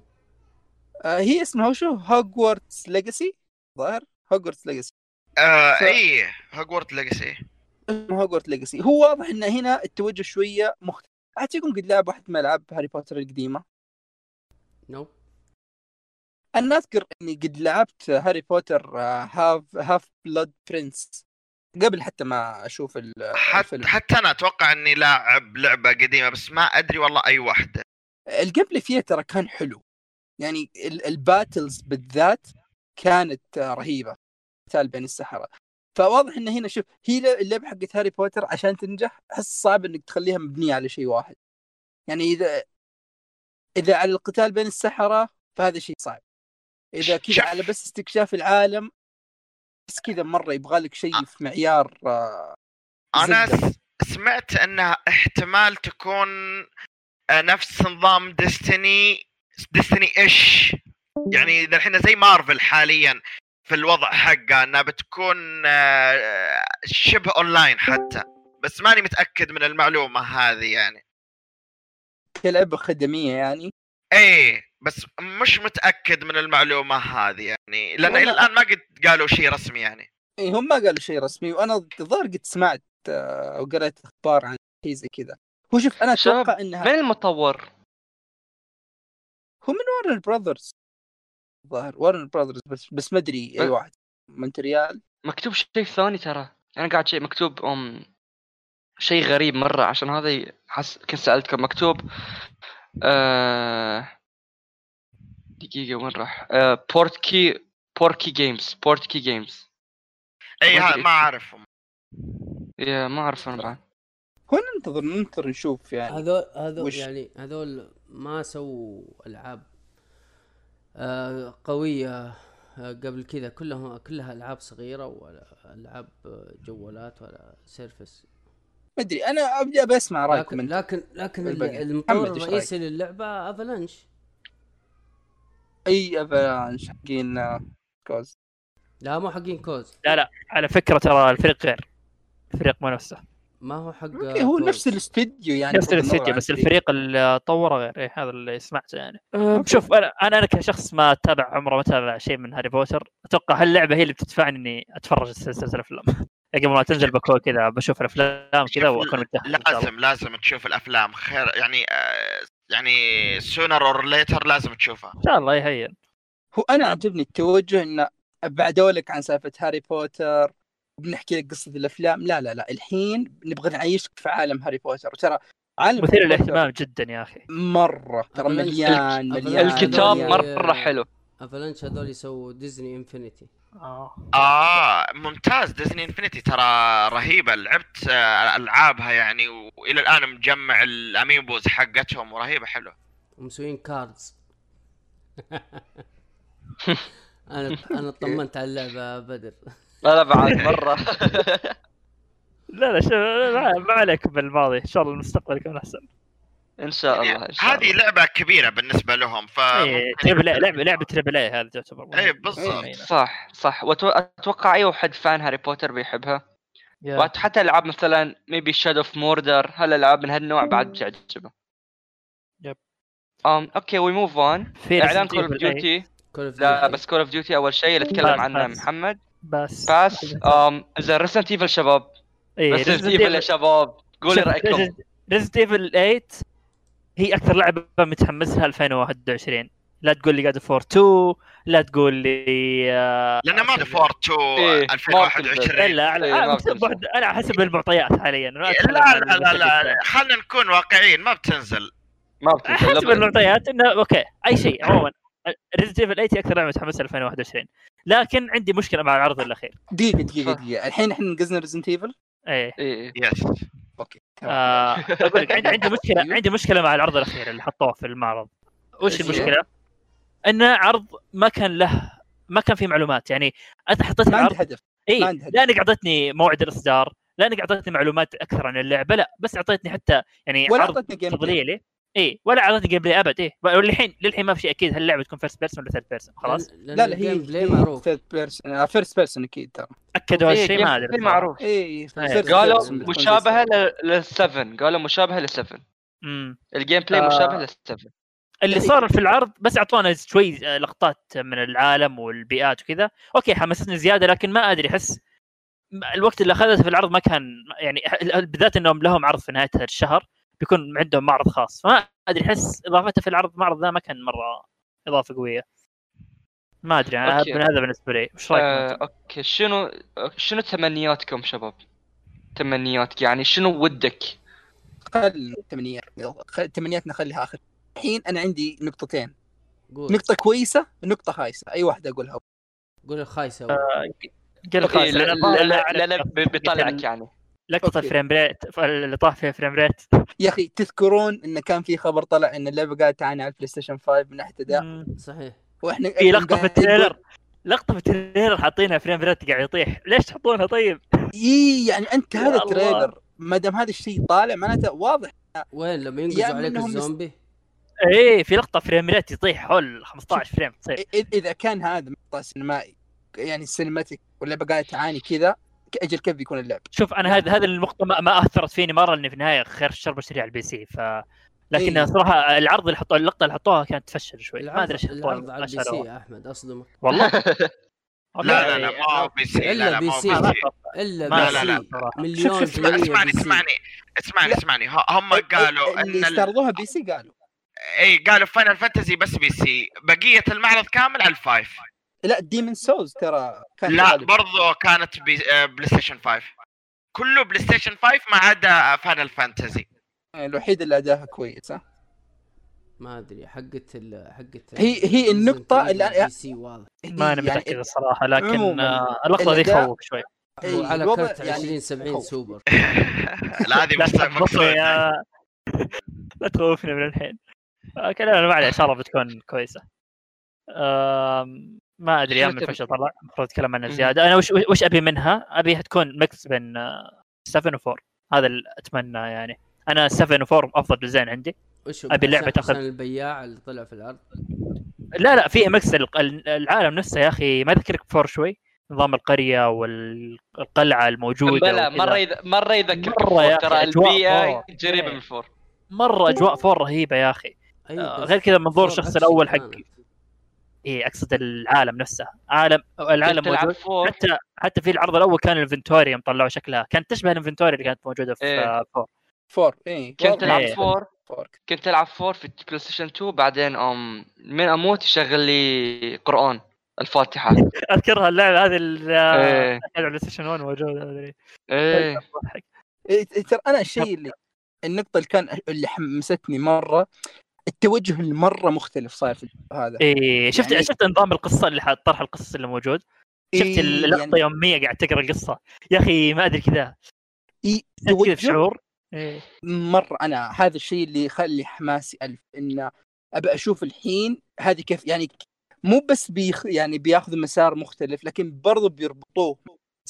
آه هي اسمها وشو Hogwarts Legacy؟ ظاهر؟ Hogwarts Legacy. آه ف- إي Hogwarts Legacy. اسمه Hogwarts Legacy. هو واضح ان هنا التوجه شوية مختلف يكون قد لعب واحد من العاب هاري بوتر القديمة؟ No. أنا أذكر إني قد لعبت هاري بوتر Half Half-Blood Prince قبل حتى ما أشوف الفيلم. حتى أنا أتوقع إني لاعب لعبة قديمة بس ما أدري والله أي واحدة. play فيها ترى كان حلو. يعني ال- ال battles بالذات كانت رهيبة. قتال بين السحرة. فواضح إن هنا شوف هي اللعبة حقت هاري بوتر عشان تنجح أحس صعب إنك تخليها مبنية على شيء واحد. يعني إذا إذا على القتال بين السحرة فهذا شيء صعب. إذا كذا. على بس استكشاف العالم بس كذا مرة يبغى لك شيء في معيار آه، أنا سمعت انها احتمال تكون آه، نفس نظام Destiny Destiny إيش؟ يعني إذا الحين زي مارفل حاليا في الوضع حقه إنها بتكون آه، شبه اونلاين حتى بس ماني متأكد من المعلومة هذه يعني. كلعبة خدمية يعني؟ إيه. بس مش متأكد من المعلومة هذه يعني لأن إلى الآن ما قد قالوا شيء رسمي يعني. إيه هم ما قالوا شيء رسمي وأنا الظاهر قد سمعت آه، أو قرأت أخبار عن شيء زي كذا. هو شوف أنا أتوقع إنها من المطور؟ هو من Warner Brothers الظاهر Warner Brothers بس بس ما أدري أي. واحد. مونتريال مكتوب شيء ثاني ترى. أنا قاعد شيء مكتوب أم شيء غريب مرة عشان هذا حس كنت سألتكم مكتوب آه دقيقة وين راح؟ آه Portkey Portkey Games Portkey Games. اي ما ها- أدري. ما اعرفهم يا ما أعرف أنا بعد. هو ننتظر ننتظر نشوف يعني هذول هذول وش؟ يعني هذول ما سووا ألعاب آه قوية آه قبل كذا. كلها كلها ألعاب صغيرة ولا ألعاب جوالات ولا service ما أدري أنا ابدا أبي أسمع رأيكم لكن انت لكن لكن. المطور الرئيسي للعبة Avalanche. أي Avalanche حقين آه، كوز؟ لا مو حقين كوز. لا لا على فكرة ترى الفريق غير. الفريق مو نفسه. ما هو حق أوكي هو كوز. نفس الاستوديو يعني نفس الاستديو بس الفريق. الفريق اللي طوره غير. إيه هذا اللي سمعته يعني. أه، شوف أنا أنا أنا كشخص ما أتابع عمره ما أتابع شيء من هاري بوتر. أتوقع هاللعبة هي اللي بتدفعني إني أتفرج سلسله الأفلام. قبل ما تنزل بكون كذا بشوف الأفلام كذا وأكون الله. لازم لازم تشوف الأفلام. خير يعني آه يعني sooner or later لازم تشوفها. إن شاء الله يهين هو أنا عجبني التوجه إنه بعدوا لك عن سالفة Harry Potter بنحكي لك قصة الأفلام. لا لا لا الحين نبغى نعيشك في عالم Harry Potter. وترى عالم مثير للاهتمام جدا يا أخي. مرة ترى مليان مليان الكتاب مليان. مرة حلو. Avalanche هذول يسووا Disney Infinity آه. آه ممتاز. Disney Infinity ترى رهيبة. لعبت آه ألعابها يعني وإلى الآن مجمع ال amiibos حقتهم ورهيبة حلوة. ومسوين cards أنا أنا طمنت على اللعبة بدر. لا لا بعد مرة. لا لا شو ما, ما عليك بالماضي. إن شاء الله المستقبل يكون أحسن. إن شاء الله إن شاء هذه الله. لعبة كبيرة بالنسبة لهم ف إيه، triple A، لعبه لعبة triple A هذه تعتبر إيه بالضبط. إيه. صح صح. واتوقع أي واحد fan Harry Potter بيحبها. yeah. وحتى ألعاب مثلا maybe Shadow of Mordor هالالعاب من هالنوع بعد بتعجبه yep. أم okay we move on إعلان Call of إيه. Duty لا بس Call of Duty أول شيء اللي تكلم عنه. محمد. بس. باس أم إذا Resident Evil شباب. إيه Resident Evil يا شباب قولي رأيكم. Resident Evil 8 هي أكثر لعبة متحمسها 2021 لا تقول لي God of War 2 لا تقول لي آه، لأن ما فور 2 إيه، ما 2021 الا على إيه، أنا حسب المعطيات حاليا. لا أتكلم لا عن لا لا. لا. خلينا نكون واقعيين ما بتنزل. ما بتنزل حسب. المعطيات إنه okay أي شيء عموما. Resident Evil 8 هي أكثر لعبة متحمسها 2021 لكن عندي مشكلة مع العرض الأخير. دقيقة دقيقة. دقيقة. الحين إحنا نقزنا Resident Evil إيه. إيه yes okay. آه، أقول لك عندي عندي مشكلة أيوه. عندي مشكلة مع العرض الأخير اللي حطوه في المعرض وش؟ المشكلة؟ انه عرض ما كان له ما كان فيه معلومات يعني أنت حطيت ما عندي هدف إي. لا إنك أعطيتني موعد الإصدار لا إنك أعطيتني معلومات أكثر عن اللعبة لا بس أعطيتني حتى يعني ولا عرض. تضليلي اي ولا اعطتني gameplay أبد إيه. وللحين للحين ما في شيء أكيد هل اللعبة تكون first person ولا third person خلاص. لا لا الجيم هي بلاي معروف. first person first person أكيد ترى. أكدوا إيه، هالشيء ما أدري. معروف. اي first قالوا مشابهة زي- لل7 قالوا مشابهة لل7 امم ال gameplay. مشابه لل7 اللي يعني- صار في العرض بس أعطونا شوي آه، لقطات من العالم والبيئات وكذا. أوكي حمستني زيادة لكن ما أدري أحس الوقت اللي أخذته في العرض ما كان يعني بالذات إنهم لهم عرض في نهاية الشهر. بيكون عندهم معرض خاص. فما أدري أحس إضافته في العرض المعرض ذا ما كان مرة إضافة قوية. ما أدري أنا okay. من هذا بالنسبة لي. وش رايكم آه،؟ okay. شنو شنو تمنياتكم شباب؟ تمنياتك يعني شنو ودك؟ خل تمنيات خل- تمنيات نخليها آخر. الحين أنا عندي نقطتين. قول. نقطة كويسة نقطة خايسة. أي واحدة أقولها؟ قول الخايسة. آه، okay، خلاص لا لا بيطلعك يعني. لقطة. ال frame rate اللي طاح فيها frame rate يا أخي تذكرون إن كان في خبر طلع إن اللعبة قاعدة تعاني على ال PlayStation 5 من ناحية أداء؟ مم. صحيح. وإحنا في لقطة في ال trailer. لقطة في ال trailer حاطينها frame rate قاعد يطيح. ليش تحطونها طيب؟ إي يعني أنت هذا. ال trailer ما دام هذا الشيء طالع معناته واضح. وين؟ لما ينقزوا عليك منهم بس- الزومبي؟ إيه في لقطة frame rate يطيح. حول 15 frame. تصير إ- إذا كان هذا مقطع سينمائي يعني cinematic واللعبة قاعدة تعاني كذا أجل كيف بيكون اللعب؟ شوف أنا هذا هذا النقطة ما, ما أثرت فيني مرة اني في النهاية خير الشر بشتري على ال PC ف لكن إيه. صراحة العرض اللي حطوه اللقطة اللي حطوها كانت تفشل شوي. ما أدري إيش حطوها العرض على ال PC يا أحمد أصدمك. والله؟ لا لا لا ما هو PC. إلا لا لا PC. PC. إلا P لا، لا، C صراحة. مليون اسمعني C. اسمعني اسمعني اسمعني. ه- هم قالوا ان اللي ال- استعرضوها PC قالوا. اي قالوا Final Fantasy بس PC. بقية المعرض كامل على ال five. لا ديمن سولز ترى كان لا غالب. برضو كانت بي... آه، PlayStation 5 كله PlayStation 5 ما عدا Final Fantasy الوحيد اللي أداها كويس ها؟ ما أدري حقت ال حقت هي- هي النقطة اللي أنا- بي سي واضح. ما أنا يعني متأكد الصراحة لكن عموماً، آه، اللقطة دي تخوف شوي. إيه، الوضع كرت يعني 20 70 خوف. سوبر. لا هذه لا تخوفني من الحين. آه، كلامنا ما عليه ان شاء الله بتكون كويسة. آم، ما أدري يا من شنو فش طلع المفروض أتكلم عنها. زياده أنا وش وش أبي منها؟ ابيها تكون ميكس بين 7 و4 هذا اللي أتمنى يعني أنا 7 و4 أفضل ديزاين عندي وش اللعبة عشان- تاخذ- البياع اللي طلع في العرض لا لا في ميكس الق- العالم نفسه يا أخي ما يذكرك فور شوي نظام القرية والقلعة الموجودة بلا. مرة يذ... مرة يذكرك أخي، ترى أجواء البيئه فور. قريبة. من الفور مرة أجواء فور رهيبة يا أخي آه، غير كذا منظور فور الشخص الأول حق. اي أقصد العالم نفسه. عالم العالم موجود. فور حتى حتى في العرض الأول كان الانفنتوريوم طلعوا شكلها. كانت تشبه الانفنتوري اللي كانت موجودة في إيه. فور. فور اي كنت تلعب إيه. فور. فور. كنت تلعب فور في بلاي ستيشن 2 بعدين أم من أموت يشغل لي قرآن الفاتحة. أذكرها اللعبة هذه اللي إيه. على البلاي ستيشن 1 موجودة مدري إيه. أضحك. إيه، ترى أنا الشيء اللي النقطة اللي كان اللي حمستني مرة التوجه المرة مختلف صاير في هذا. إيه شفت يعني- شفت نظام القصة اللي طرح القصص اللي موجود؟ شفت إيه، اللقطة يعني يوم مية قاعد تقرأ القصة؟ يا أخي ما أدري كذا. إيه، كذا شعور؟ إيه. مرة. أنا هذا الشيء اللي يخلي حماسي ألف إن أبى أشوف الحين هذه كيف يعني مو بس بيخ يعني بياخذ مسار مختلف لكن برضو بيربطوه.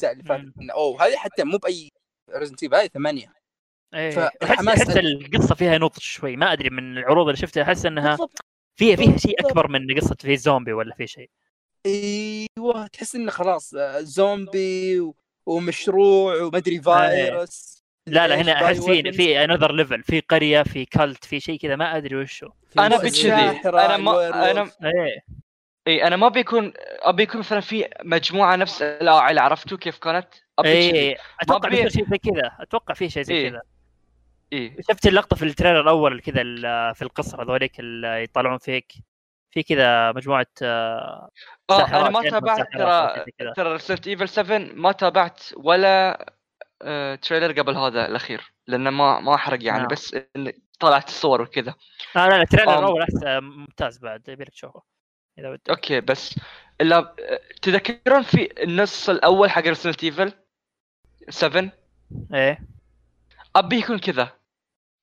اللي فاتت أوه هذه حتى مو بأي ريزنت هذه ثمانية. إيه. احس ألف. القصة فيها نضج شوي. ما أدري من العروض اللي شفتها أحس إنها فيها فيها شيء. أكبر من قصة في زومبي ولا في شيء. أيوه تحس إنه خلاص آه، زومبي و- ومشروع ومدري فايروس لا لا هنا أحس في باي في another level في قرية في cult في شيء كذا ما أدري وشو في أنا الساحرة، أنا ما أنا. إيه. إي أنا ما بيكون ابي يكون مثلا في مجموعة نفس الاوعي عرفتوا كيف كانت؟ ابي إيه. أتوقع بيصير شيء زي كذا. أتوقع في شيء زي إيه. كذا. اي شفت اللقطة في ال trailer الأول كذا في القصر هذوليك اللي يطلعون فيك في كذا مجموعة آه، آه ساحرات، أنا ما تابعت ترى. ترى Resident Evil 7 ما تابعت ولا آه trailer قبل هذا الأخير لأنه ما ما أحرق يعني نعم. بس طلعت الصور وكذا آه لا لا ال trailer. الأول احسن ممتاز بعد يبيلك تشوفه إذا ودك أوكي بس إلا آه، تذكرون في النص الأول حق Resident Evil 7 إيه أبي يكون كذا.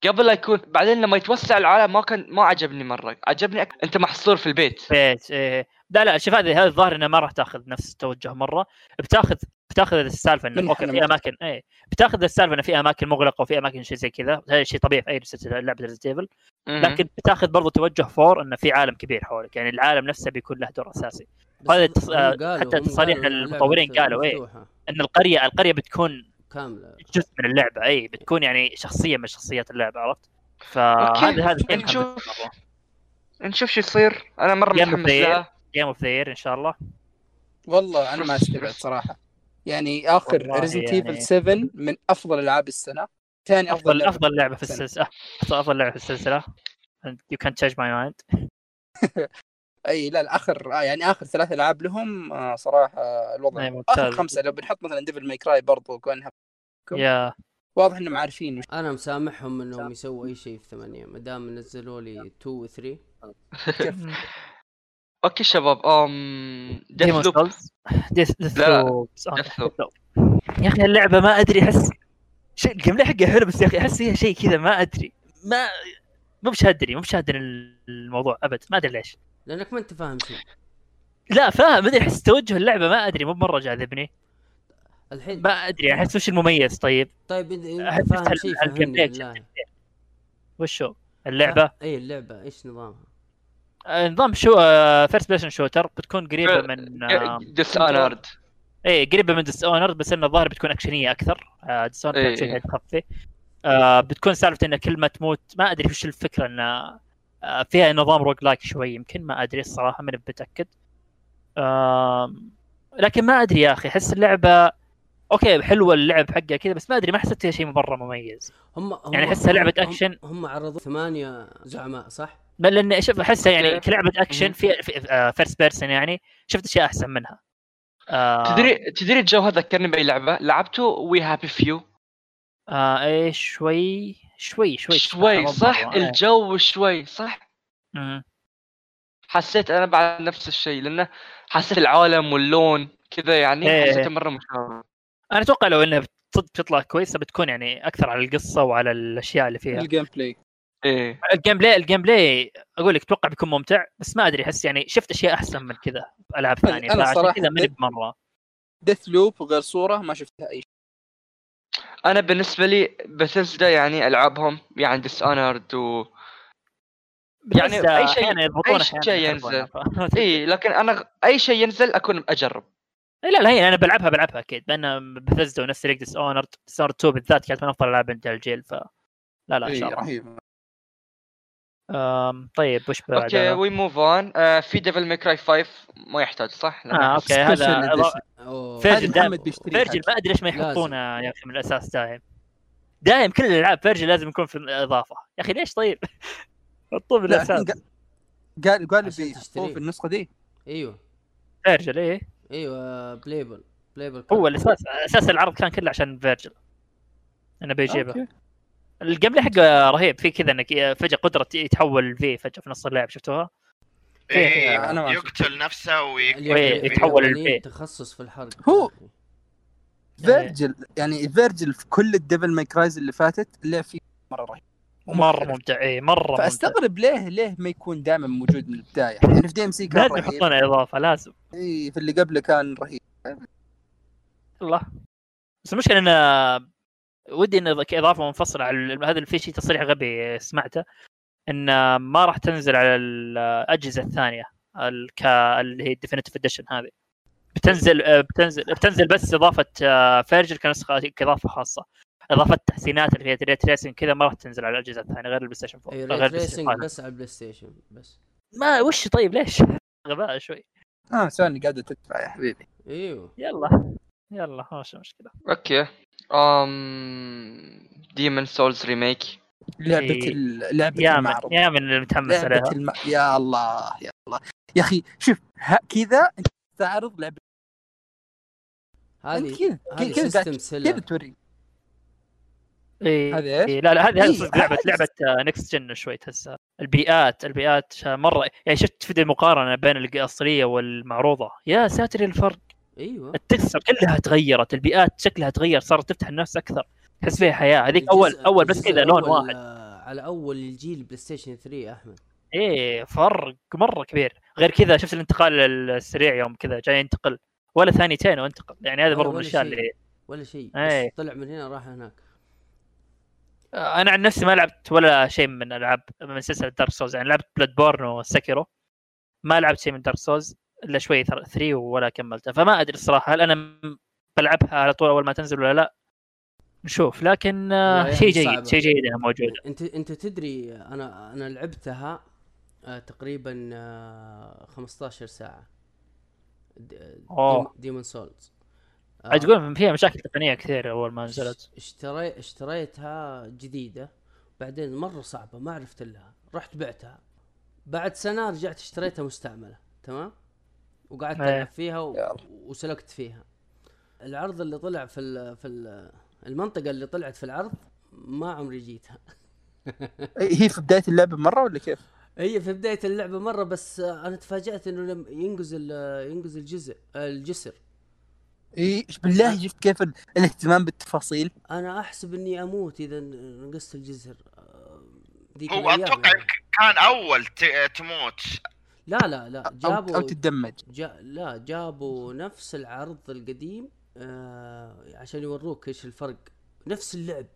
قبل لا يكون بعدين لما يتوسع العالم ما كان ما عجبني مرة. عجبني أك... أنت محصور في البيت. بيت إيه. لا لا شوف هذه هذا الظاهر إنها ما راح تأخذ نفس التوجه مرة. بتأخذ بتأخذ السالفة انه أوكي في. أماكن إيه. بتأخذ السالفة انه في أماكن مغلقة وفي أماكن شيء زي كذا. هذا شيء طبيعي في أي لعبة Resident Evil مهم. لكن بتأخذ برضو توجه four انه في عالم كبير حولك. يعني العالم نفسه بيكون له دور أساسي. هذا التص- حتى تصاريح المطورين قالوا إيه. مفتوحة. إن القرية القرية بتكون كاملة جزء من اللعبة إي بتكون يعني شخصية من شخصيات اللعبة عرفت؟ فهذا هذا شيء نشوف. نشوف شو يصير أنا مرة متحمس. لها game of the إن شاء الله والله أنا ما استبعد صراحة يعني آخر Resident يعني- Evil 7 من أفضل ألعاب السنة ثاني أفضل افضل لعبة. أفضل لعبة في. السلسلة أفضل- أفضل لعبة في السلسلة you can't change my mind أي لا لا اخر آه يعني آخر ثلاث ألعاب لهم آه صراحة الوضع آخر. خمسة لو بنحط مثلا Devil May Cry برضو كونها؟ يا. واضح إنهم عارفين أنا مسامحهم إنهم يسووا أي شيء في ثمانية. ما دام نزلوا لي 2 و 3 أوكي شباب أم Deathloop Deathloop. يا أخي اللعبة ما أدري أحس شيء ال game حقها حلو بس يا أخي أحس فيها شيء كذا ما أدري. ما مو بشادني مو بشادني الموضوع أبد. ما أدري ليش. لأنك ما أنت فاهم شيء. لا فاهم. مدري أحس توجه اللعبة ما أدري مو مره جاذبني. الحين ما أدري أحس وش المميز؟ طيب. طيب انت فاهم شيء بالله وشو اللعبة؟ اي اللعبة. إيش نظامها؟ آه، نظام شو first person shooter بتكون قريبة من آه، Dishonored إيه قريبة من Dishonored بس إنه الظاهر بتكون اكشنيه أكثر. آه Dishonored إيه. اكشنيه تخفي آه بتكون سالفة ان كل ما تموت. ما أدري وش الفكرة ان آه فيها نظام roguelike شوي يمكن. ما أدري الصراحة ماني متأكد. آه لكن ما أدري يا أخي أحس اللعبة أوكي حلوة اللعب حقها كذا بس ما أدري ما حسيت فيها شيء مره مميز هم, هم يعني أحسها لعبة هم- أكشن. هم عرضوا ثمانية زعماء صح؟ ما لأن شوف أحسها يعني. كلعبة اكشن. في, في آه first person يعني شفت أشياء أحسن منها آه تدري تدري الجو هذا ذكرني بأي لعبة لعبته We Happy Few آه إيه شوي شوي شوي شوي صح. إيه. الجو شوي صح مم. حسيت أنا بعد نفس الشيء لأنه حسيت العالم واللون كذا يعني إيه. حسيته مرة مشابه أنا أتوقع لو انها صدق بتطلع كويسة بتكون يعني أكثر على القصة وعلى الأشياء اللي فيها. ال gameplay إيه. ال gameplay ال gameplay أقول لك أتوقع بيكون ممتع بس ما أدري أحس يعني شفت أشياء أحسن من كذا في ألعاب ثانية فعشان صراحة كذا ماني بمرة. Deathloop غير صورة ما شفتها أي شيء. أنا بالنسبة لي بثزدا يعني ألعابهم يعني Dishonored و يعني أي شيء- يضبطون أحياناً شيء. ينزل. اي لكن أنا أي شيء ينزل أكون أجرب. لا لا هي أنا بلعبها بلعبها أكيد لأن بثزدا ونفس ليك Dishonored Dishonored 2 بالذات كانت من أفضل العاب عند الجيل ف لا لا إن شاء الله. رهيب. أم، طيب وش بعد؟ أوكي وي move on في Devil May Cry 5 ما يحتاج صح؟ لأن آه أوكي هذا. Vergil دائما Vergil ما أدري ليش ما. يحطونه يا أخي من الأساس دايم دايم كل الألعاب Vergil لازم يكون في الإضافة. يا أخي ليش طيب؟ حطوه من لا الأساس. قال- قال بيحطوه. في النسخة دي. إيوه. Vergil إيه. إيوه playable playable هو الأساس أساس العرض كان كله عشان Vergil انه بيجيبه. ال game حقه رهيب في كذا إنك فجأة قدرة يتحول في فجأة في نص اللعب شفتوها؟ إيه أنا يقتل نفسه ويقتل الياباني- يتحول اليابانيين البيت. تخصص في الحرق هو- أخي. Vergil يعني Vergil في كل ال Devil May Crys اللي فاتت اللي فيه مرة رهيب مره ممتع. إيه مرة ممتع. فأستغرب ليه ليه ما يكون دائما موجود من البداية؟ يعني في DMC كان لازم يحطون إضافة لازم. إي في اللي قبله كان رهيب. الله. بس المشكلة إن ودي إن كاضافه منفصلة على هذا في شيء تصريح غبي سمعته. إن ما راح تنزل على الأجهزة الثانية اللي هي ال definitive edition هذه. بتنزل آه، بتنزل بتنزل بس إضافة آه، Vergil كنسخة كإضافة خاصة. إضافة تحسينات اللي فيها ray tracing كذا ما راح تنزل على الأجهزة الثانية غير ال PlayStation 4 أي غير ال PlayStation tracing 5. بس على ال PlayStation بس. ما وش طيب ليش؟ غباء شوي. آه سوني قاعدة تدفع يا حبيبي. إيوه. يلا. يلا ماشي مشكلة. أوكي. أم Demon's Souls remake لعبة إيه. ال- لعبة يا من المعرض يا من المتحمس عليها لعبة الم... يا الله يا الله. يا أخي شوف ها كذا أنت تعرض لعبه هذه كذا كذا توري إيه هذه إيش؟ إيه لا لا هذه إيه، لعبه لعبة next gen شوي تحسها. البيئات البيئات مرة يعني شفت فيديو مقارنة بين الأصلية والمعروضة؟ يا ساتر الفرق. أيوه. ال texture كلها تغيرت البيئات شكلها تغير صارت تفتح النفس أكثر تحس فيها حياة. هذيك اول أول بس كذا لون واحد. آه، على أول الجيل بلاي ستيشن 3 يا أحمد. إيه فرق مرة كبير. غير كذا شفت الانتقال السريع يوم كذا جاي ينتقل. ولا ثانيتين وانتقل. يعني هذا برضه من الأشياء. اللي ولا شيء. بس طلع من هنا راح هناك. أنا عن نفسي ما لعبت ولا شيء من ألعاب من سلسله دارك سولز يعني لعبت بلاد بورن وسكيرو. ما لعبت شيء من دارك سولز إلا شوي 3 ولا كملتها فما أدري الصراحة هل أنا بلعبها على طول أول ما تنزل ولا لا. نشوف. لكن آه، يا شيء جيد. شيء جيد إنها موجودة. أنت أنت تدري أنا أنا لعبتها آه، تقريبا آه، 15 ساعة. أوه. ديمون سولز. تقول فيها مشاكل تقنية كثير أول ما نزلت. اشتري اشتريتها جديدة بعدين مرة صعبة ما عرفت لها رحت بعتها. بعد سنة رجعت اشتريتها مستعملة تمام؟ وقعدت إيه. العب فيها و... وسلكت فيها. العرض اللي طلع في ال... في ال... المنطقة اللي طلعت في العرض ما عمري جيتها. هي في بداية اللعبة مرة ولا كيف؟ هي في بداية اللعبة مرة بس آه، أنا تفاجأت إنه لم ينقز ال- ينقز الجزء آه، الجسر. إي بالله شفت كيف ال- الاهتمام بالتفاصيل؟ أنا أحسب إني أموت إذا نقصت الجسر آه، ذيك هو أتوقع يعني. كان أول ت- تموت. لا لا لا أو, جابوا أو تدمج جا لا جابوا نفس العرض القديم آه عشان يوروك إيش الفرق. نفس اللعب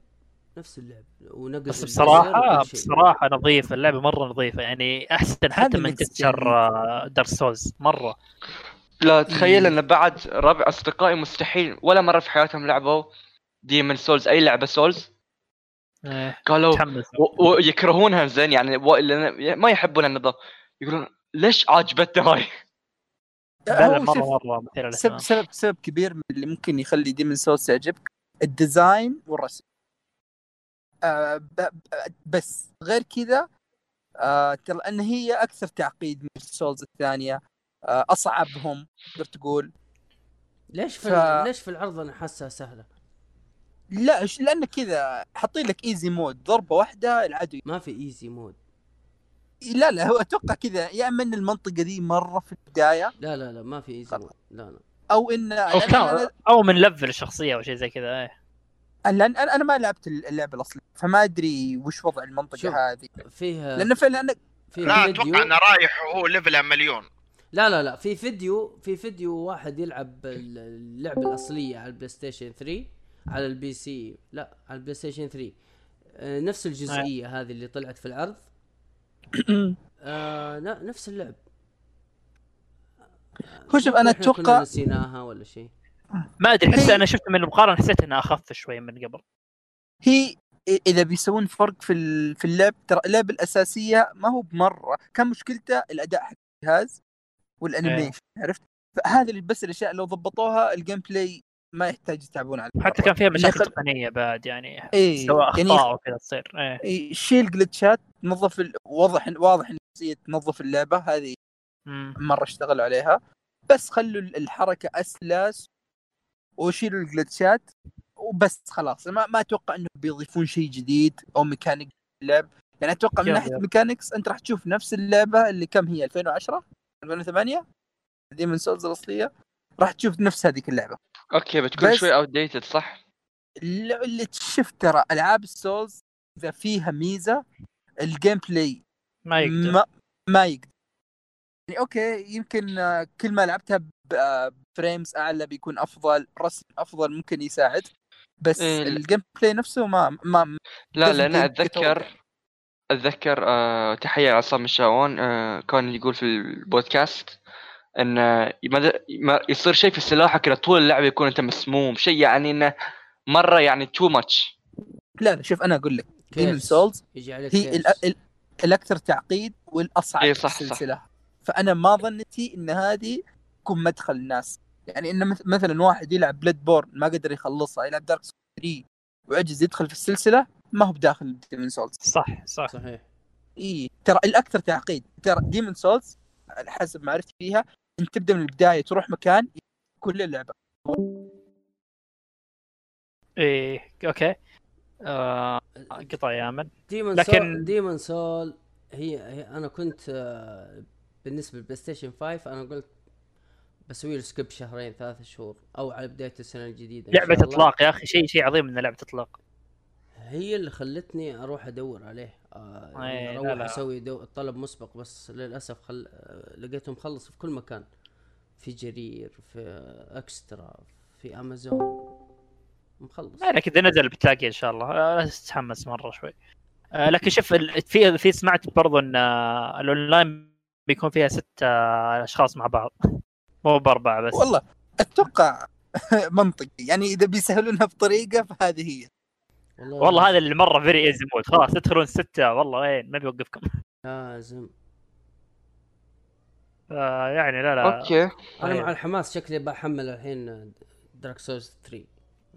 نفس اللعب ونقص بس الجزر شيء. بصراحة نظيفه اللعبة مرة نظيفة يعني أحسن حتى من texture دارك سولز مرة. لا تخيل إيه. إن بعد ربع أصدقائي مستحيل ولا مرة في حياتهم لعبوا ديمن سولز أي لعبة سولز إيه، قالوا ويكرهونها زين يعني و- لأن- ما يحبون النظام. يقولون ليش عاجبتنا هاي؟ لا لا هو مرة شوف، مرة مثيرة سبب سبب سبب كبير من اللي ممكن يخلي ديمن سولز يعجبك ال design والرسم. آه ب- ب- بس غير كذا آه ترى إن هي أكثر تعقيد من السولز الثانية. أصعبهم تقدر تقول. ليش في ف- ليش في العرض أنا حاسها سهلة؟ لا ش- لأن كذا حاطين لك easy mode ضربة واحدة العدو. ما في easy mode لا لا هو أتوقع كذا يا إما إن المنطقة دي مرة في البداية. لا لا لا ما في easy mode لا لا. أو ان أو كان أنا- أو من level الشخصيه أو شيء زي كذا إيه. لأن أنا ما لعبت اللعبة الأصلية فما أدري وش وضع المنطقة شوف. هذه. فيه لأن فعلا أنا فيه لا أتوقع إنه رايح وهو ليفله مليون. لا لا لا في فيديو في فيديو واحد يلعب اللعبة الأصلية على البلاي ستيشن 3 على البي سي لا على البلاي ستيشن 3 آه، نفس الجزئية هذه اللي طلعت في العرض. آه لا نفس اللعب. هو شوف أنا أتوقع نسيناها ولا شيء. ما أدري احس هي- أنا شفت من المقارنة حسيت إنها أخف شوي من قبل. هي إذا بيسوون فرق في ال- في اللعب ترى اللعبة الأساسية ما هو بمرة. كان مشكلته الأداء حق الجهاز وال animation عرفت؟ فهذه اللي بس الأشياء لو ضبطوها ال gameplay ما يحتاج يتعبون عليه حتى كان فيها مشاكل يخل- تقنية بعد يعني إيه، سواء يعني أخطاء وكذا تصير إيه. إيه، شيل جلتشات نظف ال... واضح واضح إن تنظف اللعبة هذه مم. مرة اشتغلوا عليها. بس خلوا ال- الحركة أسلس وشيلوا الجلتشات وبس خلاص. ما, ما أتوقع إنه بيضيفون شيء جديد أو ميكانيك اللعب يعني أتوقع من ناحية. mechanics أنت راح تشوف نفس اللعبة اللي كم هي 2010 2008 ديمن سولز الأصلية راح تشوف نفس هذيك اللعبة okay بتكون شوي outdated صح؟ اللي اللي تشوف ترى ألعاب السولز إذا فيها ميزة ال gameplay ما يقدر ما, ما يقدر يعني okay يمكن آه، كل ما لعبتها ب- آه، ب frames أعلى بيكون أفضل رسم أفضل ممكن يساعد بس إيه، لا. ال gameplay نفسه ما ما لا لأن get- أتذكر. أتذكر آه تحية لعصام الشاوون آه كان يقول في البودكاست إن آه، ماذا- ما- يصير شيء في السلاحه كذا طول اللعبه يكون أنت مسموم شيء يعني إنه مرة يعني too much لا لا شوف أنا أقول لك ديمن سولز هي الأكثر تعقيد والأصعب إيه في صح. السلسله فأنا ما ظنتي إن هذه تكون مدخل الناس. يعني إن مث- مثلا واحد يلعب بلاد بورن ما قدر يخلصها يلعب دارك 3 وعجز يدخل في السلسلة ما هو بداخل ديمن سولز صح صح. صحيح. إي ترى الأكثر تعقيد. ترى ديمن سولز على حسب معرفتي فيها أنت تبدأ من البداية تروح مكان كل اللعبة. إيه okay. آه قطع يا امل ديمون لكن-. سول ديمون سول هي, هي أنا كنت آه، بالنسبة للبلاي ستيشن 5 أنا قلت بسوي له skip شهرين ثلاثة شهور أو على بداية السنة الجديدة لعبة. إطلاق يا أخي شيء شيء عظيم إن لعبة إطلاق. هي اللي خلتني أروح أدور عليه. آه إيه، يعني لا، أروح لا. أسوي دو... طلب مسبق بس للأسف خل... آه، لقيته مخلص في كل مكان. في جرير في إكسترا في أمازون. مخلص. يعني كذا نزل بتلاقيه إن شاء الله. لا تتحمس مرة شوي. آه لكن شوف ال- في في سمعت برضو إن آه، الأونلاين بيكون فيها ست آه، أشخاص مع بعض. مو بأربعة بس. والله أتوقع منطقي. يعني إذا بيسهلونها بطريقة فهذه هي. والله, والله هذا اللي مرة very easy mode خلاص تدخلون ستة. والله وين ما بيوقفكم. لازم آه يعني لا لا. okay. أنا طيب. مع الحماس شكلي بحمل الحين دارك سولز 3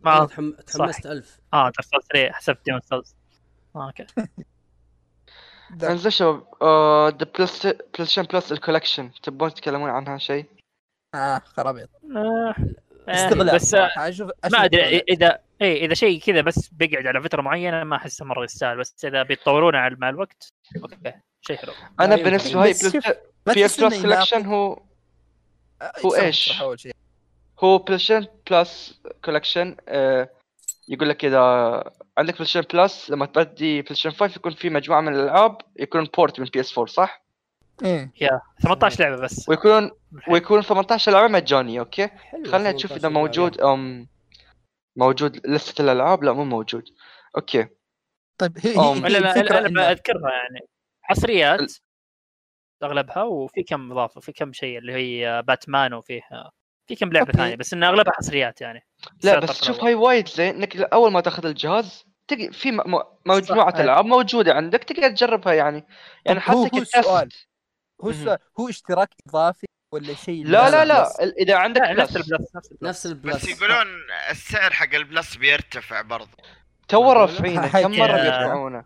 ما تحم... تحمست ألف. آه دارك سولز 3 حسبت ديمون سولز okay. انزين شباب ذا بلايستيشن بلس ال collection تبون تتكلمون عنها شيء؟ آه خرابيط. آه آه، استغلال. بس آه، ما أدري. اذا اي إذا شيء كذا بس بيقعد على فترة معينة ما أحسه مرة يستاهل بس إذا بيتطورون على مع الوقت okay شيء حلو أنا يمكن. بالنسبة تحس إنه بلس collection؟ هو آه، هو شيء هو بلايستيشن بلس collection آه يقول لك إذا عندك بلايستيشن بلس لما تبدي بلايستيشن 5 يكون في مجموعة من الألعاب يكون port من بي اس 4 صح؟ إيه 18 لعبة بس ويكون ويكون 18 لعبة مجانيه okay حلو خلينا نشوف إذا 18 لعبة. موجود ام موجود لسته الألعاب لا مو موجود okay طيب هي, أم. هي لا لا أنا إن أذكرها يعني حصريات أغلبها وفي كم إضافة في كم شيء اللي هي باتمان وفيها في كم لعبة. ثانية بس إن أغلبها حصريات يعني لا بس شوف. هاي وايد زين إنك اول ما تأخذ الجهاز تلقى في م- م- مجموعة. ألعاب موجودة عندك تقدر تجربها يعني يعني هو- حتى هو السؤال. هو. السؤال هو اشتراك إضافي ولا شيء لا لا؟ لا إذا عندك لا نفس بلس البلس نفس البلس نفس البلس بس يقولون السعر حق البلس بيرتفع برضه تو؟ رافعينه كم مرة. بيرفعونه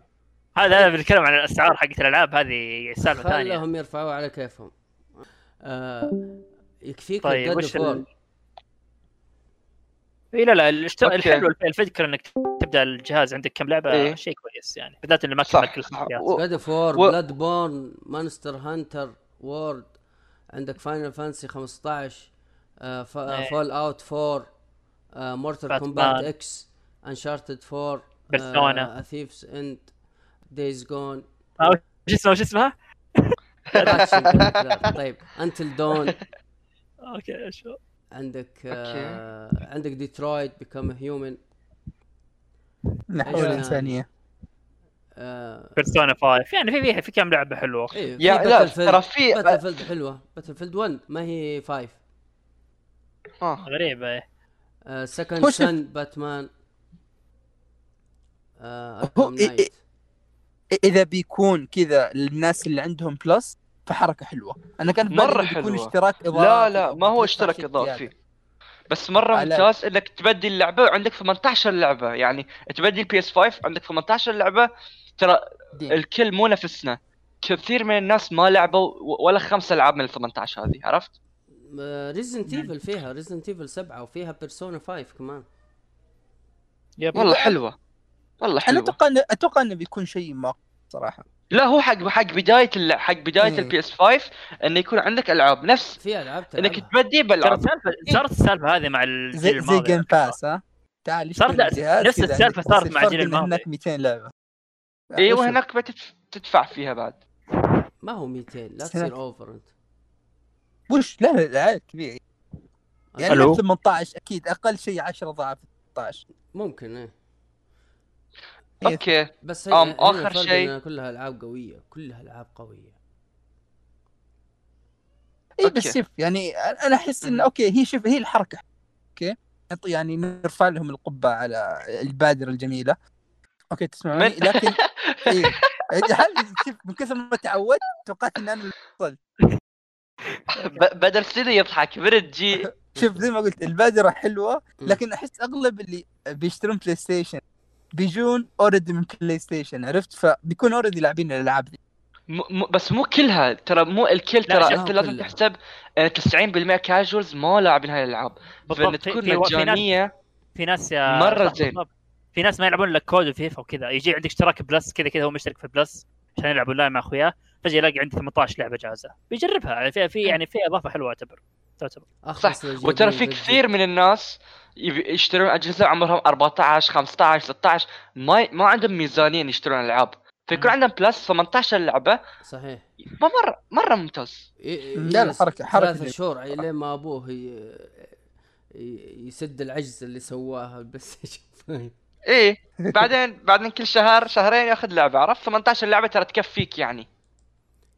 هذا أنا بنتكلم عن الأسعار حقت الألعاب هذه سالفة ثانية خلهم يرفعوا على كيفهم آه يكفيك طيب وش ال... إي لا لا. الحلو الفكرة إنك تبدأ الجهاز عندك كم لعبة إيه. شيء كويس يعني بالذات اللي ما صح، كمل كل. و- جاد اوف وور و- بلاد بورن مانستر هانتر وورد عندك Final Fantasy 15 إيه. Fallout 4 Mortal. Kombat X Uncharted 4 Persona. Thief's End Days Gone شو اسمه شو اسمها؟ طيب Until Dawn okay شو عندك آه عندك Detroit Become Human نحو الإنسانية Persona 5 يعني في في في كم لعبة حلوة إيه يا لا ترى في Battlefield حلوة. Battlefield 1 ما هي 5 آه. غريبة إيه. Second Son باتمان آه هو إيه- إيه- إذا بيكون كذا للناس اللي عندهم بلس فحركة حلوة. أنا كان إنه بيكون حلوة. اشتراك إضافي. لا لا ما هو أشتراك إضافي. بس مرة ممتاز إنك تبدي اللعبة وعندك 18 لعبة. يعني تبدي البي اس 5 عندك 18 لعبة. ترى. الكل مو نفسنا. كثير من الناس ما لعبوا ولا خمس ألعاب من ال 18 هذه عرفت؟ Resident Evil فيها Resident Evil 7 وفيها Persona 5 كمان. yep والله حلوة. والله أنا حلوة. أتوقع انه أتوقع إنه بيكون شيء ما صراحة. لا هو حق حق بداية اللع... حق بداية إيه. البي اس 5 إنه يكون عندك ألعاب. نفس في ألعاب إنك تبدي ترى بالعاب السالفه صارت السالفة هذه مع الجيل زي زي الماضي. Game Pass ها؟ تعال صارت نفس السالفة صارت مع الجيل الماضي. هناك 200 لعبة. أيوه؟ هناك بتدف... تدفع فيها بعد. ما هو 200 لا. تصير over أنت. وش؟ لا لا العدد كبير. يعني ألو؟ نفس 18 أكيد. أقل شيء 10 ضعف 18 ممكن إيه. إيه. okay. بس أم، هي آخر آخر شيء- كلها العاب قوية كلها العاب قوية. اي. بس شوف يعني أنا أحس انه okay هي شوف هي الحركة. okay؟ يعني نرفع لهم القبعة على البادرة الجميلة. okay تسمعوني من- لكن إيه. هل شوف من كثر ما تعودت توقعت ان أنا اللي وصلت. بدل سيدي يضحك برد جي شوف زي ما قلت البادرة حلوة. لكن أحس أغلب اللي بيشترون بلاي ستيشن بيجون already من بلاي ستيشن عرفت فبيكون already لاعبين الألعاب دي م... م... بس مو كلها ترى مو الكل ترى أنت لازم. تحسب آه، 90% casuals ما لاعبين هاي الألعاب فإن بالضبط في, تكون ناس مجانية في ناس يا مرة زين. في ناس ما يلعبون الا كود وفيفا وكذا. يجي عندك اشتراك بلس كذا كذا هو مشترك في بلس عشان يلعب أونلاين مع أخوياه. فجأة يلاقي عندي 18 لعبة جاهزة. بيجربها. في, في يعني في إضافة حلوة أعتبر. تعتبر. صح. وترى في. كثير من الناس يشترون أجهزة عمرهم 14 15 16 ما ما عندهم ميزانية يشترون ألعاب. فيكون. عندهم بلس 18 لعبه صحيح. ما مره مرة ممتاز. لا، لا، حركة ثلاثة زي- شهور لين ما أبوه ي... يسد العجز اللي سواها. البلاي ستيشن إيه. بعدين بعدين كل شهر شهرين ياخذ لعبة عرفت؟ 18 لعبة ترى تكفيك يعني.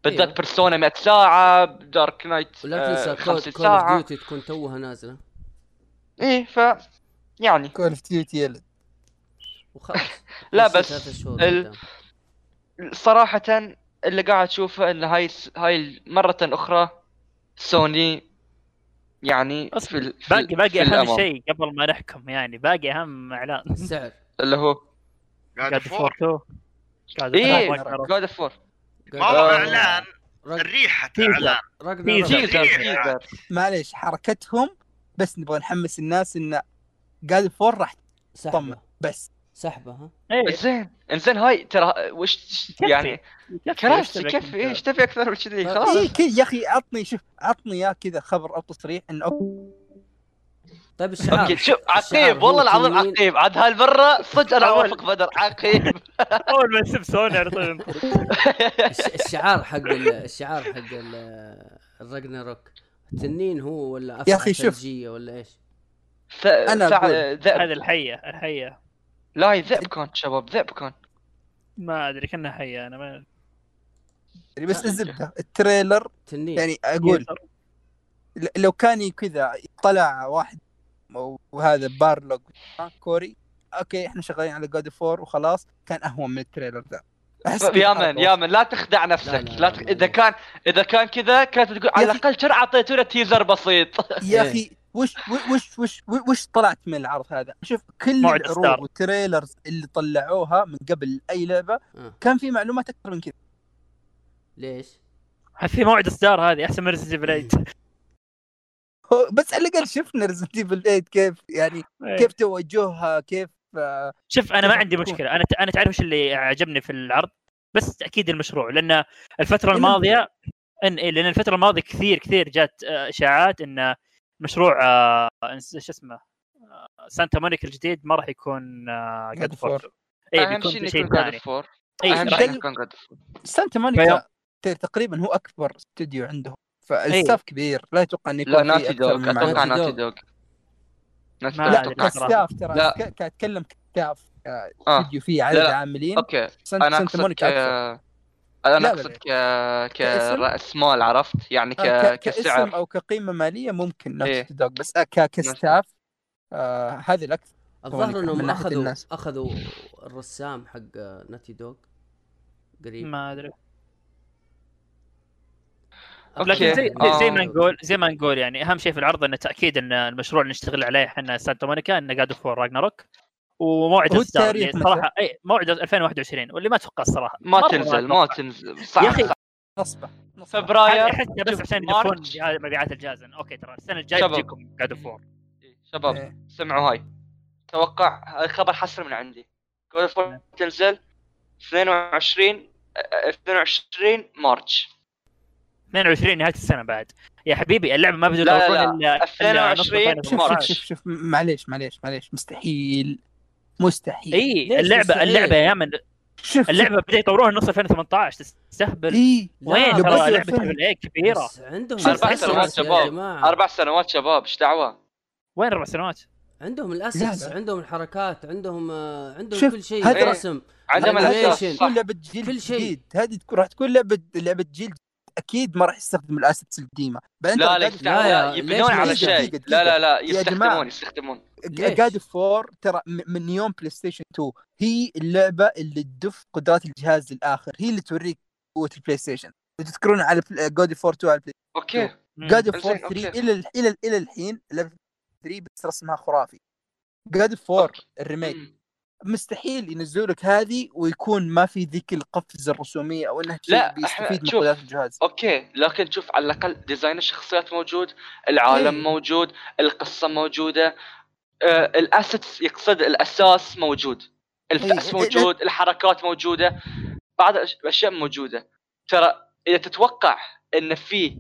بالذات أيوه. Persona 100 ساعة Dark Knight ولا تنسى كول 50 Call of Duty تكون توها نازلة؟ إيه ف يعني. Call of Duty يلد وخلاص. لا بس ال-. صراحة اللي قاعد أشوفه إن هاي هاي مرة أخرى سوني يعني أصلاً في, ال- في باقي باقي أهم. شيء قبل ما نحكم يعني باقي أهم إعلان. السعر. اللي هو قاعد فور فور 2 قاعد إيه فور اوف 4 ما هو. إعلان. الريحة. اعلان. تيزر. معليش حركتهم بس نبغى نحمس الناس إن قاعد فور راح تطمن. بس. سحبة ها إيه زين انزين هاي ترى وش. يعني يكفي إيه إيش تبي أكثر من كذي طيب. خلاص اي كي يا أخي عطني شوف عطني يا كذا خبر أو تصريح انه طيب الشعار أوكي شوف عقيب والله العظيم. عقيب عاد هالمره صدق أنا أول. اوافق بدر عقيب أول ما يسب سوني على طول الشعار حق ال- الشعار حق ال- الراجناروك تنين هو ولا افعى أخي شوف. ولا إيش؟ أقول. ذئب هذه الحية الحية لا هي ذئب كان شباب ذئب كان. ما أدري كانها حيه أنا ما يعني بس الزبده ال trailer تنين. يعني أقول ل- لو كان كذا طلع واحد وهذا Barlog Cory okay إحنا شغالين على God of War وخلاص كان أهون من ال trailer ذا. يا من يا من لا تخدع نفسك لا، لا, لا، لا, لا، لا، إذا لا. كان إذا كان كذا كانت تقول على الأقل شرع أعطيتونا teaser بسيط. يا إيه. أخي وش وش وش وش طلعت من العرض هذا؟ شوف كل العروض. وال trailers اللي طلعوها من قبل أي لعبة آه. كان في معلومات أكثر من كذا ليش؟ في موعد اصدار هذه أحسن من Resident Evil 8 هو- بس على الأقل شفنا Resident Evil 8 كيف يعني كيف توجهها كيف آه، شوف أنا ما عندي؟ مشكلة أنا أنا تعرف إيش اللي عجبني في العرض بس تاكيد المشروع لأن الفترة الماضية ان إيه، لأن الفترة الماضية كثير كثير جات آه، إشاعات إن مشروع آه، شو اسمه آه، Santa Monica الجديد ما راح يكون آه، God of War. اي بيكون شيء ثاني God of War اي أهم راح- شيء إنه يكون جاد فور Santa. Monica تقريبا هو أكبر استوديو عندهم فال staff كبير لا أتوقع إنه يكون لا في Naughty Dog أتوقع. Naughty Dog. Naughty ما Dog. ك staff ترى اتكلم ك staff آه استوديو فيه عدد. عاملين okay Santa Monica أنا لا، أقصد. ك كاسم؟ كراس مال عرفت يعني ك... آه، ك- كاسم كسعر أو كقيمة مالية ممكن إيه. نفس Dog بس آه، ك- ك staff آه هذه الأكثر الظاهر من انهم أخذوا الناس. أخذوا الرسام حق Naughty Dog قريب ما أدري okay. لكن زي زي, زي ما آه. نقول زي ما نقول يعني أهم شيء في العرض إنه تأكيد إن المشروع اللي نشتغل عليه إحنا Santa Monica إنه God of War Ragnarok وموعد التاريخ متى؟ صراحة إي موعد 2021 واللي ما أتوقع الصراحه ما تنزل ما. تنزل صعب يا. نصبة نصبة. فبراير حتى بس عشان يدفون March. مبيعات الجهاز okay ترى السنة الجاية شباب. بتجيكم God of War شباب إيه. سمعوا هاي توقع خبر حصري من عندي God of War تنزل 22 آه، 22 March 22 نهاية السنة بعد يا حبيبي اللعبة ما بدوا لا، لا، يطورون لا. الا إلا نص 22 شوف شوف 2018. شوف شوف معليش معليش معليش مستحيل مستحيل اي اللعبه مستحيل؟ اللعبة يا من شوف اللعبة بدأوا يطورونها نص 2018 تستهبل اي وين ترى لعبة كبيرة عندهم الأسس سنوات شباب. أربع سنوات شباب إيش دعوة؟ وين أربع سنوات؟ عندهم لا، الاسس لا. عندهم الحركات عندهم آه، عندهم كل شيء هذا- رسم عندهم. الأساس تكون لعبة جيل كل شيء. هذه تكون راح تكون لعبه لعبة جيل أكيد ما راح يستخدم ال assets القديمة لا لا لا يبنون على شيء لا لا لا. يستخدمون يستخدمون؟ جاد War ترى من يوم PlayStation 2 هي اللعبة اللي تدف قدرات الجهاز للآخر هي اللي توريك قوة ال PlayStation تذكرون على God of War 2 على ال Play okay. God of War 3 okay. إلى ال- إلى ال- إلى الحين لعبه 3 بس رسمها خرافي. God of War ال remake. مستحيل ينزلوا لك هذه ويكون ما في ذيك القفزة الرسومية أو إنها شيء لا، بيستفيد من شوف. قدرات الجهاز. okay. لكن شوف على الأقل design الشخصيات موجود العالم إيه. موجود القصة موجودة. ال assets يقصد الأساس موجود الفأس إيه، موجود الحركات موجودة بعض الاشياء موجودة ترى إذا تتوقع إن في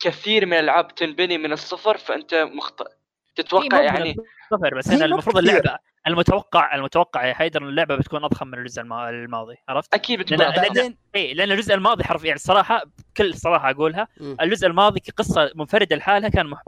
كثير من الألعاب تنبني من الصفر فأنت مخطئ تتوقع يعني صفر بس أنا المفروض. اللعبة المتوقع المتوقع يا حيدر إن اللعبة بتكون أضخم من الجزء الما- الماضي عرفت؟ أكيد بتكون. لا، بعدين اي لأن الجزء الماضي حرفيا يعني الصراحه بكل صراحة أقولها. الجزء الماضي كقصة منفردة لحالها كان مح...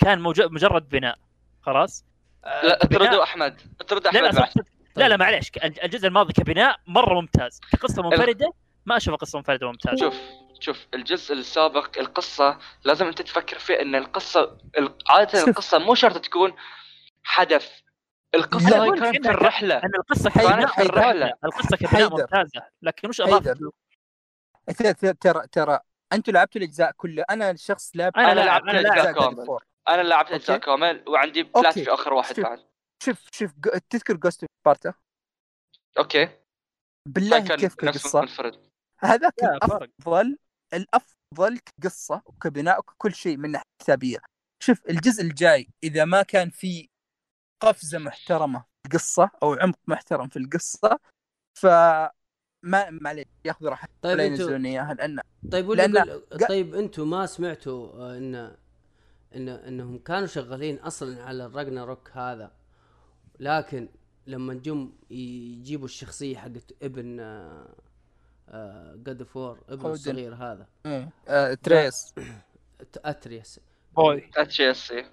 كان موج... مجرد بناء خلاص؟ آه، لا كبناء- اطردوا أحمد اطرد لا لا أحمد لا لا معليش الجزء الماضي كبناء مرة ممتاز كقصة منفردة ما اشوفها قصة منفردة ممتازة شوف شوف الجزء السابق القصة لازم أنت تفكر فيه إن القصة ال- عادة شوف. القصة مو شرط تكون حدث لا، القصة هاي كانت في الرحلة ان القصة كبناء حيدر. ممتازة. القصة كبناء. ممتازة لكن وش اضافه. ترى ترى أنتم لعبتوا الأجزاء كلها أنا شخص لعب لاعب- لعبت لاعب. كامل. أنا لعبت اجزاء. كامل وعندي plat okay. في آخر واحد شوف. بعد. شوف شوف تذكر Ghost Sparta okay. بالله كيف كقصه منفرد هذاك الأفضل الأفضل كقصة وكبناء وكل شيء من ناحية كتابيه شوف الجزء الجاي إذا ما كان في قفزة محترمة في القصة أو عمق محترم في القصة ف ما معليش ياخذ راحته طيب إياها لأن طيب لأن قل... طيب أنتم ما سمعتوا آه، إن إن إنهم كانوا شغالين أصلا على ال Ragnarok هذا. لكن لما جم يجيبوا الشخصية حقت ابن God of War ابن Odin. الصغير هذا. إيه. آه، Atreus Atreus. Boy. اس اي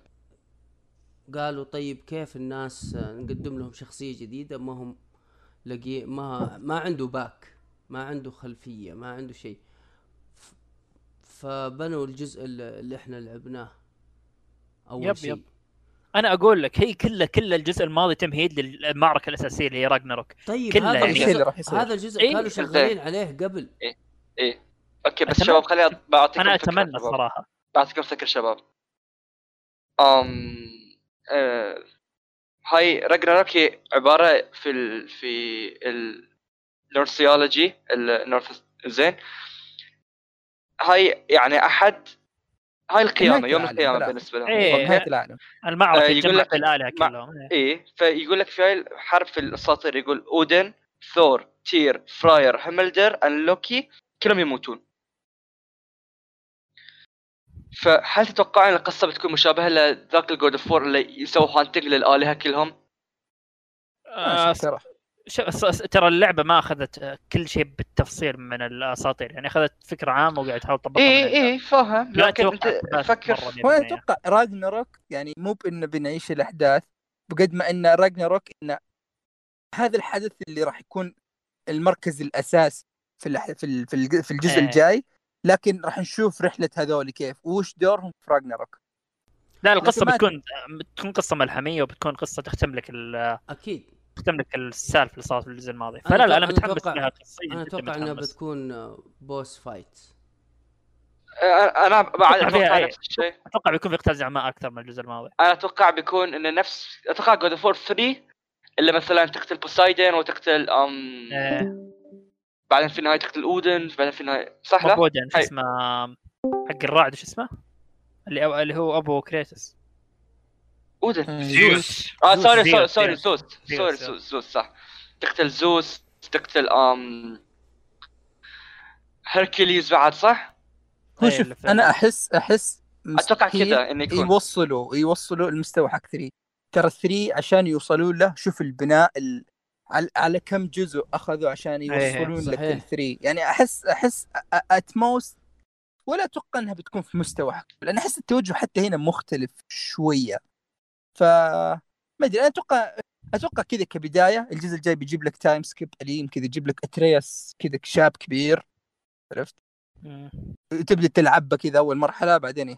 قالوا طيب كيف الناس آه، نقدم لهم شخصية جديدة؟ ما هم لقي ما ما عنده back ما عنده خلفية ما عنده شيء. فبنوا الجزء اللي اللي إحنا لعبناه. أول yep، شيء. yep. أنا أقول لك هي كلها كل الجزء الماضي تمهيد للمعركه الأساسية اللي هي Ragnarok طيب كلها هذا يعني. الشيء اللي الجزء راح يصير. هذا الجزء إيه، كانوا شغالين عليه قبل. إيه. okay بس أتمنى- شباب خليني بعطيكم أنا أتمنى. الصراحه بعطيكم فكرة شباب. أم آه هاي راجناروك هي عبارة في ال في ال Norse mythology ال Norse زين. هاي يعني أحد هاي القيامة نهاية يوم بلا. بالنسبة لهم إيه. العالم المعركة آه، يقول لك- الآلهة كلهم إيه. إيه فيقول لك في هاي الحرب في الأساطير يقول أودن ثور تير فراير هيمدال and لوكي كلهم يموتون فهل تتوقعون القصة بتكون مشابهة لذاك ال God of War اللي يسووا hunting للآلهة كلهم؟ آه آه، ترى اللعبة ما أخذت آه، كل شيء بالتفصيل من الأساطير. يعني أخذت فكرة عامه وقاعد تحاول تطبقها اي اي فاهم. لكن فكر. بالمية. أتوقع راجناروك يعني مو بانه بنعيش الأحداث بقد ما إن راجناروك انه هذا الحدث اللي راح يكون المركز الأساس في الأح- في ال- في الج- في الجزء إيه. الجاي. لكن راح نشوف رحلة هذول كيف. وش دورهم في راجناروك؟ لا القصة بتكون بتكون قصة ملحمية وبتكون قصة تختم لك ال- أكيد. تختم لك السالفة اللي صارت في الجزء الماضي أنا فلا لا أنا متحمس أتوقع- لها قصيا أنا أتوقع إنها. بتكون boss fight أنا بعد أتوقع إيه. نفس الشيء أتوقع بيكون في قتال زعماء أكثر من الجزء الماضي أنا أتوقع بيكون انه نفس أتوقع God of War 3 اللي مثلا تقتل بوسايدن وتقتل أم إيه. بعدين في النهاية تقتل اودن بعدين في النهايه صح لا؟ مب اودن شو. اسمه حق الرعد شو اسمه؟ اللي. اللي هو أبو كريتوس اودن زيوس آه زوس. sorry زيوس، sorry. زوس. زيوس، sorry. زوس صح. تقتل زوس تقتل آم هيركليز بعد صح؟ هو إيه، شوف أنا أحس أحس أتوقع كذا إنه يكون. يوصلوا يوصلوا المستوى حق 3 ترى 3 عشان يوصلوا له شوف البناء ال... على, على كم جزء أخذوا عشان يوصلون لك صحيح. ال 3 يعني أحس أحس at most ولا أتوقع إنها بتكون في مستوى حق لأن أحس التوجه حتى هنا مختلف شوية. ف ما أدري أنا أتوقع أتوقع كذا كبداية الجزء الجاي بيجيب لك time skip قليل كذا يجيب لك اترياس كذا شاب كبير عرفت. تبدأ تلعب كذا أول مرحلة بعدين إيه.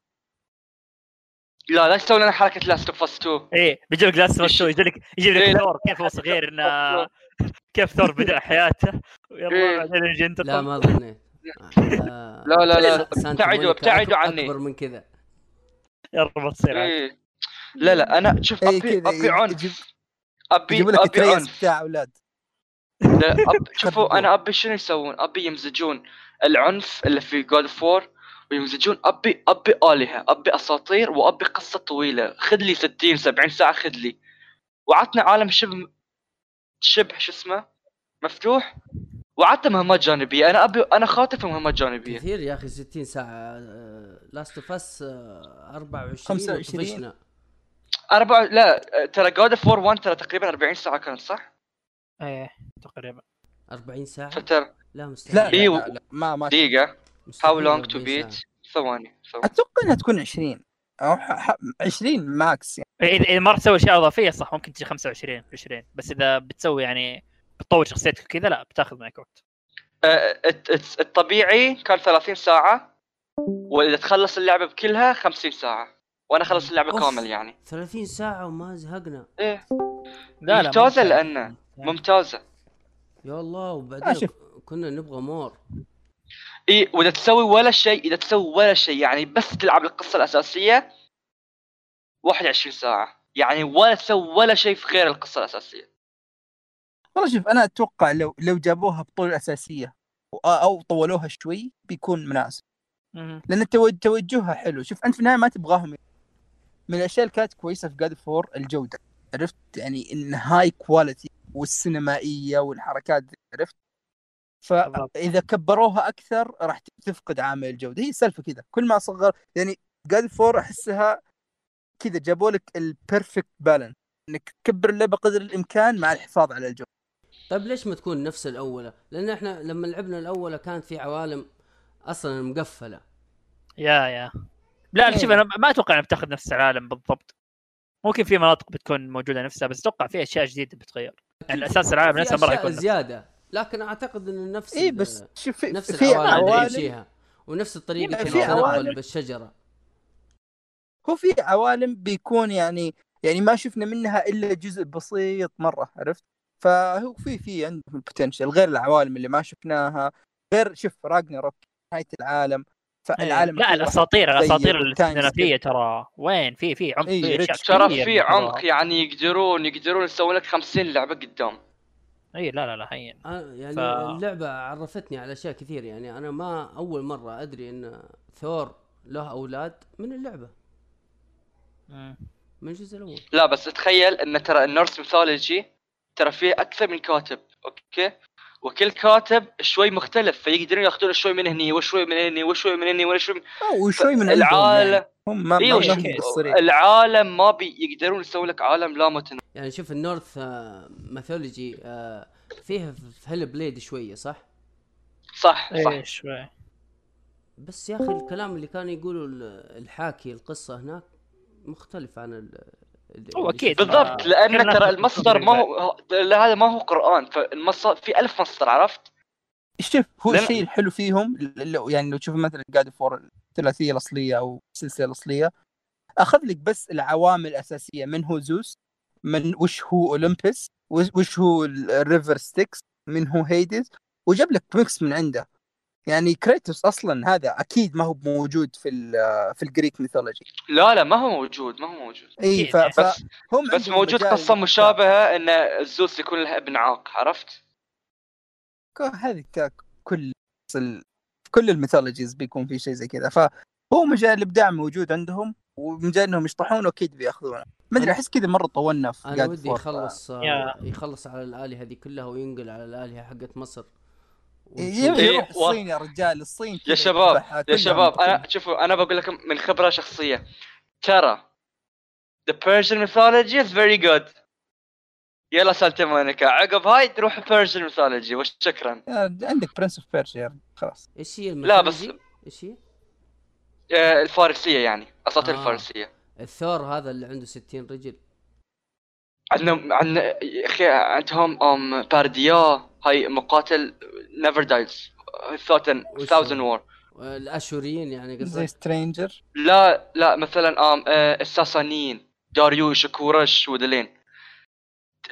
لا لا تسوي لنا حركة Last of Us 2 إيه بيجيب لك Last إيش؟ يجي لك يجيب إيه، لك لا. ثور كيف هو صغير إنه كيف ثور بدأ حياته ويلا إيه. بعدين يجي أنت لا ما ظنيت آه، لا لا لا ابتعدوا ابتعدوا عني أكبر من كذا يلا بتصير عاد. لا لا أنا شوف إيه ابي أبي عنف يجيب ابي أبي عنف بتاع أولاد لا أب... شوفوا. أنا أبي شنو يسوون؟ أبي يمزجون العنف اللي في God of War ويمزجون ابي أبي آلهة، أبي أساطير وأبي قصة طويلة، خذ لي 60 70 ساعة خذ لي. وعطنا عالم شبه شبه شو اسمه؟ مفتوح وعطنا مهمات جانبية، أنا ابي أنا خاطف مهمات جانبية. كثير يا أخي 60 ساعة Last of Us 24 25. أربع لا ترى God of War 1 ترى تقريبا 40 ساعة كانت صح؟ إيه تقريبا. 40 ساعة؟ فترى لا مستحيل. لا لا, لا, لا ما ما دقيقة. مستحيل How Long to 40 Beat ساعة. ثواني ثواني. أتوقع إنها تكون 20 أو ح... ح... 20 max يعني. إيه، اذا إذا ما راح تسوي أشياء إضافية صح ممكن تجي 25 20 بس إذا بتسوي يعني بتطور شخصيتك كذا لا بتاخذ معك وقت. آه، الت- الت- الطبيعي كان 30 ساعة وإذا تخلص اللعبة بكلها 50 ساعة. وأنا خلص اللعبة أوف. كامل يعني 30 ساعة وما زهقنا إيه لا لا ممتازة ممتاز. لأنه ممتازة يا الله وبعدين. كنا نبغى مور إي وإذا تسوي ولا شيء إذا تسوي ولا شيء يعني بس تلعب القصة الأساسية 21 ساعة يعني ولا تسوي ولا شيء في غير القصة الأساسية والله شوف أنا أتوقع لو لو جابوها بطولة أساسية و- أو طولوها شوي بيكون مناسب. لأن توجهها حلو شوف أنت في النهاية ما تبغاهم من الأشياء اللي كانت كويسة في God of War الجودة. عرفت؟ يعني إن هاي quality والسينمائية والحركات دي عرفت. فإذا كبروها أكثر راح تفقد عامل الجودة. هي السالفة كذا. كل ما صغر يعني God of War أحسها كذا جابوا لك ال perfect balance إنك تكبر اللعبة قدر الإمكان مع الحفاظ على الجو طيب ليش ما تكون نفس الاولى؟ لأن إحنا لما لعبنا الاولى كانت في عوالم أصلا مقفلة. يا يا. لا إيه. شوف أنا ما أتوقع إنها بتاخذ نفس العالم بالضبط. ممكن في مناطق بتكون موجودة نفسها بس أتوقع في أشياء جديدة بتتغير. يعني أساس العالم نفسه ما راح يكون زيادة لكن أعتقد انه نفس اي بس شوف في, نفس في العوالم يمشيها ونفس الطريقة لا، كيف في تنقل عوالم- بالشجره هو في عوالم بيكون يعني يعني ما شفنا منها إلا جزء بسيط مرة عرفت؟ فهو في في عندهم البوتنشل غير العوالم اللي ما شفناها غير شوف راجناروك نهاية العالم. فالعالم لا الأساطير الأساطير الاسكندنافيه ترى وين؟ في في عمق إيه، في. ترى في. عمق يعني يقدرون يقدرون يسوون لك 50 لعبة قدام. اي لا لا لا هين. آه، يعني ف- اللعبة عرفتني على أشياء كثير. يعني أنا ما أول مرة أدري إن ثور له أولاد من اللعبة. مم. من الجزء الأول. لا بس تخيل إن ترى ال Norse mythology ترى فيه أكثر من كاتب أوكي؟ وكل كاتب شوي مختلف فيقدرون ياخذون شوي من هني وشوي من هني وشوي من هني وشوي من آه، وشوي من العالم يعني. هم ما مقصرين العالم ما بي يقدرون يسوون لك عالم لا متناهي يعني شوف ال Norse mythology فيها في Hellblade شوية صح؟ صح صح إيه شوي بس يا أخي الكلام اللي كان يقوله ال- الحاكي القصة هناك مختلف عن هو. شفناه. بالضبط لأن ترى المصدر ما هو لا، هذا ما هو قرآن فالمصدر في ألف مصدر عرفت شوف هو لأن- الشيء الحلو فيهم لو يعني لو تشوف مثلا God of War الثلاثية الأصلية أو السلسله الأصلية أخذ لك بس العوامل الأساسية من هو زوس من وش هو أولمبس وش وش هو ال River Styx من هو هيدز وجاب لك mix من عنده يعني كريتوس أصلا هذا أكيد ما هو موجود في ال- في ال Greek mythology لا لا ما هو موجود ما هو موجود اي ف- أكيد. بس فهم بس موجود قصة. مشابهة إن الزوس يكون له ابن عاق عرفت ك- هذه كل كل الميثولوجيز بيكون في شيء زي كذا فهو مجال الإبداع موجود عندهم ومجال إنهم يشطحونه أكيد بيأخذونه ما أدري أحس كذا مرة طولنا في أنا ودي. يخلص. يخلص على الآلهة هذه كلها وينقل على الآلهة حقت مصر يروح و- الصين يا رجال الصين يا شباب يا شباب. أنا شوفوا أنا بقول لكم من خبرة شخصية. ترى the Persian mythology is very good. يلا سالتي مونيكا. عقب هاي تروح Persian mythology. وشكرا. عندك Prince of Persia يا رجال، خلاص. إيش هي لا، بس-؟ إيش هي؟ آه، الفارسية يعني. أساطير آه. الفارسية. الثور هذا اللي عنده 60 رجل. عندهم عن يا أخي عندهم أم بارديا هاي مقاتل نيفر دايز ثوتن ثاوزن؟ وور الاشوريين يعني زي قصدك سترينجر لا لا مثلا آم آه، الساسانيين داريوش كورش ودلين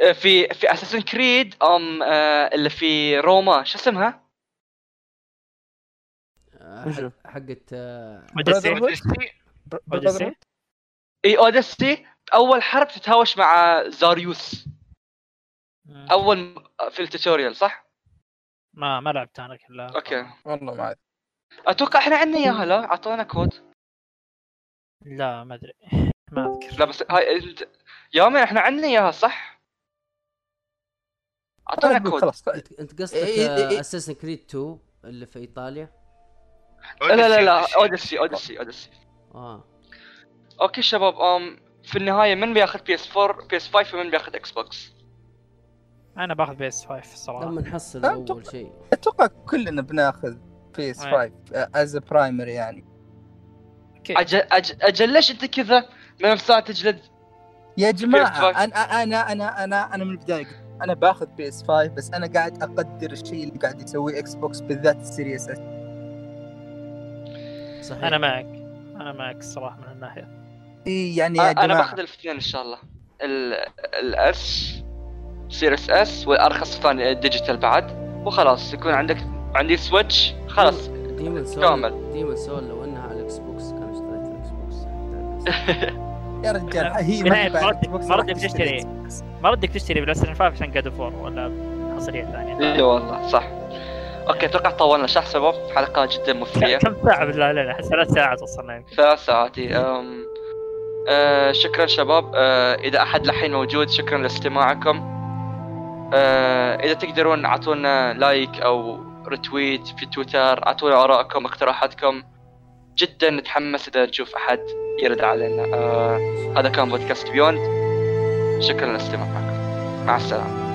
آه، في في اساسن كريد آم آه، اللي في روما شو اسمها؟ آه، حقت آه، اوديسي أوديسي؟ إي اوديسي أول حرب تتهاوش مع زاريوس. أول في ال tutorial صح؟ ما ما لعبت أنا كلها. أوكي. والله ما أدري. أتوقع إحنا عندنا إياها لا؟ أعطونا كود. لا ما أدري. ما أذكر. لا بس هاي انت يا man إحنا عندنا إياها صح؟ أعطونا أقول كود. خلاص أنت قصدك. Assassin's Creed 2 اللي في إيطاليا؟ لا لا لا أوديسي. اوديسي اوديسي اوديسي آه. أوكي شباب أم في النهاية من بياخذ PS 4 PS 5 ومن بياخذ Xbox أنا باخذ PS 5 الصراحة. لما نحصل أول أتوقع- شيء. أتوقع كلنا بناخذ PS 5 as primary يعني. أكيد. أجل أجل, أجل ليش أنت كذا من ساعه تجلد يا جماعة PS5. أنا أنا أنا أنا أنا من البداية قلت أنا باخذ PS 5 بس أنا قاعد أقدر الشيء اللي قاعد يسويه Xbox بالذات ال Series S صحيح. أنا معك. أنا معك الصراحة من الناحيه يعني يا أنا جماعة. باخذ الاثنين إن شاء الله. ال S Series S والارخص الثاني ال digital بعد. وخلاص يكون عندك عندي Switch خلاص. Demon Souls كامل. Demon Souls لو إنها على ال Xbox كان اشتريت ال Xbox يا رجال هي ما تبع ردك- تشتري. ما ردك تشتري PlayStation 5 عشان God of ولا حصرية ثانية؟ اي والله صح. أوكي أتوقع طولنا. صح شباب حلقة جدا مثريه كم ساعة بالله؟ علينا احس ثلاث ساعات وصلنا يمكن ثلاث ساعات إي. أم... آه شكرا شباب. آه إذا أحد لحين موجود شكرا لاستماعكم. إذا تقدرون أعطونا like أو retweet في تويتر أعطونا آرائكم اقتراحاتكم. جدا نتحمس إذا نشوف أحد يرد علينا. آه هذا كان بودكاست Beyond شكرا لاستماعكم مع السلامة.